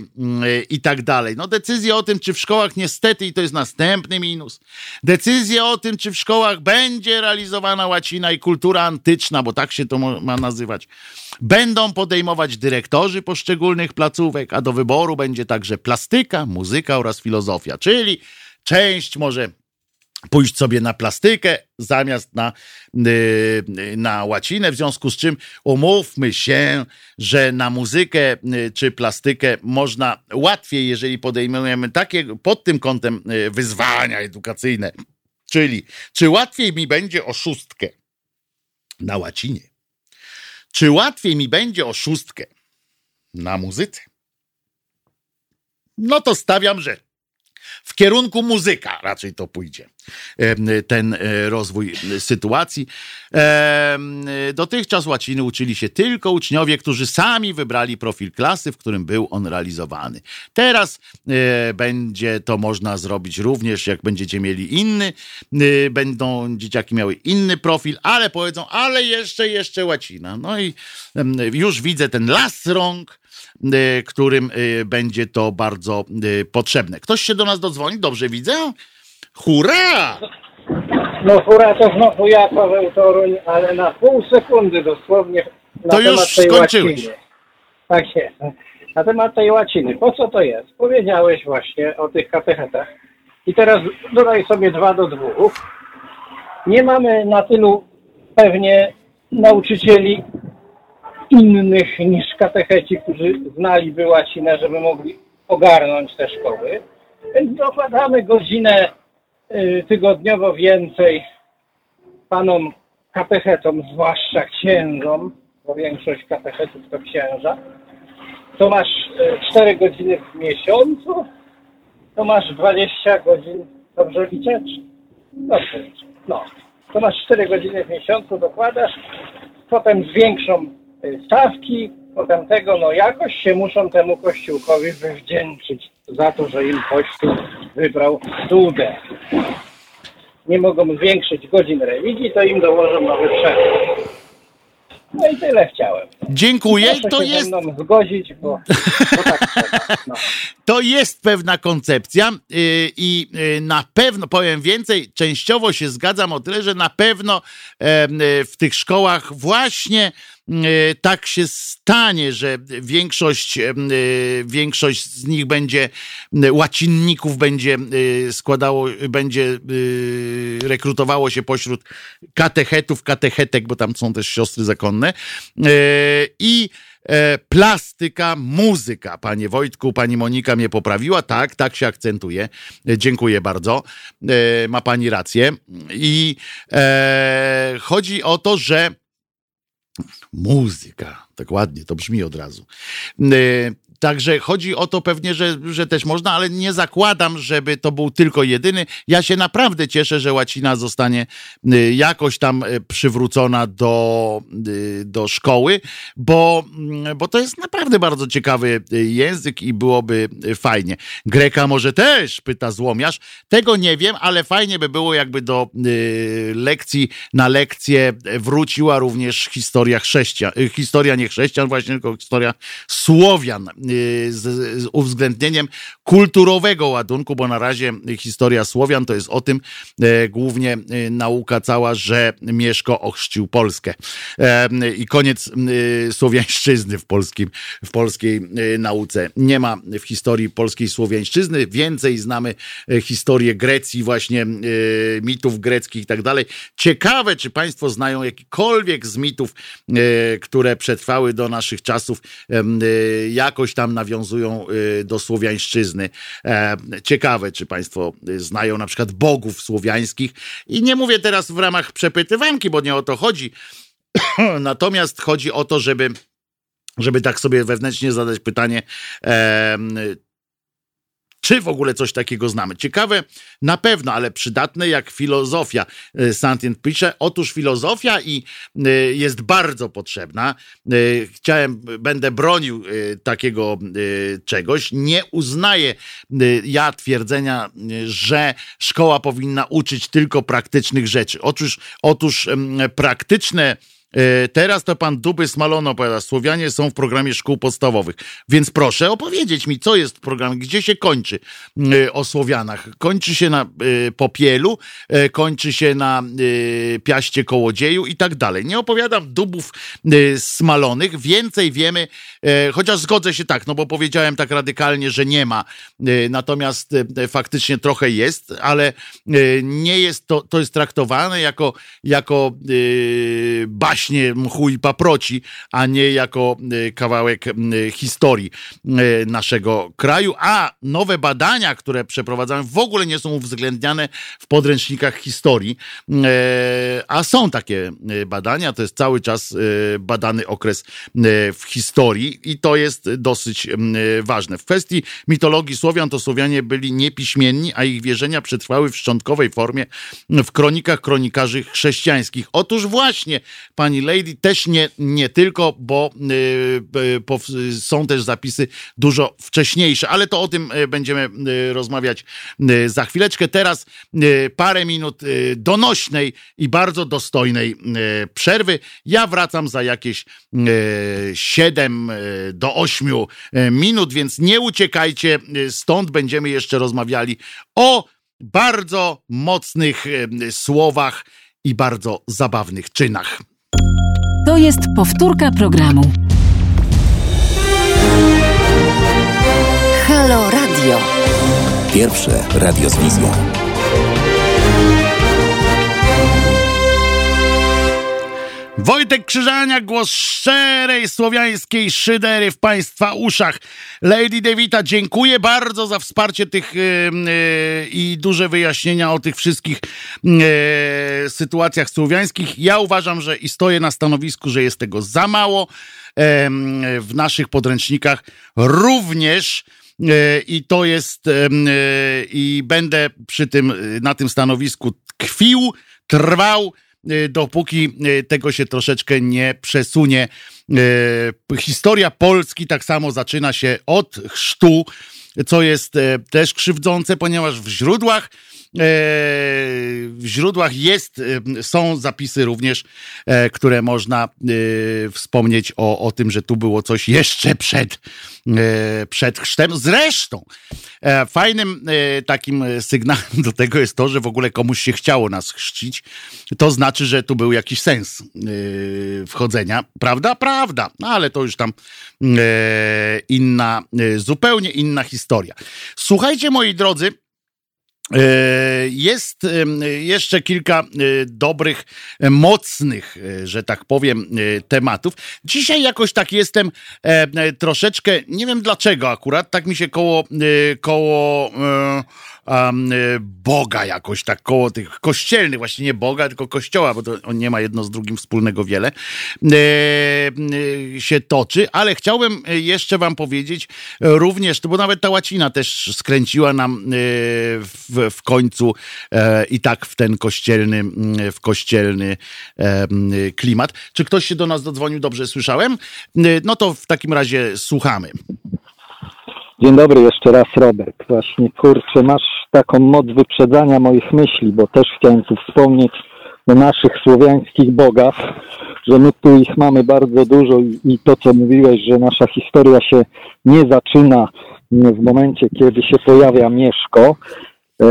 i tak dalej. No decyzje o tym, czy w szkołach niestety, i to jest następny minus, decyzje o tym, czy w szkołach będzie realizowana łacina i kultura antyczna, bo tak się to ma nazywać, będą podejmować dyrektorzy poszczególnych placówek, a do wyboru będzie także plastyka, muzyka oraz filozofia, czyli część może pójść sobie na plastykę zamiast na, y, na łacinę, w związku z czym umówmy się, że na muzykę y, czy plastykę można łatwiej, jeżeli podejmujemy takie pod tym kątem y, wyzwania edukacyjne, czyli czy łatwiej mi będzie o szóstkę na łacinie, czy łatwiej mi będzie o szóstkę na muzyce? No to stawiam, że w kierunku muzyka raczej to pójdzie, ten e, rozwój sytuacji. Dotychczas łaciny uczyli się tylko uczniowie, którzy sami wybrali profil klasy, w którym był on realizowany. Teraz e, będzie to można zrobić również, jak będziecie mieli inny, e, będą dzieciaki miały inny profil, ale powiedzą, ale jeszcze, jeszcze łacina. No i już widzę ten las rąk, którym y, będzie to bardzo y, potrzebne. Ktoś się do nas dodzwoni? Dobrze widzę? Hurra! No hurra to znowu ja, Paweł Toruń, ale na pół sekundy dosłownie na to już skończyłeś. Łaciny. Tak jest. Na temat tej łaciny. Po co to jest? Powiedziałeś właśnie o tych katechetach. I teraz dodaj sobie dwa do dwóch. Nie mamy na tylu pewnie nauczycieli innych niż katecheci, którzy znaliby łacinę, żeby mogli ogarnąć te szkoły. Więc dokładamy godzinę y, tygodniowo więcej panom katechetom, zwłaszcza księżom, bo większość katechetów to księża, to masz 4 y, godziny w miesiącu, to masz 20 godzin, dobrze liczę? Dobrze liczę. No, to masz 4 godziny w miesiącu, dokładasz, potem większą stawki, potem tego, no jakoś się muszą temu kościółkowi wywdzięczyć za to, że im kościół wybrał dudę. Nie mogą zwiększyć godzin religii, to im dołożą nowy przepis. No i tyle chciałem. Dziękuję. Proszę to jest. zgodzić, bo, bo tak trzeba. No. To jest pewna koncepcja yy, i yy, na pewno, powiem więcej, częściowo się zgadzam o tyle, że na pewno yy, w tych szkołach właśnie tak się stanie, że większość, e, większość z nich będzie, łacinników będzie e, składało, będzie rekrutowało się pośród katechetów, katechetek, bo tam są też siostry zakonne i plastyka, muzyka. Panie Wojtku, pani Monika mnie poprawiła. Tak, tak się akcentuje. Dziękuję bardzo. Ma pani rację. I chodzi o to, że Muzyka, tak ładnie to brzmi od razu. Także chodzi o to pewnie, że, że też można, ale nie zakładam, żeby to był tylko jedyny. Ja się naprawdę cieszę, że łacina zostanie y, jakoś tam y, przywrócona do, y, do szkoły, bo, mm, bo to jest naprawdę bardzo ciekawy język i byłoby fajnie. Greka może też, pyta złomiarz. Tego nie wiem, ale fajnie by było, jakby do lekcji na lekcję wróciła również historia chrześcijan. Historia nie chrześcijan, właśnie tylko historia Słowian z, z uwzględnieniem kulturowego ładunku, bo na razie historia Słowian to jest o tym e, głównie e, nauka cała, że Mieszko ochrzcił Polskę. E, I koniec słowiańszczyzny w, polskim, w polskiej nauce. Nie ma w historii polskiej słowiańszczyzny. Więcej znamy historię Grecji, właśnie mitów greckich i tak dalej. Ciekawe, czy Państwo znają jakikolwiek z mitów, które przetrwały do naszych czasów, jakoś tam nawiązują do słowiańszczyzny. Ciekawe, czy Państwo znają na przykład bogów słowiańskich. I nie mówię teraz w ramach przepytywanki, bo nie o to chodzi. Natomiast chodzi o to, żeby żeby tak sobie wewnętrznie zadać pytanie, e, czy w ogóle coś takiego znamy. Ciekawe na pewno, ale przydatne jak filozofia. E, Santien pisze, otóż filozofia i e, jest bardzo potrzebna. E, chciałem, będę bronił takiego czegoś. Nie uznaję ja twierdzenia, że szkoła powinna uczyć tylko praktycznych rzeczy. Otóż, otóż praktyczne teraz to pan Duby Smalon opowiada, Słowianie są w programie szkół podstawowych. Więc proszę opowiedzieć mi, co jest w programie, gdzie się kończy e, o Słowianach. Kończy się na e, Popielu, kończy się na Piaście Kołodzieju i tak dalej. Nie opowiadam dubów smalonych, więcej wiemy, chociaż zgodzę się tak, no bo powiedziałem tak radykalnie, że nie ma, natomiast faktycznie trochę jest, ale nie jest to, to jest traktowane jako, jako baś właśnie mchu i paproci, a nie jako e, kawałek historii e, naszego kraju. A nowe badania, które przeprowadzamy, w ogóle nie są uwzględniane w podręcznikach historii, a są takie badania. To jest cały czas badany okres w historii i to jest dosyć ważne. W kwestii mitologii Słowian to Słowianie byli niepiśmienni, a ich wierzenia przetrwały w szczątkowej formie w kronikach kronikarzy chrześcijańskich. Otóż właśnie, pani pani Lady, też nie, nie tylko, bo y, y, są też zapisy dużo wcześniejsze, ale to o tym y, będziemy rozmawiać za chwileczkę. Teraz parę minut donośnej i bardzo dostojnej przerwy. Ja wracam za jakieś 7 do 8 minut, więc nie uciekajcie stąd. Będziemy jeszcze rozmawiali o bardzo mocnych słowach i bardzo zabawnych czynach. To jest powtórka programu. Halo Radio. Pierwsze radio z wizją. Wojtek Krzyżania, głos szczerej słowiańskiej szydery w Państwa uszach. Lady Devita, dziękuję bardzo za wsparcie tych yy, yy, i duże wyjaśnienia o tych wszystkich yy, sytuacjach słowiańskich. Ja uważam, że i stoję na stanowisku, że jest tego za mało. w naszych podręcznikach również. I to jest, i będę przy tym, na tym stanowisku tkwił, trwał Y, dopóki y, tego się troszeczkę nie przesunie. Y, historia Polski tak samo zaczyna się od chrztu, co jest też krzywdzące, ponieważ w źródłach w źródłach jest, są zapisy również, e, które można wspomnieć o, o tym, że tu było coś jeszcze przed, e, przed chrztem. Zresztą e, fajnym takim sygnałem do tego jest to, że w ogóle komuś się chciało nas chrzcić. To znaczy, że tu był jakiś sens wchodzenia. Prawda? Prawda. No, ale to już tam inna, zupełnie inna historia. Słuchajcie, moi drodzy, E, jest jeszcze kilka e, dobrych, e, mocnych, że tak powiem, tematów. Dzisiaj jakoś tak jestem troszeczkę, nie wiem dlaczego akurat, tak mi się koło, koło Boga jakoś tak koło tych kościelnych, właśnie nie Boga, tylko kościoła, bo to on nie ma jedno z drugim wspólnego wiele, e, e, się toczy, ale chciałbym jeszcze wam powiedzieć również, bo nawet ta łacina też skręciła nam e, w, w końcu e, i tak w ten kościelny, w kościelny e, klimat. Czy ktoś się do nas dodzwonił? Dobrze słyszałem? No to w takim razie słuchamy. Dzień dobry jeszcze raz, Robert. Właśnie, kurczę, masz taką moc wyprzedzania moich myśli, bo też chciałem tu wspomnieć o naszych słowiańskich bogach, że my tu ich mamy bardzo dużo i to, co mówiłeś, że nasza historia się nie zaczyna w momencie, kiedy się pojawia Mieszko. E,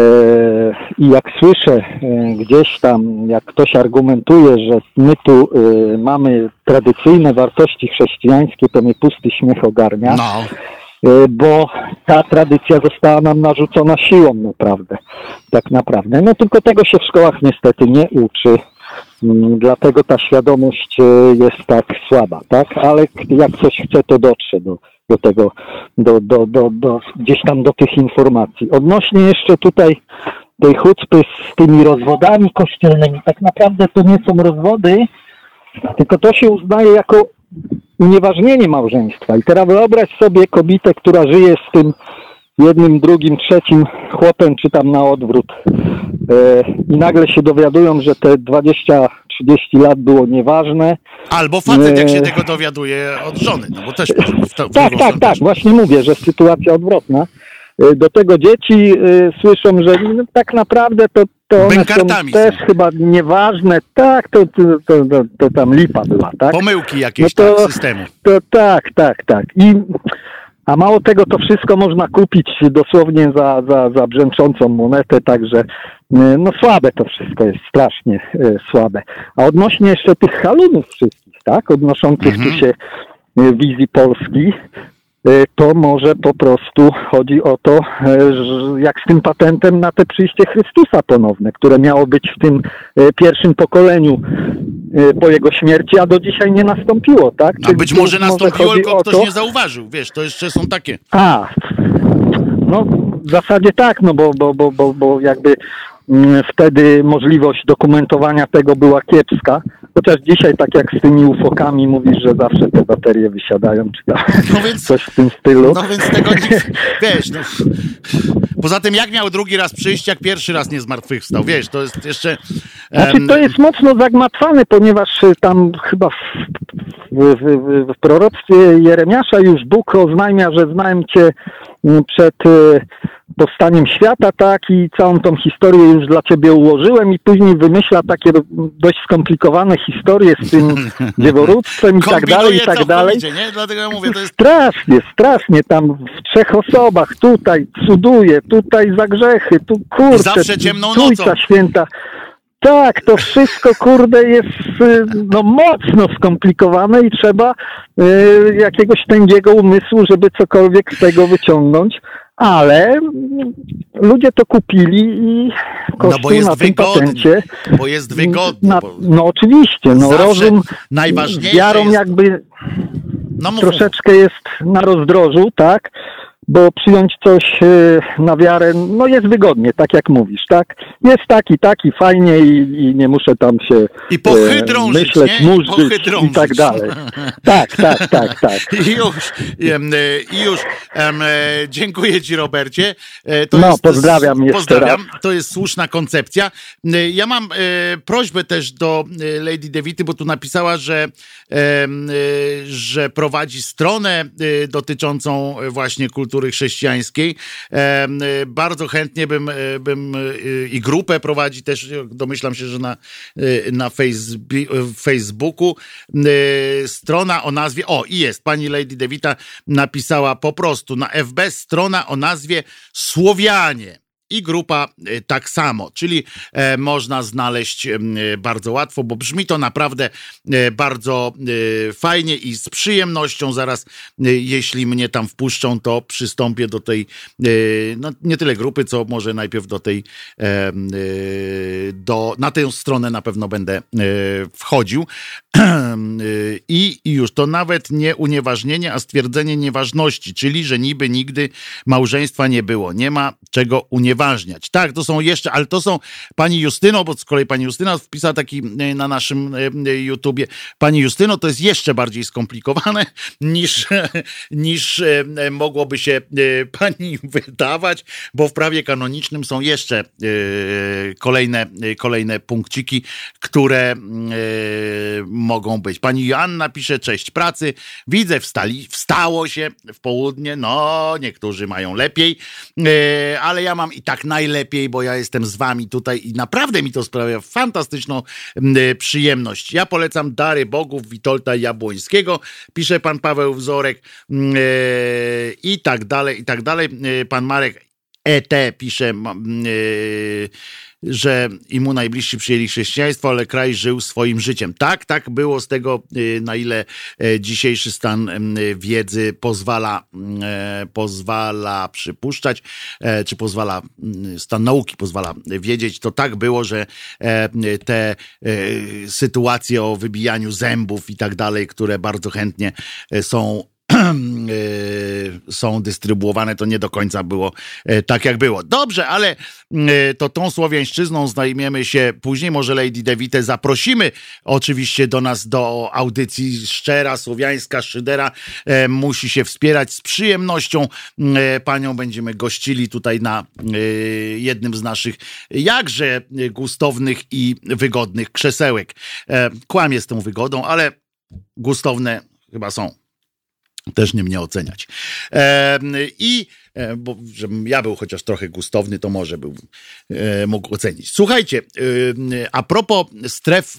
I jak słyszę e, gdzieś tam, jak ktoś argumentuje, że my tu e, mamy tradycyjne wartości chrześcijańskie, to mnie pusty śmiech ogarnia. No. Bo ta tradycja została nam narzucona siłą naprawdę, tak naprawdę. No tylko tego się w szkołach niestety nie uczy, mm, dlatego ta świadomość jest tak słaba, tak? Ale jak coś chce, to dotrze do do tego, do, do, do, do, gdzieś tam do tych informacji. Odnośnie jeszcze tutaj tej chucpy z tymi rozwodami kościelnymi, tak naprawdę to nie są rozwody, tylko to się uznaje jako unieważnienie małżeństwa. I teraz wyobraź sobie kobietę, która żyje z tym jednym, drugim, trzecim chłopem, czy tam na odwrót. E, I nagle się dowiadują, że te 20-30 lat było nieważne. Albo facet, jak się E, tego dowiaduje od żony, no bo też w to, w Tak, drugą tak, stronę. tak, właśnie mówię, że sytuacja odwrotna. Y, Do tego dzieci y, słyszą, że no, tak naprawdę to, to one są też chyba nieważne. Tak, to, to, to, to, to tam lipa była, tak? Pomyłki jakieś No to- tak, systemu. To tak, tak, tak. I, a mało tego, to wszystko można kupić dosłownie za, za, za brzęczącą monetę, także y, no słabe to wszystko jest, strasznie y, słabe. A odnośnie jeszcze tych halunów wszystkich, tak, odnoszących tu się y, wizji Polski, to może po prostu chodzi o to, jak z tym patentem na te przyjście Chrystusa ponowne, które miało być w tym pierwszym pokoleniu po jego śmierci, a do dzisiaj nie nastąpiło, tak? A Czyli być tu może nastąpiło, chodzi tylko ktoś to- nie zauważył, wiesz, to jeszcze są takie. a, no w zasadzie tak, no bo, bo, bo, bo, bo jakby mm, wtedy możliwość dokumentowania tego była kiepska. Chociaż dzisiaj, tak jak z tymi ufokami, mówisz, że zawsze te baterie wysiadają, czy tam coś w tym stylu. No więc tego nie, wiesz, no. Poza tym jak miał drugi raz przyjść, jak pierwszy raz nie zmartwychwstał, wiesz, to jest jeszcze... Znaczy to jest mocno zagmatwane, ponieważ y, tam chyba w, w, w, w proroctwie Jeremiasza już Bóg oznajmia, że znałem Cię mm, przed y, powstaniem świata, tak, i całą tą historię już dla Ciebie ułożyłem i później wymyśla takie dość skomplikowane historie z tym dzieworództwem i tak dalej, i tak dalej. nie? Dlatego ja mówię, to jest... Strasznie, strasznie tam w trzech osobach, tutaj cuduje, tutaj za grzechy, tu kurczę, Zawsze ciemną Trójca nocą. święta. Tak, to wszystko kurde jest y, no mocno skomplikowane i trzeba y, jakiegoś tęgiego umysłu, żeby cokolwiek z tego wyciągnąć. Ale ludzie to kupili i Kościół No bo jest na tym wygodnie, patencie. bo jest wygodnie. Na, no oczywiście, no rozum najważniejsze wiarą jest- jakby No troszeczkę jest na rozdrożu, tak? Bo przyjąć coś y, na wiarę, no jest wygodnie, tak jak mówisz, tak? Jest taki, taki, fajnie i, i nie muszę tam się I pochydrążyć, e, myśleć, nie? I murzyć i tak dalej. Tak, tak, tak, tak. I już, e, i już. Em, e, dziękuję Ci, Robercie. E, To No, jest, pozdrawiam jeszcze pozdrawiam. To jest słuszna koncepcja. E, Ja mam e, prośbę też do Lady Devity, bo tu napisała, że, e, że prowadzi stronę dotyczącą właśnie kultury chrześcijańskiej. Em, e, Bardzo chętnie bym, e, bym e, i grupę prowadzi też, domyślam się, że na, na Facebooku, Strona o nazwie, o i jest, pani Lady Devita napisała po prostu na FB strona o nazwie Słowianie. I grupa e, tak samo, czyli e, można znaleźć e, bardzo łatwo, bo brzmi to naprawdę e, bardzo fajnie i z przyjemnością. Zaraz, jeśli mnie tam wpuszczą, to przystąpię do tej, no nie tyle grupy, co może najpierw do tej, do, na tę stronę na pewno będę wchodził. Y, I już to nawet nie unieważnienie, a stwierdzenie nieważności, czyli że niby nigdy małżeństwa nie było. Nie ma czego Tak, to są jeszcze, ale to są pani Justyno, bo z kolei pani Justyna wpisała taki y, na naszym y, y, YouTubie. Pani Justyno, to jest jeszcze bardziej skomplikowane niż, niż mogłoby się pani wydawać, bo w prawie kanonicznym są jeszcze kolejne, kolejne punkciki, które mogą być. Pani Joanna pisze, cześć pracy, widzę wstali, wstało się w południe, no niektórzy mają lepiej, ale ja mam i tak najlepiej, bo ja jestem z wami tutaj i naprawdę mi to sprawia fantastyczną y, przyjemność. Ja polecam Dary Bogów Witolda Jabłońskiego, pisze pan Paweł Wzorek y, i tak dalej, i tak dalej. Y, Pan Marek ET pisze, ma- y, że i mu najbliżsi przyjęli chrześcijaństwo, ale kraj żył swoim życiem. Tak, tak było z tego, y, na ile e, dzisiejszy stan wiedzy pozwala, e, pozwala przypuszczać, e, czy pozwala, stan nauki pozwala wiedzieć, to tak było, że te sytuacje o wybijaniu zębów i tak dalej, które bardzo chętnie są są dystrybuowane, to nie do końca było tak, jak było. Dobrze, ale to tą słowiańszczyzną zajmiemy się później. Może Lady Devite zaprosimy oczywiście do nas do audycji Szczera, Słowiańska Szydera. Musi się wspierać z przyjemnością. Panią będziemy gościli tutaj na jednym z naszych jakże gustownych i wygodnych krzesełek. Kłamie z tą wygodą, ale gustowne chyba są. Też nie mnie oceniać. I E, bo żebym ja był chociaż trochę gustowny, to może był, e, mógł ocenić. Słuchajcie, e, a propos stref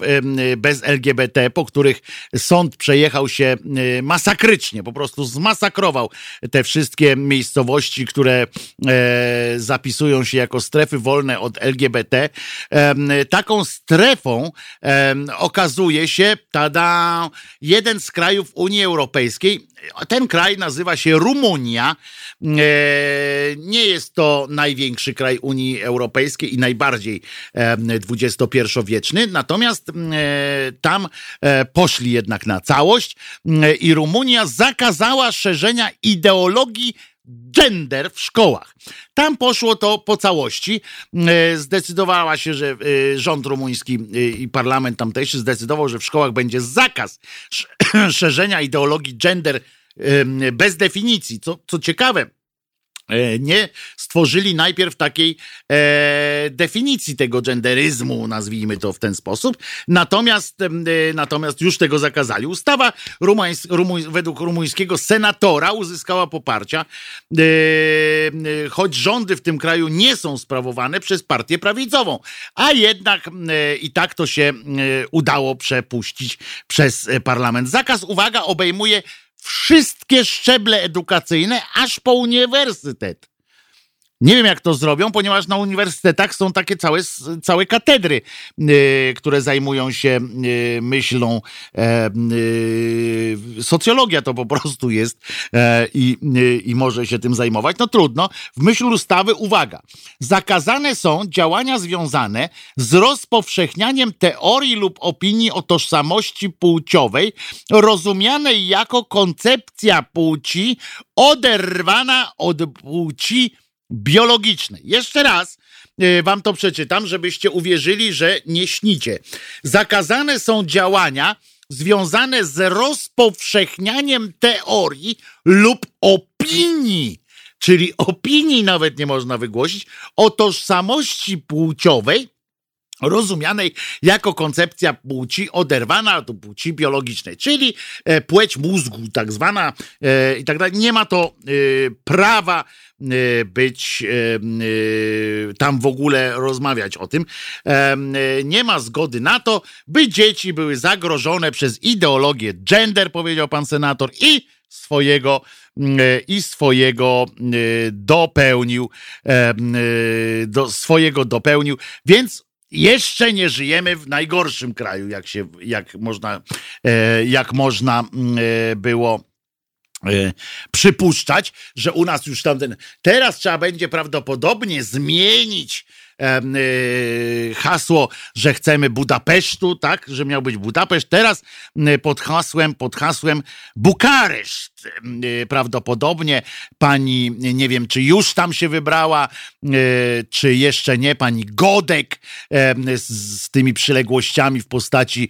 bez LGBT, po których sąd przejechał się masakrycznie, po prostu zmasakrował te wszystkie miejscowości, które zapisują się jako strefy wolne od LGBT. Taką strefą okazuje się, tada, jeden z krajów Unii Europejskiej, ten kraj nazywa się Rumunia. Nie jest to największy kraj Unii Europejskiej i najbardziej XXI-wieczny, natomiast tam e, poszli jednak na całość i Rumunia zakazała szerzenia ideologii gender w szkołach. Tam poszło to po całości. Zdecydowała się, że e, rząd rumuński e, i parlament tamtejszy zdecydował, że w szkołach będzie zakaz szerzenia ideologii gender bez definicji. Co, co ciekawe, E, nie stworzyli najpierw takiej e, definicji tego genderyzmu, nazwijmy to w ten sposób, natomiast, e, natomiast już tego zakazali. Ustawa rumuńs, rumuń, według rumuńskiego senatora uzyskała poparcia, e, e, choć rządy w tym kraju nie są sprawowane przez partię prawicową, a jednak e, i tak to się udało przepuścić przez parlament. Zakaz, uwaga, obejmuje wszystkie szczeble edukacyjne, aż po uniwersytet. Nie wiem, jak to zrobią, ponieważ na uniwersytetach są takie całe, całe katedry, yy, które zajmują się yy, myślą. Yy, socjologia to po prostu jest e, i, i może się tym zajmować. No trudno. W myśl ustawy, uwaga, zakazane są działania związane z rozpowszechnianiem teorii lub opinii o tożsamości płciowej, rozumianej jako koncepcja płci oderwana od płci biologicznej. Jeszcze raz e, wam to przeczytam, żebyście uwierzyli, że nie śnicie. Zakazane są działania związane z rozpowszechnianiem teorii lub opinii, czyli opinii nawet nie można wygłosić, o tożsamości płciowej, rozumianej jako koncepcja płci oderwana od płci biologicznej, czyli e, płeć mózgu, tak zwana e, i tak dalej. Nie ma to prawa E, być e, e, tam w ogóle rozmawiać o tym. Nie ma zgody na to, by dzieci były zagrożone przez ideologię gender, powiedział pan senator, i swojego i swojego dopełnił, do swojego dopełnił, więc jeszcze nie żyjemy w najgorszym kraju, jak się, jak można, jak można było E, przypuszczać, że u nas już tamten. Teraz trzeba będzie prawdopodobnie zmienić e, hasło, że chcemy Budapesztu, tak, że miał być Budapeszt. Teraz pod hasłem, pod hasłem Bukareszt. Prawdopodobnie pani, nie wiem, czy już tam się wybrała, e, czy jeszcze nie, pani Godek z, tymi przyległościami w postaci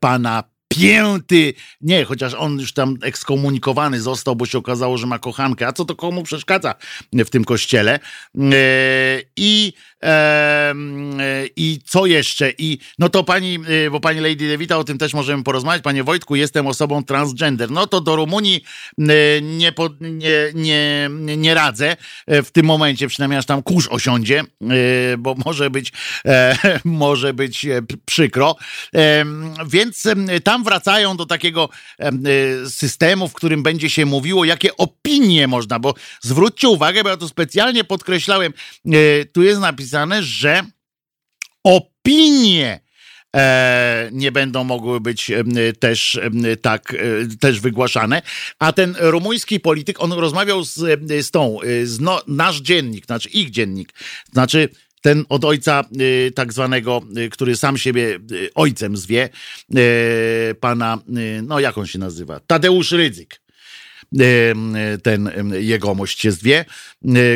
pana pięty. Nie, chociaż on już tam ekskomunikowany został, bo się okazało, że ma kochankę. A co to komu przeszkadza w tym kościele? E, I i co jeszcze? I no to pani, y, bo pani Lady Levita, o tym też możemy porozmawiać. Panie Wojtku, jestem osobą transgender. No to do Rumunii y, nie, nie, nie, nie radzę y, w tym momencie, przynajmniej aż tam kurz osiądzie, bo może być, e, może być e, przykro. Więc tam wracają do takiego systemu, w którym będzie się mówiło, jakie opinie można, bo zwróćcie uwagę, bo ja to specjalnie podkreślałem, tu jest napis napisane, że opinie e, nie będą mogły być e, też e, tak też wygłaszane. A ten rumuński polityk, on rozmawiał z, z tą, z no, nasz dziennik, znaczy ich dziennik, znaczy ten od ojca tak zwanego, który sam siebie ojcem zwie, pana, no jak on się nazywa? Tadeusz Rydzyk. Ten jegomość jest wie,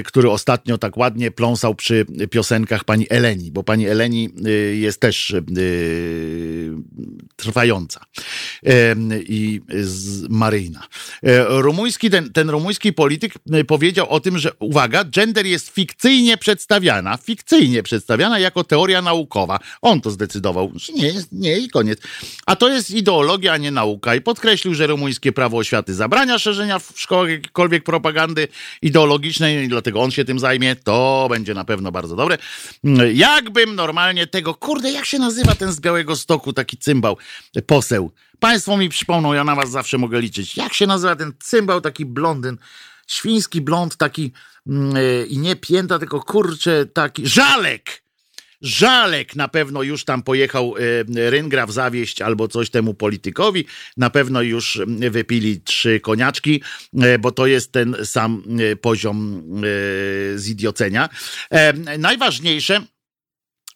który ostatnio tak ładnie pląsał przy piosenkach pani Eleni, bo pani Eleni jest też trwająca i maryjna. Rumuński, ten, ten rumuński polityk powiedział o tym, że uwaga, gender jest fikcyjnie przedstawiana, fikcyjnie przedstawiana jako teoria naukowa. On to zdecydował. Nie, nie i koniec. A to jest ideologia, a nie nauka. I podkreślił, że rumuńskie prawo oświaty zabrania szerzenia w szkołach jakiejkolwiek propagandy ideologicznej dlatego on się tym zajmie. To będzie na pewno bardzo dobre. Jakbym normalnie tego, kurde, jak się nazywa ten z Białego Stoku, taki cymbał, poseł? Państwo mi przypomną, ja na was zawsze mogę liczyć. Jak się nazywa ten cymbał, taki blondyn? Świński blond, taki mm, e, i nie pięta, tylko kurczę, taki żalek. Żalek na pewno już tam pojechał e, Ryngraf zawieść albo coś temu politykowi. Na pewno już wypili trzy koniaczki, e, bo to jest ten sam poziom zidiocenia. Najważniejsze,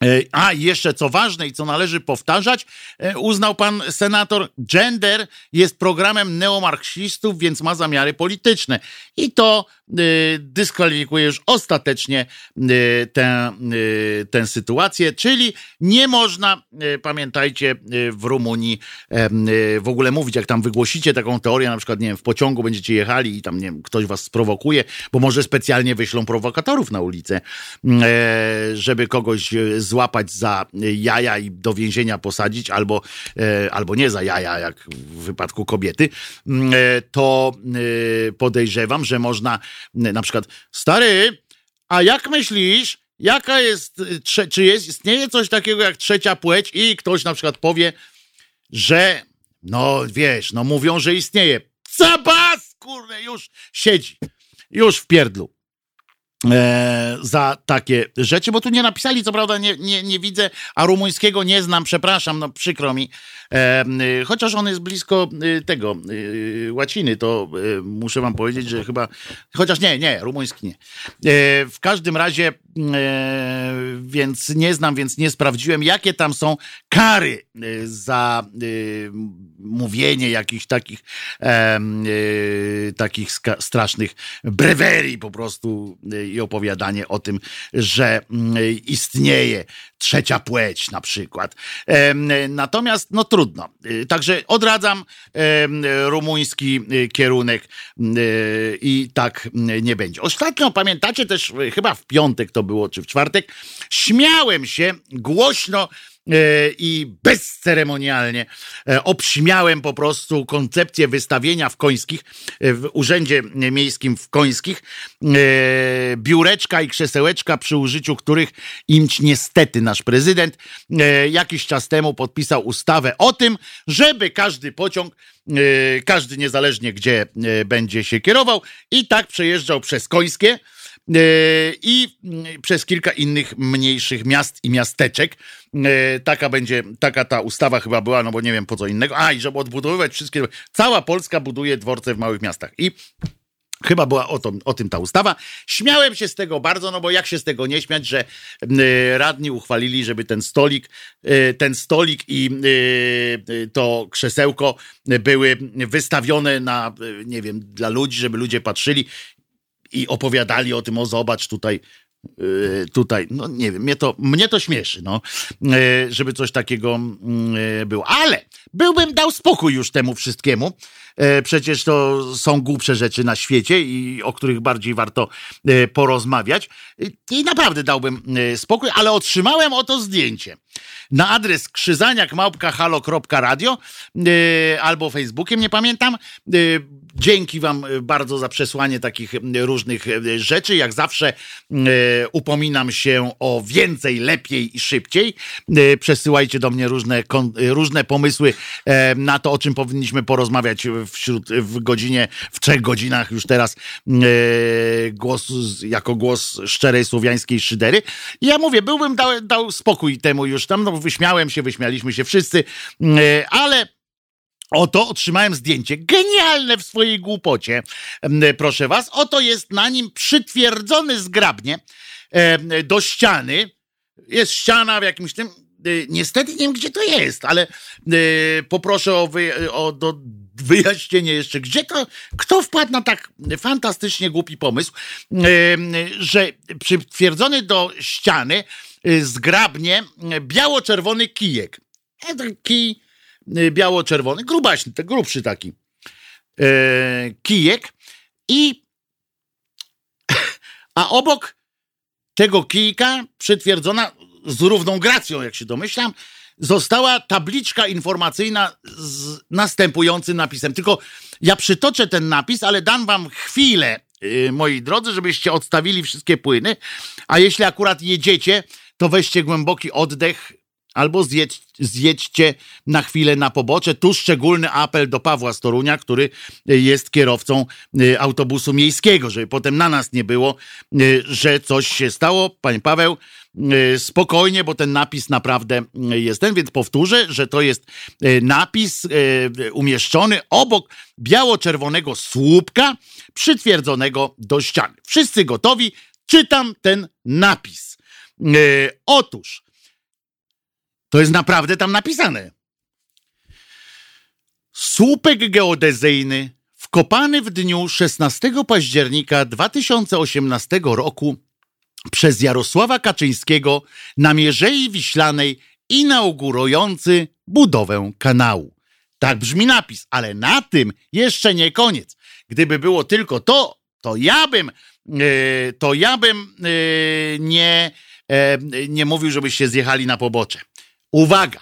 E, a jeszcze co ważne i co należy powtarzać, e, uznał pan senator, gender jest programem neomarksistów, więc ma zamiary polityczne. I to y, dyskwalifikuje już ostatecznie y, tę, y, tę sytuację, czyli nie można, pamiętajcie, w Rumunii w ogóle mówić, jak tam wygłosicie taką teorię, na przykład, nie wiem, w pociągu będziecie jechali i tam, nie wiem, ktoś was sprowokuje, bo może specjalnie wyślą prowokatorów na ulicę, żeby kogoś złapać za jaja i do więzienia posadzić, albo, albo nie za jaja, jak w wypadku kobiety, to podejrzewam, że można na przykład, stary, a jak myślisz, jaka jest, czy jest, istnieje coś takiego jak trzecia płeć? I ktoś na przykład powie, że, no wiesz, no mówią, że istnieje. Zabas, kurde, już siedzi, już w pierdlu e, za takie rzeczy, bo tu nie napisali, co prawda nie, nie, nie widzę, a rumuńskiego nie znam, przepraszam, no przykro mi. E, chociaż on jest blisko e, tego, e, łaciny, to muszę wam powiedzieć, że chyba, chociaż nie, nie, rumuński nie. E, w każdym razie, więc nie znam, więc nie sprawdziłem, jakie tam są kary za mówienie jakichś takich takich strasznych brewerii po prostu i opowiadanie o tym, że mm, istnieje trzecia płeć na przykład. Natomiast no trudno. Y, także odradzam rumuński y, kierunek y, i tak nie będzie. Ostatnio pamiętacie też, chyba w piątek to było, czy w czwartek, śmiałem się głośno E, i bezceremonialnie e, obśmiałem po prostu koncepcję wystawienia w Końskich, e, w Urzędzie Miejskim w Końskich, biureczka i krzesełeczka, przy użyciu których imć niestety nasz prezydent jakiś czas temu podpisał ustawę o tym, żeby każdy pociąg każdy niezależnie gdzie będzie się kierował i tak przejeżdżał przez Końskie, E, i mm, przez kilka innych mniejszych miast i miasteczek. E, taka będzie, taka ta ustawa chyba była, no bo nie wiem po co innego. A, i żeby odbudowywać wszystkie. Cała Polska buduje dworce w małych miastach. I Chyba była o, to, o tym ta ustawa. Śmiałem się z tego bardzo, no bo jak się z tego nie śmiać, że y, radni uchwalili, żeby ten stolik, ten stolik i to krzesełko były wystawione na, nie wiem, dla ludzi, żeby ludzie patrzyli i opowiadali o tym, o zobacz tutaj, yy, tutaj, no nie wiem, mnie to, mnie to śmieszy, no, yy, żeby coś takiego yy, było. Ale byłbym dał spokój już temu wszystkiemu. Przecież to są głupsze rzeczy na świecie i o których bardziej warto porozmawiać. I naprawdę dałbym spokój, ale otrzymałem oto zdjęcie na adres krzyzaniak.halo.radio albo Facebookiem, nie pamiętam Dzięki Wam e, bardzo za przesłanie takich różnych rzeczy. Jak zawsze upominam się o więcej, lepiej i szybciej. Przesyłajcie do mnie różne, różne pomysły na to, o czym powinniśmy porozmawiać wśród, w godzinie, w trzech godzinach już teraz głos, jako głos szczerej słowiańskiej szydery. Ja mówię, byłbym dał, dał spokój temu już tam, no wyśmiałem się, wyśmialiśmy się wszyscy, ale Oto otrzymałem zdjęcie, genialne w swojej głupocie, proszę was. Oto jest na nim przytwierdzony zgrabnie do ściany. Jest ściana w jakimś tym. Niestety nie wiem, gdzie to jest, ale poproszę o, wy, o do wyjaśnienie jeszcze, gdzie to, kto wpadł na tak fantastycznie głupi pomysł, e, że przytwierdzony do ściany e, zgrabnie biało-czerwony kijek. E, kij biało-czerwony, grubaśny, grubszy taki kijek i a obok tego kijka przytwierdzona z równą gracją, jak się domyślam, została tabliczka informacyjna z następującym napisem. Tylko ja przytoczę ten napis, ale dam wam chwilę, moi drodzy, żebyście odstawili wszystkie płyny, a jeśli akurat jedziecie, to weźcie głęboki oddech albo zjedź, zjedźcie na chwilę na pobocze. Tu szczególny apel do Pawła Storunia, który jest kierowcą y, autobusu miejskiego, żeby potem na nas nie było, y, że coś się stało. Panie Paweł, y, spokojnie, bo ten napis naprawdę jest ten, więc powtórzę, że to jest napis umieszczony obok biało-czerwonego słupka przytwierdzonego do ściany. Wszyscy gotowi? Czytam ten napis. Otóż to jest naprawdę tam napisane. Słupek geodezyjny wkopany w dniu 16 października 2018 roku przez Jarosława Kaczyńskiego na Mierzei Wiślanej inaugurujący budowę kanału. Tak brzmi napis, ale na tym jeszcze nie koniec. Gdyby było tylko to, to ja bym, yy, to ja bym yy, nie, nie mówił, żebyście zjechali na pobocze. Uwaga!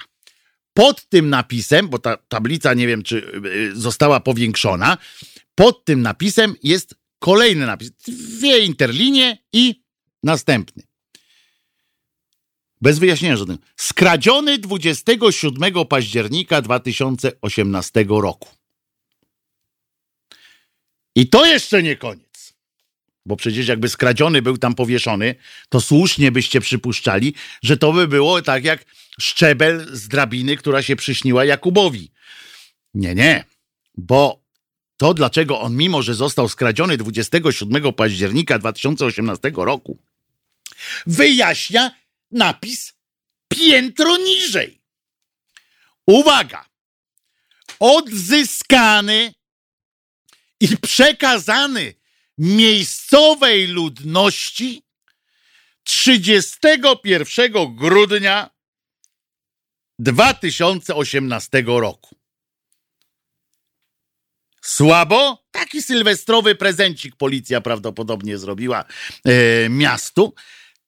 Pod tym napisem, bo ta tablica nie wiem, czy y, została powiększona, pod tym napisem jest kolejny napis. Dwie interlinie i następny. Bez wyjaśnienia żadnego. Skradziony 27 października 2018 roku. I to jeszcze nie koniec. Bo przecież jakby skradziony był tam powieszony, to słusznie byście przypuszczali, że to by było tak jak szczebel z drabiny, która się przyśniła Jakubowi. Nie, nie, bo to dlaczego on, mimo że został skradziony 27 października 2018 roku, wyjaśnia napis piętro niżej. Uwaga! Odzyskany i przekazany miejscowej ludności 31 grudnia 2018 roku. Słabo? Taki sylwestrowy prezencik policja prawdopodobnie zrobiła e, miastu.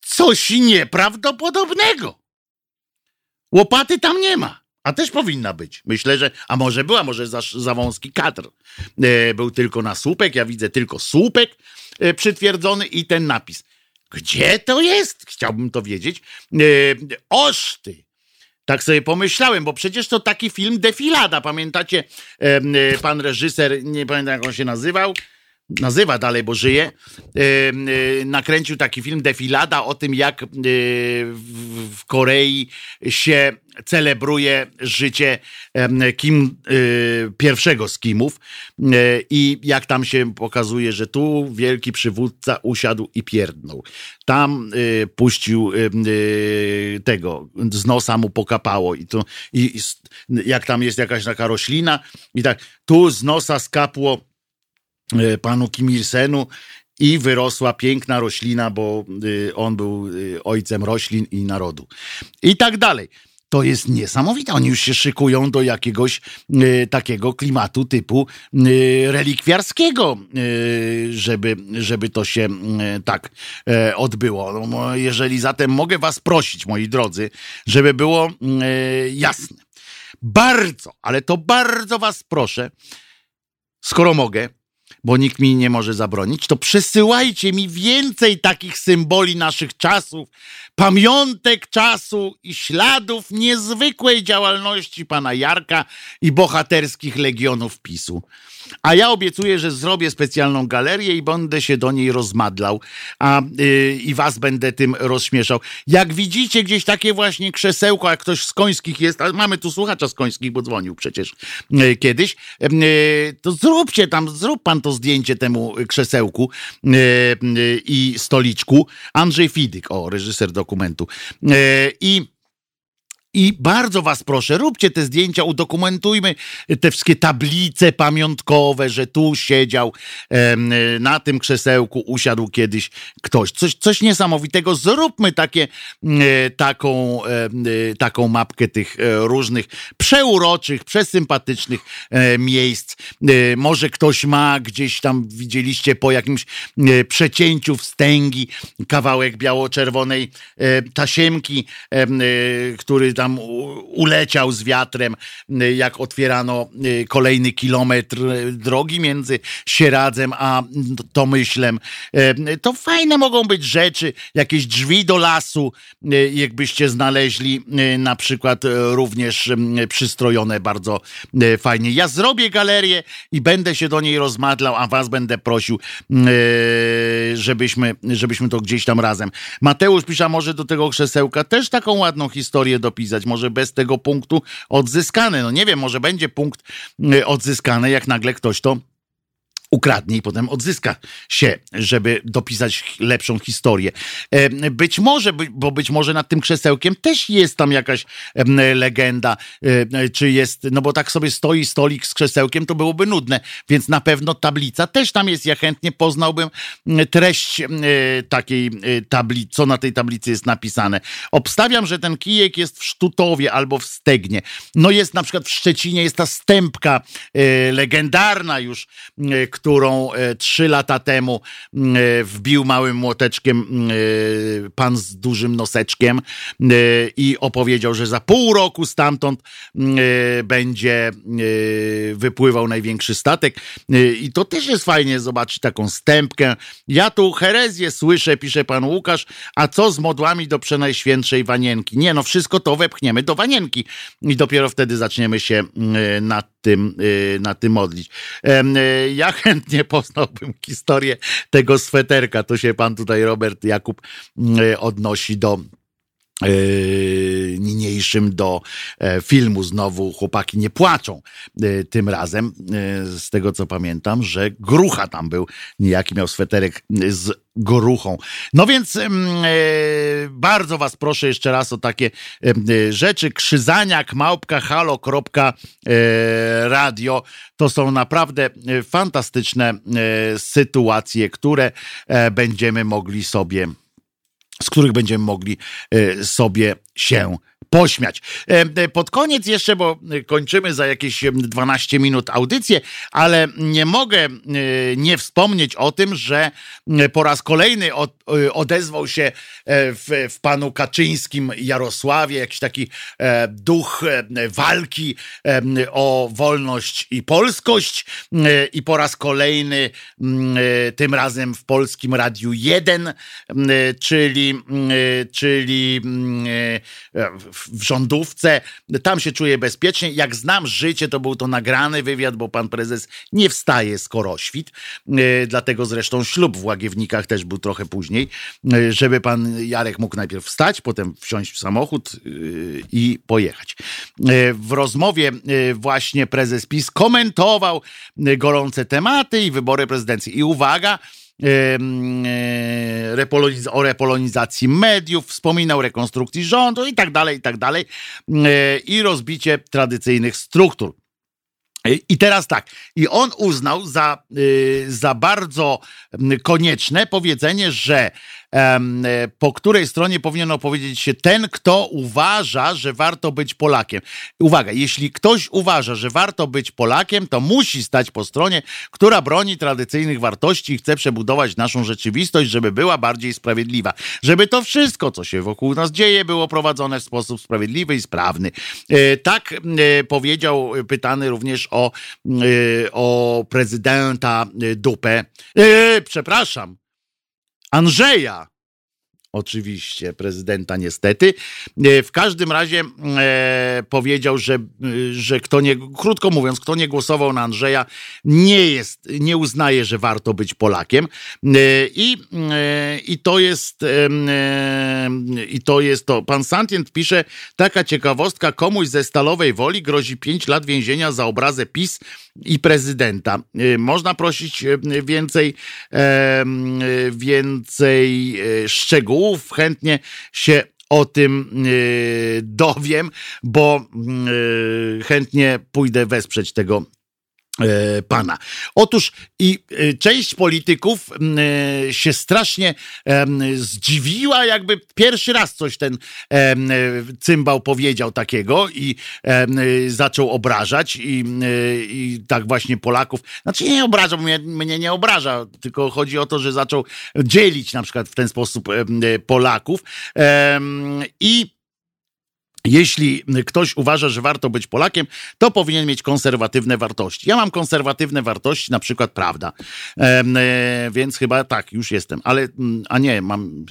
Coś nieprawdopodobnego. Łopaty tam nie ma. A też powinna być. Myślę, że. A może była, może za, za wąski kadr. E, był tylko na słupek. Ja widzę tylko słupek e, przytwierdzony i ten napis. Gdzie to jest? Chciałbym to wiedzieć. E, oż ty. Tak sobie pomyślałem, bo przecież to taki film Defilada. Pamiętacie, e, e, pan reżyser, nie pamiętam jak on się nazywał, nazywa dalej, bo żyje, e, nakręcił taki film Defilada o tym, jak w Korei się celebruje życie Kim, y, pierwszego z Kimów i jak tam się pokazuje, że tu wielki przywódca usiadł i pierdnął. Tam y, puścił y, tego, z nosa mu pokapało i, to, i jak tam jest jakaś taka roślina i tak, tu z nosa skapło panu Kim Il-senu i wyrosła piękna roślina, bo on był ojcem roślin i narodu. I tak dalej to jest niesamowite. Oni już się szykują do jakiegoś y, takiego klimatu typu y, relikwiarskiego, y, żeby, żeby to się tak odbyło. No, jeżeli zatem mogę was prosić, moi drodzy, żeby było jasne. Bardzo, ale to bardzo was proszę, skoro mogę, bo nikt mi nie może zabronić, to przesyłajcie mi więcej takich symboli naszych czasów, pamiątek czasu i śladów niezwykłej działalności pana Jarka i bohaterskich legionów PiSu. A ja obiecuję, że zrobię specjalną galerię i będę się do niej rozmadlał a, yy, i was będę tym rozśmieszał. Jak widzicie gdzieś takie właśnie krzesełko, jak ktoś z końskich jest, ale mamy tu słuchacza z końskich, bo dzwonił przecież yy, kiedyś, yy, to zróbcie tam, zrób pan to zdjęcie temu krzesełku yy, yy, i stoliczku. Andrzej Fidyk, o, reżyser dokumentu. Yy, I I bardzo was proszę, róbcie te zdjęcia, udokumentujmy te wszystkie tablice pamiątkowe, że tu siedział na tym krzesełku, usiadł kiedyś ktoś. Coś, coś niesamowitego. Zróbmy takie, e, taką, e, taką mapkę tych e, różnych przeuroczych, przesympatycznych miejsc. Może ktoś ma gdzieś tam, widzieliście po jakimś przecięciu wstęgi, kawałek biało-czerwonej tasiemki, który tam uleciał z wiatrem, e, jak otwierano e, kolejny kilometr e, drogi między Sieradzem a Tomyślem. E, To fajne mogą być rzeczy, jakieś drzwi do lasu, jakbyście znaleźli na przykład również przystrojone bardzo fajnie. Ja zrobię galerię i będę się do niej rozmadlał, a was będę prosił, żebyśmy, żebyśmy to gdzieś tam razem. Mateusz pisze, może do tego krzesełka też taką ładną historię dopisać, może bez tego punktu odzyskany. No nie wiem, może będzie punkt e, odzyskany, jak nagle ktoś to ukradnie i potem odzyska się, żeby dopisać lepszą historię. Być może, bo być może nad tym krzesełkiem też jest tam jakaś legenda, czy jest, no bo tak sobie stoi stolik z krzesełkiem, to byłoby nudne, więc na pewno tablica też tam jest. Ja chętnie poznałbym treść takiej tablicy, co na tej tablicy jest napisane. Obstawiam, że ten kijek jest w Sztutowie albo w Stegnie. No jest na przykład w Szczecinie, jest ta stępka e, legendarna już, którą e, trzy lata temu m, e, wbił małym młoteczkiem m, e, pan z dużym noseczkiem i opowiedział, że za pół roku stamtąd m, e, będzie wypływał największy statek. I to też jest fajnie zobaczyć taką stępkę. Ja tu herezję słyszę, pisze pan Łukasz, a co z modłami do Przenajświętszej Wanienki? Nie, no wszystko to wepchniemy do Wanienki i dopiero wtedy zaczniemy się nad tym, nad tym modlić. Em, e, Ja chętnie poznałbym historię tego sweterka. To się pan tutaj, Robert Jakub, m, e, odnosi do niniejszym do e, filmu znowu Chłopaki nie płaczą e, tym razem, e, z tego co pamiętam, że Grucha tam był, niejaki miał sweterek z Goruchą. No więc e, bardzo was proszę jeszcze raz o takie e, rzeczy. Krzyzaniak, małpka, halo, kropka, e, radio. To są naprawdę e, fantastyczne e, sytuacje, które e, będziemy mogli sobie z których będziemy mogli e, sobie się pośmiać. E, Pod koniec jeszcze, bo kończymy za jakieś em, 12 minut audycję, ale nie mogę e, nie wspomnieć o tym, że e, po raz kolejny od, odezwał się w, w panu Kaczyńskim Jarosławie jakiś taki duch walki o wolność i polskość i po raz kolejny tym razem w Polskim Radiu 1, m, e, czyli, czyli w rządówce. Tam się czuję bezpiecznie. Jak znam życie, to był to nagrany wywiad, bo pan prezes nie wstaje z koroświt. E, Dlatego zresztą ślub w Łagiewnikach też był trochę później, e, żeby pan Jarek mógł najpierw wstać, potem wsiąść w samochód e, i pojechać. W rozmowie właśnie prezes PiS komentował gorące tematy i wybory prezydenckie. I uwaga, repoloniz- o repolonizacji mediów, wspominał rekonstrukcji rządu i tak dalej, i tak dalej, e, i rozbicie tradycyjnych struktur. E, I teraz tak, i on uznał za, za bardzo konieczne powiedzenie, że e, po której stronie powinien opowiedzieć się ten, kto uważa, że warto być Polakiem. Uwaga, jeśli ktoś uważa, że warto być Polakiem, to musi stać po stronie, która broni tradycyjnych wartości i chce przebudować naszą rzeczywistość, żeby była bardziej sprawiedliwa. Żeby to wszystko, co się wokół nas dzieje, było prowadzone w sposób sprawiedliwy i sprawny. E, Tak e, powiedział pytany również o, e, o prezydenta e, Dupę. E, Przepraszam, Andrzeja. Oczywiście, prezydenta niestety. E, W każdym razie e, powiedział, że, e, że kto nie, krótko mówiąc, kto nie głosował na Andrzeja, nie jest, nie uznaje, że warto być Polakiem. E, I, e, i to jest, e, i to jest to. Pan Santient pisze, taka ciekawostka, komuś ze Stalowej Woli grozi 5 lat więzienia za obrazę PiS i prezydenta. Można prosić więcej, więcej e, szczegółów. Chętnie się o tym dowiem, bo chętnie pójdę wesprzeć tego pana. Otóż i e, część polityków e, się strasznie zdziwiła, jakby pierwszy raz coś ten cymbał powiedział takiego i zaczął obrażać i, i tak właśnie Polaków, znaczy nie obraża, mnie, mnie nie obraża, tylko chodzi o to, że zaczął dzielić na przykład w ten sposób Polaków i jeśli ktoś uważa, że warto być Polakiem, to powinien mieć konserwatywne wartości. Ja mam konserwatywne wartości, na przykład prawda. E, więc chyba tak, już jestem. Ale, mm, a nie, mam,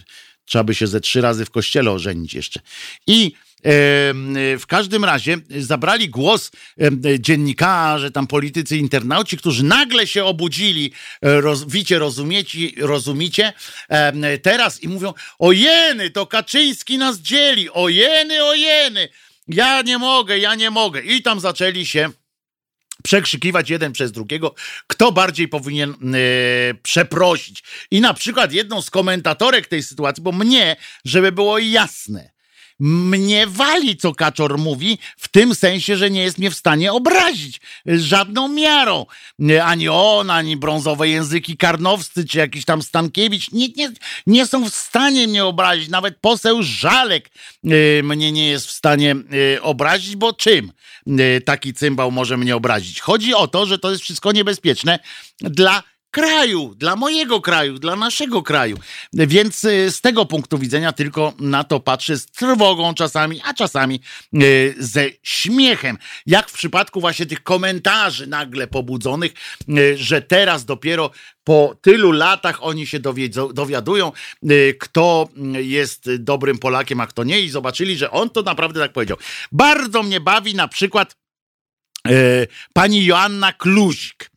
trzeba by się ze trzy razy w kościele ożenić jeszcze. I w każdym razie zabrali głos dziennikarze, tam politycy, internauci, którzy nagle się obudzili, e, roz, wicie, rozumiecie, rozumicie, teraz i mówią, ojeny, to Kaczyński nas dzieli, ojeny, ojeny, ja nie mogę, ja nie mogę. I tam zaczęli się przekrzykiwać jeden przez drugiego, kto bardziej powinien e, przeprosić. I na przykład jedną z komentatorek tej sytuacji, bo mnie, żeby było jasne, mnie wali, co Kaczor mówi, w tym sensie, że nie jest mnie w stanie obrazić żadną miarą. Ani on, ani brązowe języki karnowscy, czy jakiś tam Stankiewicz nie, nie, nie są w stanie mnie obrazić. Nawet poseł Żalek y, mnie nie jest w stanie y, obrazić, bo czym y, taki cymbał może mnie obrazić? Chodzi o to, że to jest wszystko niebezpieczne dla kraju, dla mojego kraju, dla naszego kraju. Więc y, z tego punktu widzenia tylko na to patrzę z trwogą czasami, a czasami y, ze śmiechem. Jak w przypadku właśnie tych komentarzy nagle pobudzonych, y, że teraz dopiero po tylu latach oni się dowiadują, kto jest dobrym Polakiem, a kto nie, i zobaczyli, że on to naprawdę tak powiedział. Bardzo mnie bawi na przykład pani Joanna Kluzik.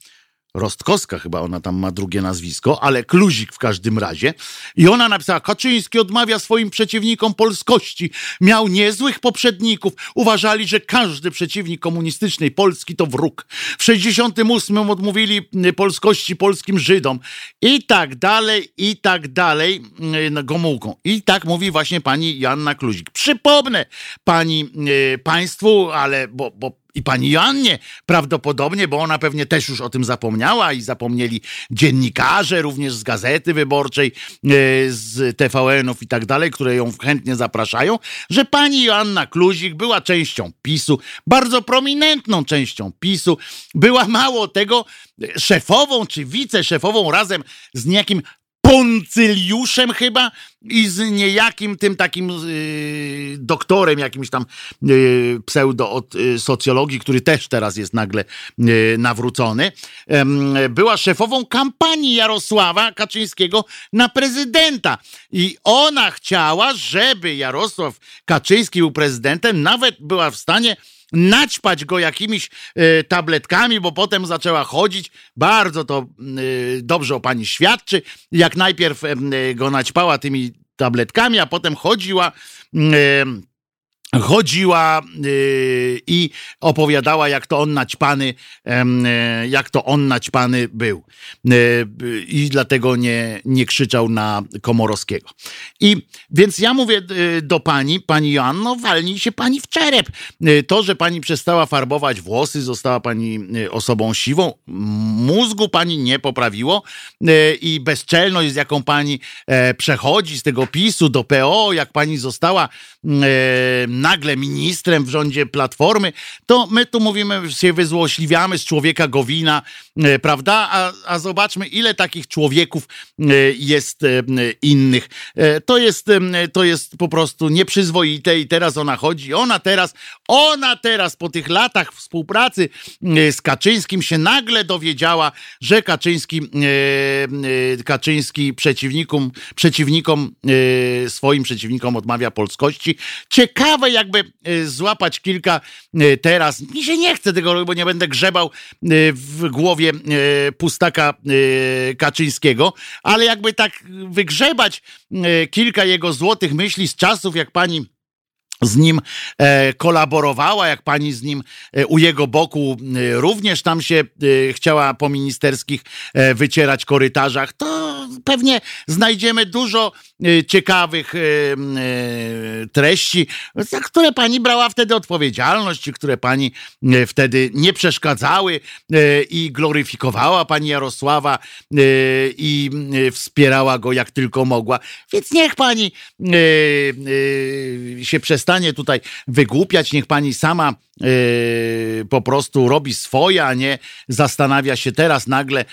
Rostkowska chyba ona tam ma drugie nazwisko, ale Kluzik w każdym razie. I ona napisała, Kaczyński odmawia swoim przeciwnikom polskości. Miał niezłych poprzedników. Uważali, że każdy przeciwnik komunistycznej Polski to wróg. W 68 odmówili y, polskości polskim Żydom. I tak dalej, i tak dalej y, Gomułką. I tak mówi właśnie pani Joanna Kluzik. Przypomnę pani y, państwu, ale bo, bo i pani Joannie prawdopodobnie, bo ona pewnie też już o tym zapomniała i zapomnieli dziennikarze również z Gazety Wyborczej, e, z TVN-ów i tak dalej, które ją chętnie zapraszają, że pani Joanna Kluzik była częścią PiSu, bardzo prominentną częścią PiSu, była mało tego szefową czy wiceszefową razem z niejakim Poncyliuszem chyba i z niejakim tym takim yy, doktorem, jakimś tam yy, pseudo od yy, socjologii, który też teraz jest nagle nawrócony. Była szefową kampanii Jarosława Kaczyńskiego na prezydenta. I ona chciała, żeby Jarosław Kaczyński był prezydentem, nawet była w stanie naćpać go jakimiś y, tabletkami, bo potem zaczęła chodzić. Bardzo to y, dobrze o pani świadczy. Jak najpierw y, go naćpała tymi tabletkami, a potem chodziła chodziła yy, i opowiadała, jak to on naćpany, yy, jak to on naćpany był. Yy, I dlatego nie, nie krzyczał na Komorowskiego. I więc ja mówię y, do pani, pani Joanno, walnij się pani w czerep. Y, to, że pani przestała farbować włosy, została pani y, osobą siwą, mózgu pani nie poprawiło i bezczelność, z jaką pani e, przechodzi z tego PiSu do PO, jak pani została nagle ministrem w rządzie Platformy, to my tu mówimy, się wyzłośliwiamy z człowieka Gowina, e, prawda? A, a zobaczmy, ile takich człowieków e, jest e, innych. To jest, to jest po prostu nieprzyzwoite i teraz ona chodzi, ona teraz, ona teraz po tych latach współpracy z Kaczyńskim się nagle dowiedziała, że Kaczyński, Kaczyński przeciwnikom, przeciwnikom, swoim przeciwnikom odmawia polskości. Ciekawe, jakby y, złapać kilka y, teraz. Mi się nie chce tego bo nie będę grzebał y, w głowie pustaka Kaczyńskiego, ale jakby tak wygrzebać kilka jego złotych myśli z czasów, jak pani z nim e, kolaborowała, jak pani z nim e, u jego boku e, również tam się chciała po ministerskich wycierać korytarzach, to pewnie znajdziemy dużo e, ciekawych e, e, treści, za które pani brała wtedy odpowiedzialność, które pani wtedy nie przeszkadzały i gloryfikowała pani Jarosława i wspierała go jak tylko mogła. Więc niech pani się przestanie tutaj wygłupiać, niech pani sama po prostu robi swoje, a nie zastanawia się teraz nagle,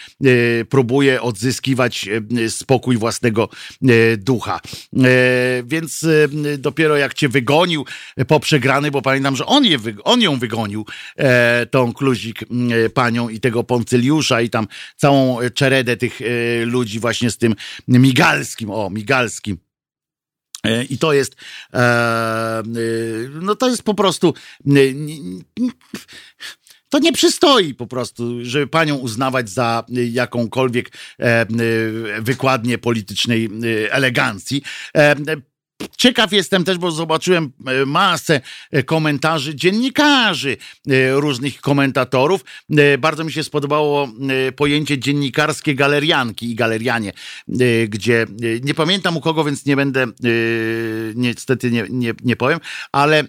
próbuje odzyskiwać spokój własnego e, ducha. E, Więc e, dopiero jak cię wygonił po przegrany, bo pamiętam, że on, je, on ją wygonił, e, tą kluzik e, panią i tego Poncyliusza i tam całą czeredę tych e, ludzi właśnie z tym Migalskim, o Migalskim. E, I to jest, e, e, no to jest po prostu, e, to nie przystoi po prostu, żeby panią uznawać za e, jakąkolwiek e, e, wykładnię politycznej e, elegancji. Ciekaw jestem też, bo zobaczyłem e, masę e, komentarzy dziennikarzy, e, różnych komentatorów. Bardzo mi się spodobało pojęcie dziennikarskie galerianki i galerianie, gdzie nie pamiętam u kogo, więc nie będę, niestety nie, nie, nie powiem, ale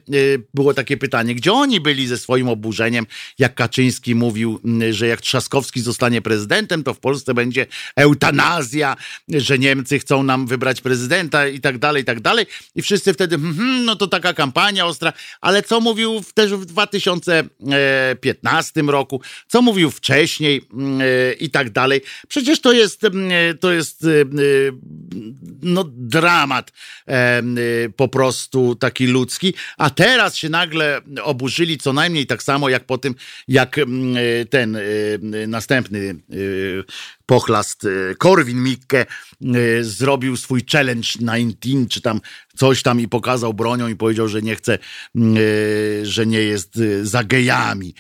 było takie pytanie, gdzie oni byli ze swoim oburzeniem, jak Kaczyński mówił, że jak Trzaskowski zostanie prezydentem, to w Polsce będzie eutanazja, że Niemcy chcą nam wybrać prezydenta i tak dalej, i tak dalej. I wszyscy wtedy, hmm, no to taka kampania ostra, ale co mówił też w 2015 roku, co mówił wcześniej mm, e, i tak dalej. Przecież to jest, mm, e, to jest e, no, dramat po prostu taki ludzki, a teraz się nagle oburzyli co najmniej tak samo jak po tym, jak mm, ten następny pochlast e, Korwin Mikke e, zrobił swój challenge 19, czy tam coś tam i pokazał bronią i powiedział, że nie chce, mm, e, że nie jest za gejami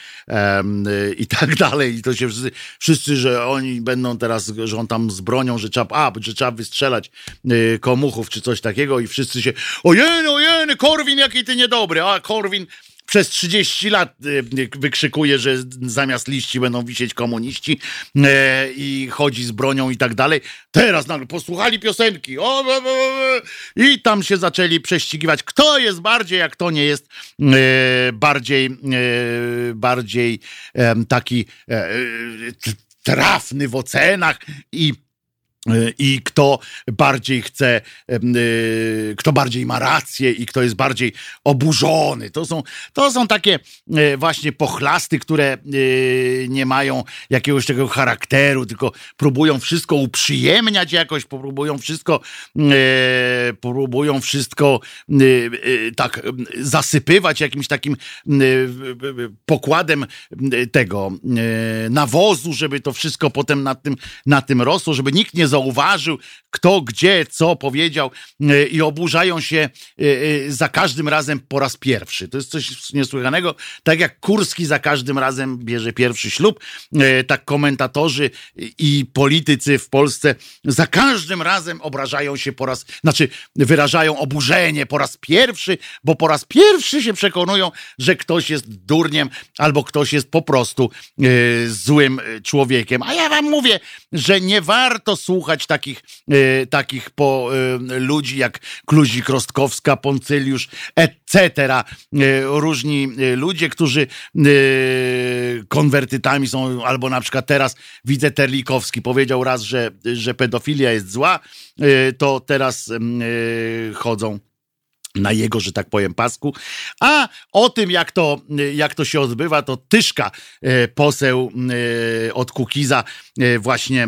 i tak dalej. I to się wszyscy, wszyscy, że oni będą teraz, że on tam z bronią, że trzeba, a, że trzeba wystrzelać komuchów czy coś takiego i wszyscy się, ojej, ojej, Korwin, jaki ty niedobry, a Korwin przez 30 lat e, wykrzykuje, że zamiast liści będą wisieć komuniści e, i chodzi z bronią i tak dalej. Teraz nagle posłuchali piosenki. O, i tam się zaczęli prześcigiwać, kto jest bardziej, a kto nie jest e, bardziej, e, bardziej taki trafny w ocenach i i kto bardziej chce, y, kto bardziej ma rację i kto jest bardziej oburzony. To są, to są takie e, właśnie pochlasty, które y, nie mają jakiegoś tego charakteru, tylko próbują wszystko uprzyjemniać jakoś, próbują wszystko, e, próbują wszystko y, y, tak zasypywać jakimś takim y, y, y, pokładem y, tego y, nawozu, żeby to wszystko potem na tym, na tym rosło, żeby nikt nie zauważył, kto, gdzie, co powiedział e, i oburzają się e, e, za każdym razem po raz pierwszy. To jest coś niesłychanego. Tak jak Kurski za każdym razem bierze pierwszy ślub, tak komentatorzy i politycy w Polsce za każdym razem obrażają się po raz, znaczy wyrażają oburzenie po raz pierwszy, bo po raz pierwszy się przekonują, że ktoś jest durniem albo ktoś jest po prostu złym człowiekiem. A ja wam mówię, że nie warto słuchać takich, e, takich po, e, ludzi jak Kluzik Rostkowska, Poncyliusz, etc. E, różni ludzie, którzy konwertytami są, albo na przykład teraz widzę Terlikowski. Powiedział raz, że, że pedofilia jest zła, to teraz e, chodzą na jego, że tak powiem, pasku. A o tym, jak to, jak to się odbywa, to Tyszka, e, poseł e, od Kukiza, e, właśnie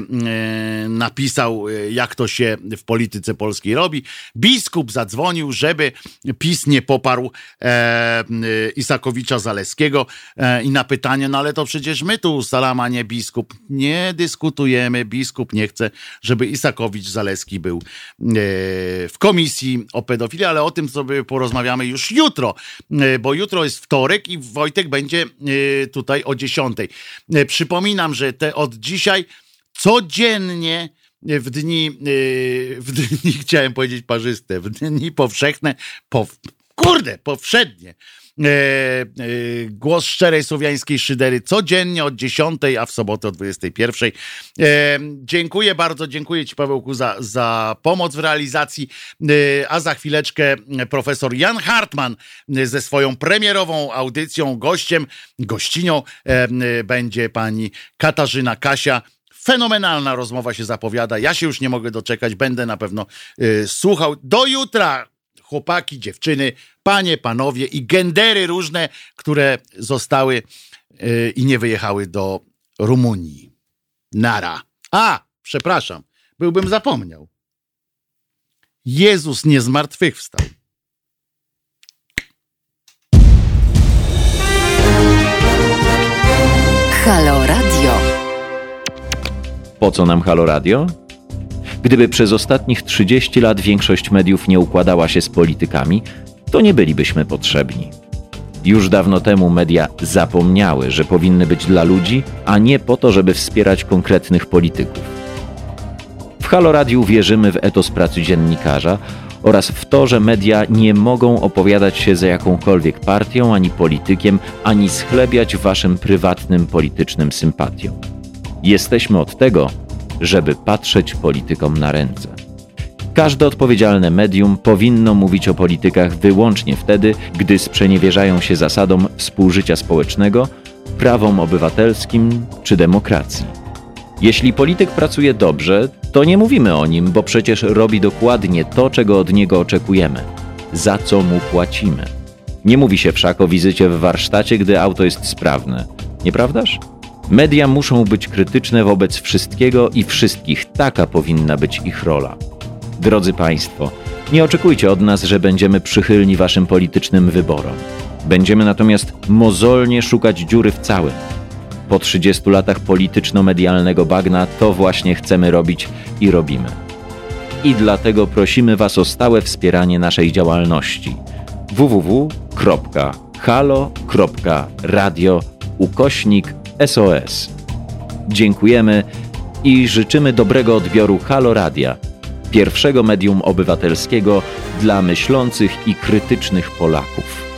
napisał, jak to się w polityce polskiej robi. Biskup zadzwonił, żeby PiS nie poparł Isakowicza Zaleskiego i na pytanie, no ale to przecież my tu ustalamy, a nie biskup. Nie dyskutujemy, biskup nie chce, żeby Isakowicz Zaleski był w komisji o pedofilii, ale o tym sobie porozmawiamy już jutro, e, bo jutro jest wtorek i Wojtek będzie e, tutaj o 10. E, Przypominam, że te od dzisiaj codziennie w dni, w dni chciałem powiedzieć parzyste, w dni powszechne, po, kurde, powszednie, głos szczerej słowiańskiej szydery codziennie od 10, a w sobotę o 21. E, dziękuję bardzo, dziękuję Ci Pawełku za, za pomoc w realizacji, e, a za chwileczkę profesor Jan Hartman ze swoją premierową audycją, gościem, gościnią e, będzie pani Katarzyna Kasia. Fenomenalna rozmowa się zapowiada. Ja się już nie mogę doczekać. Będę na pewno słuchał. Do jutra, chłopaki, dziewczyny, panie, panowie i gendery różne, które zostały y, i nie wyjechały do Rumunii. Nara. A, przepraszam, byłbym zapomniał. Jezus nie zmartwychwstał. Halo Radio. Po co nam Halo Radio? Gdyby przez ostatnich 30 lat większość mediów nie układała się z politykami, to nie bylibyśmy potrzebni. Już dawno temu media zapomniały, że powinny być dla ludzi, a nie po to, żeby wspierać konkretnych polityków. W Halo Radiu wierzymy w etos pracy dziennikarza oraz w to, że media nie mogą opowiadać się za jakąkolwiek partią ani politykiem, ani schlebiać waszym prywatnym politycznym sympatiom. Jesteśmy od tego, żeby patrzeć politykom na ręce. Każde odpowiedzialne medium powinno mówić o politykach wyłącznie wtedy, gdy sprzeniewierzają się zasadom współżycia społecznego, prawom obywatelskim czy demokracji. Jeśli polityk pracuje dobrze, to nie mówimy o nim, bo przecież robi dokładnie to, czego od niego oczekujemy, za co mu płacimy. Nie mówi się wszak o wizycie w warsztacie, gdy auto jest sprawne, nieprawdaż? Media muszą być krytyczne wobec wszystkiego i wszystkich. Taka powinna być ich rola. Drodzy Państwo, nie oczekujcie od nas, że będziemy przychylni Waszym politycznym wyborom. Będziemy natomiast mozolnie szukać dziury w całym. Po 30 latach polityczno-medialnego bagna to właśnie chcemy robić i robimy. I dlatego prosimy Was o stałe wspieranie naszej działalności www.halo.radio ukośnik SOS. Dziękujemy i życzymy dobrego odbioru Halo Radia, pierwszego medium obywatelskiego dla myślących i krytycznych Polaków.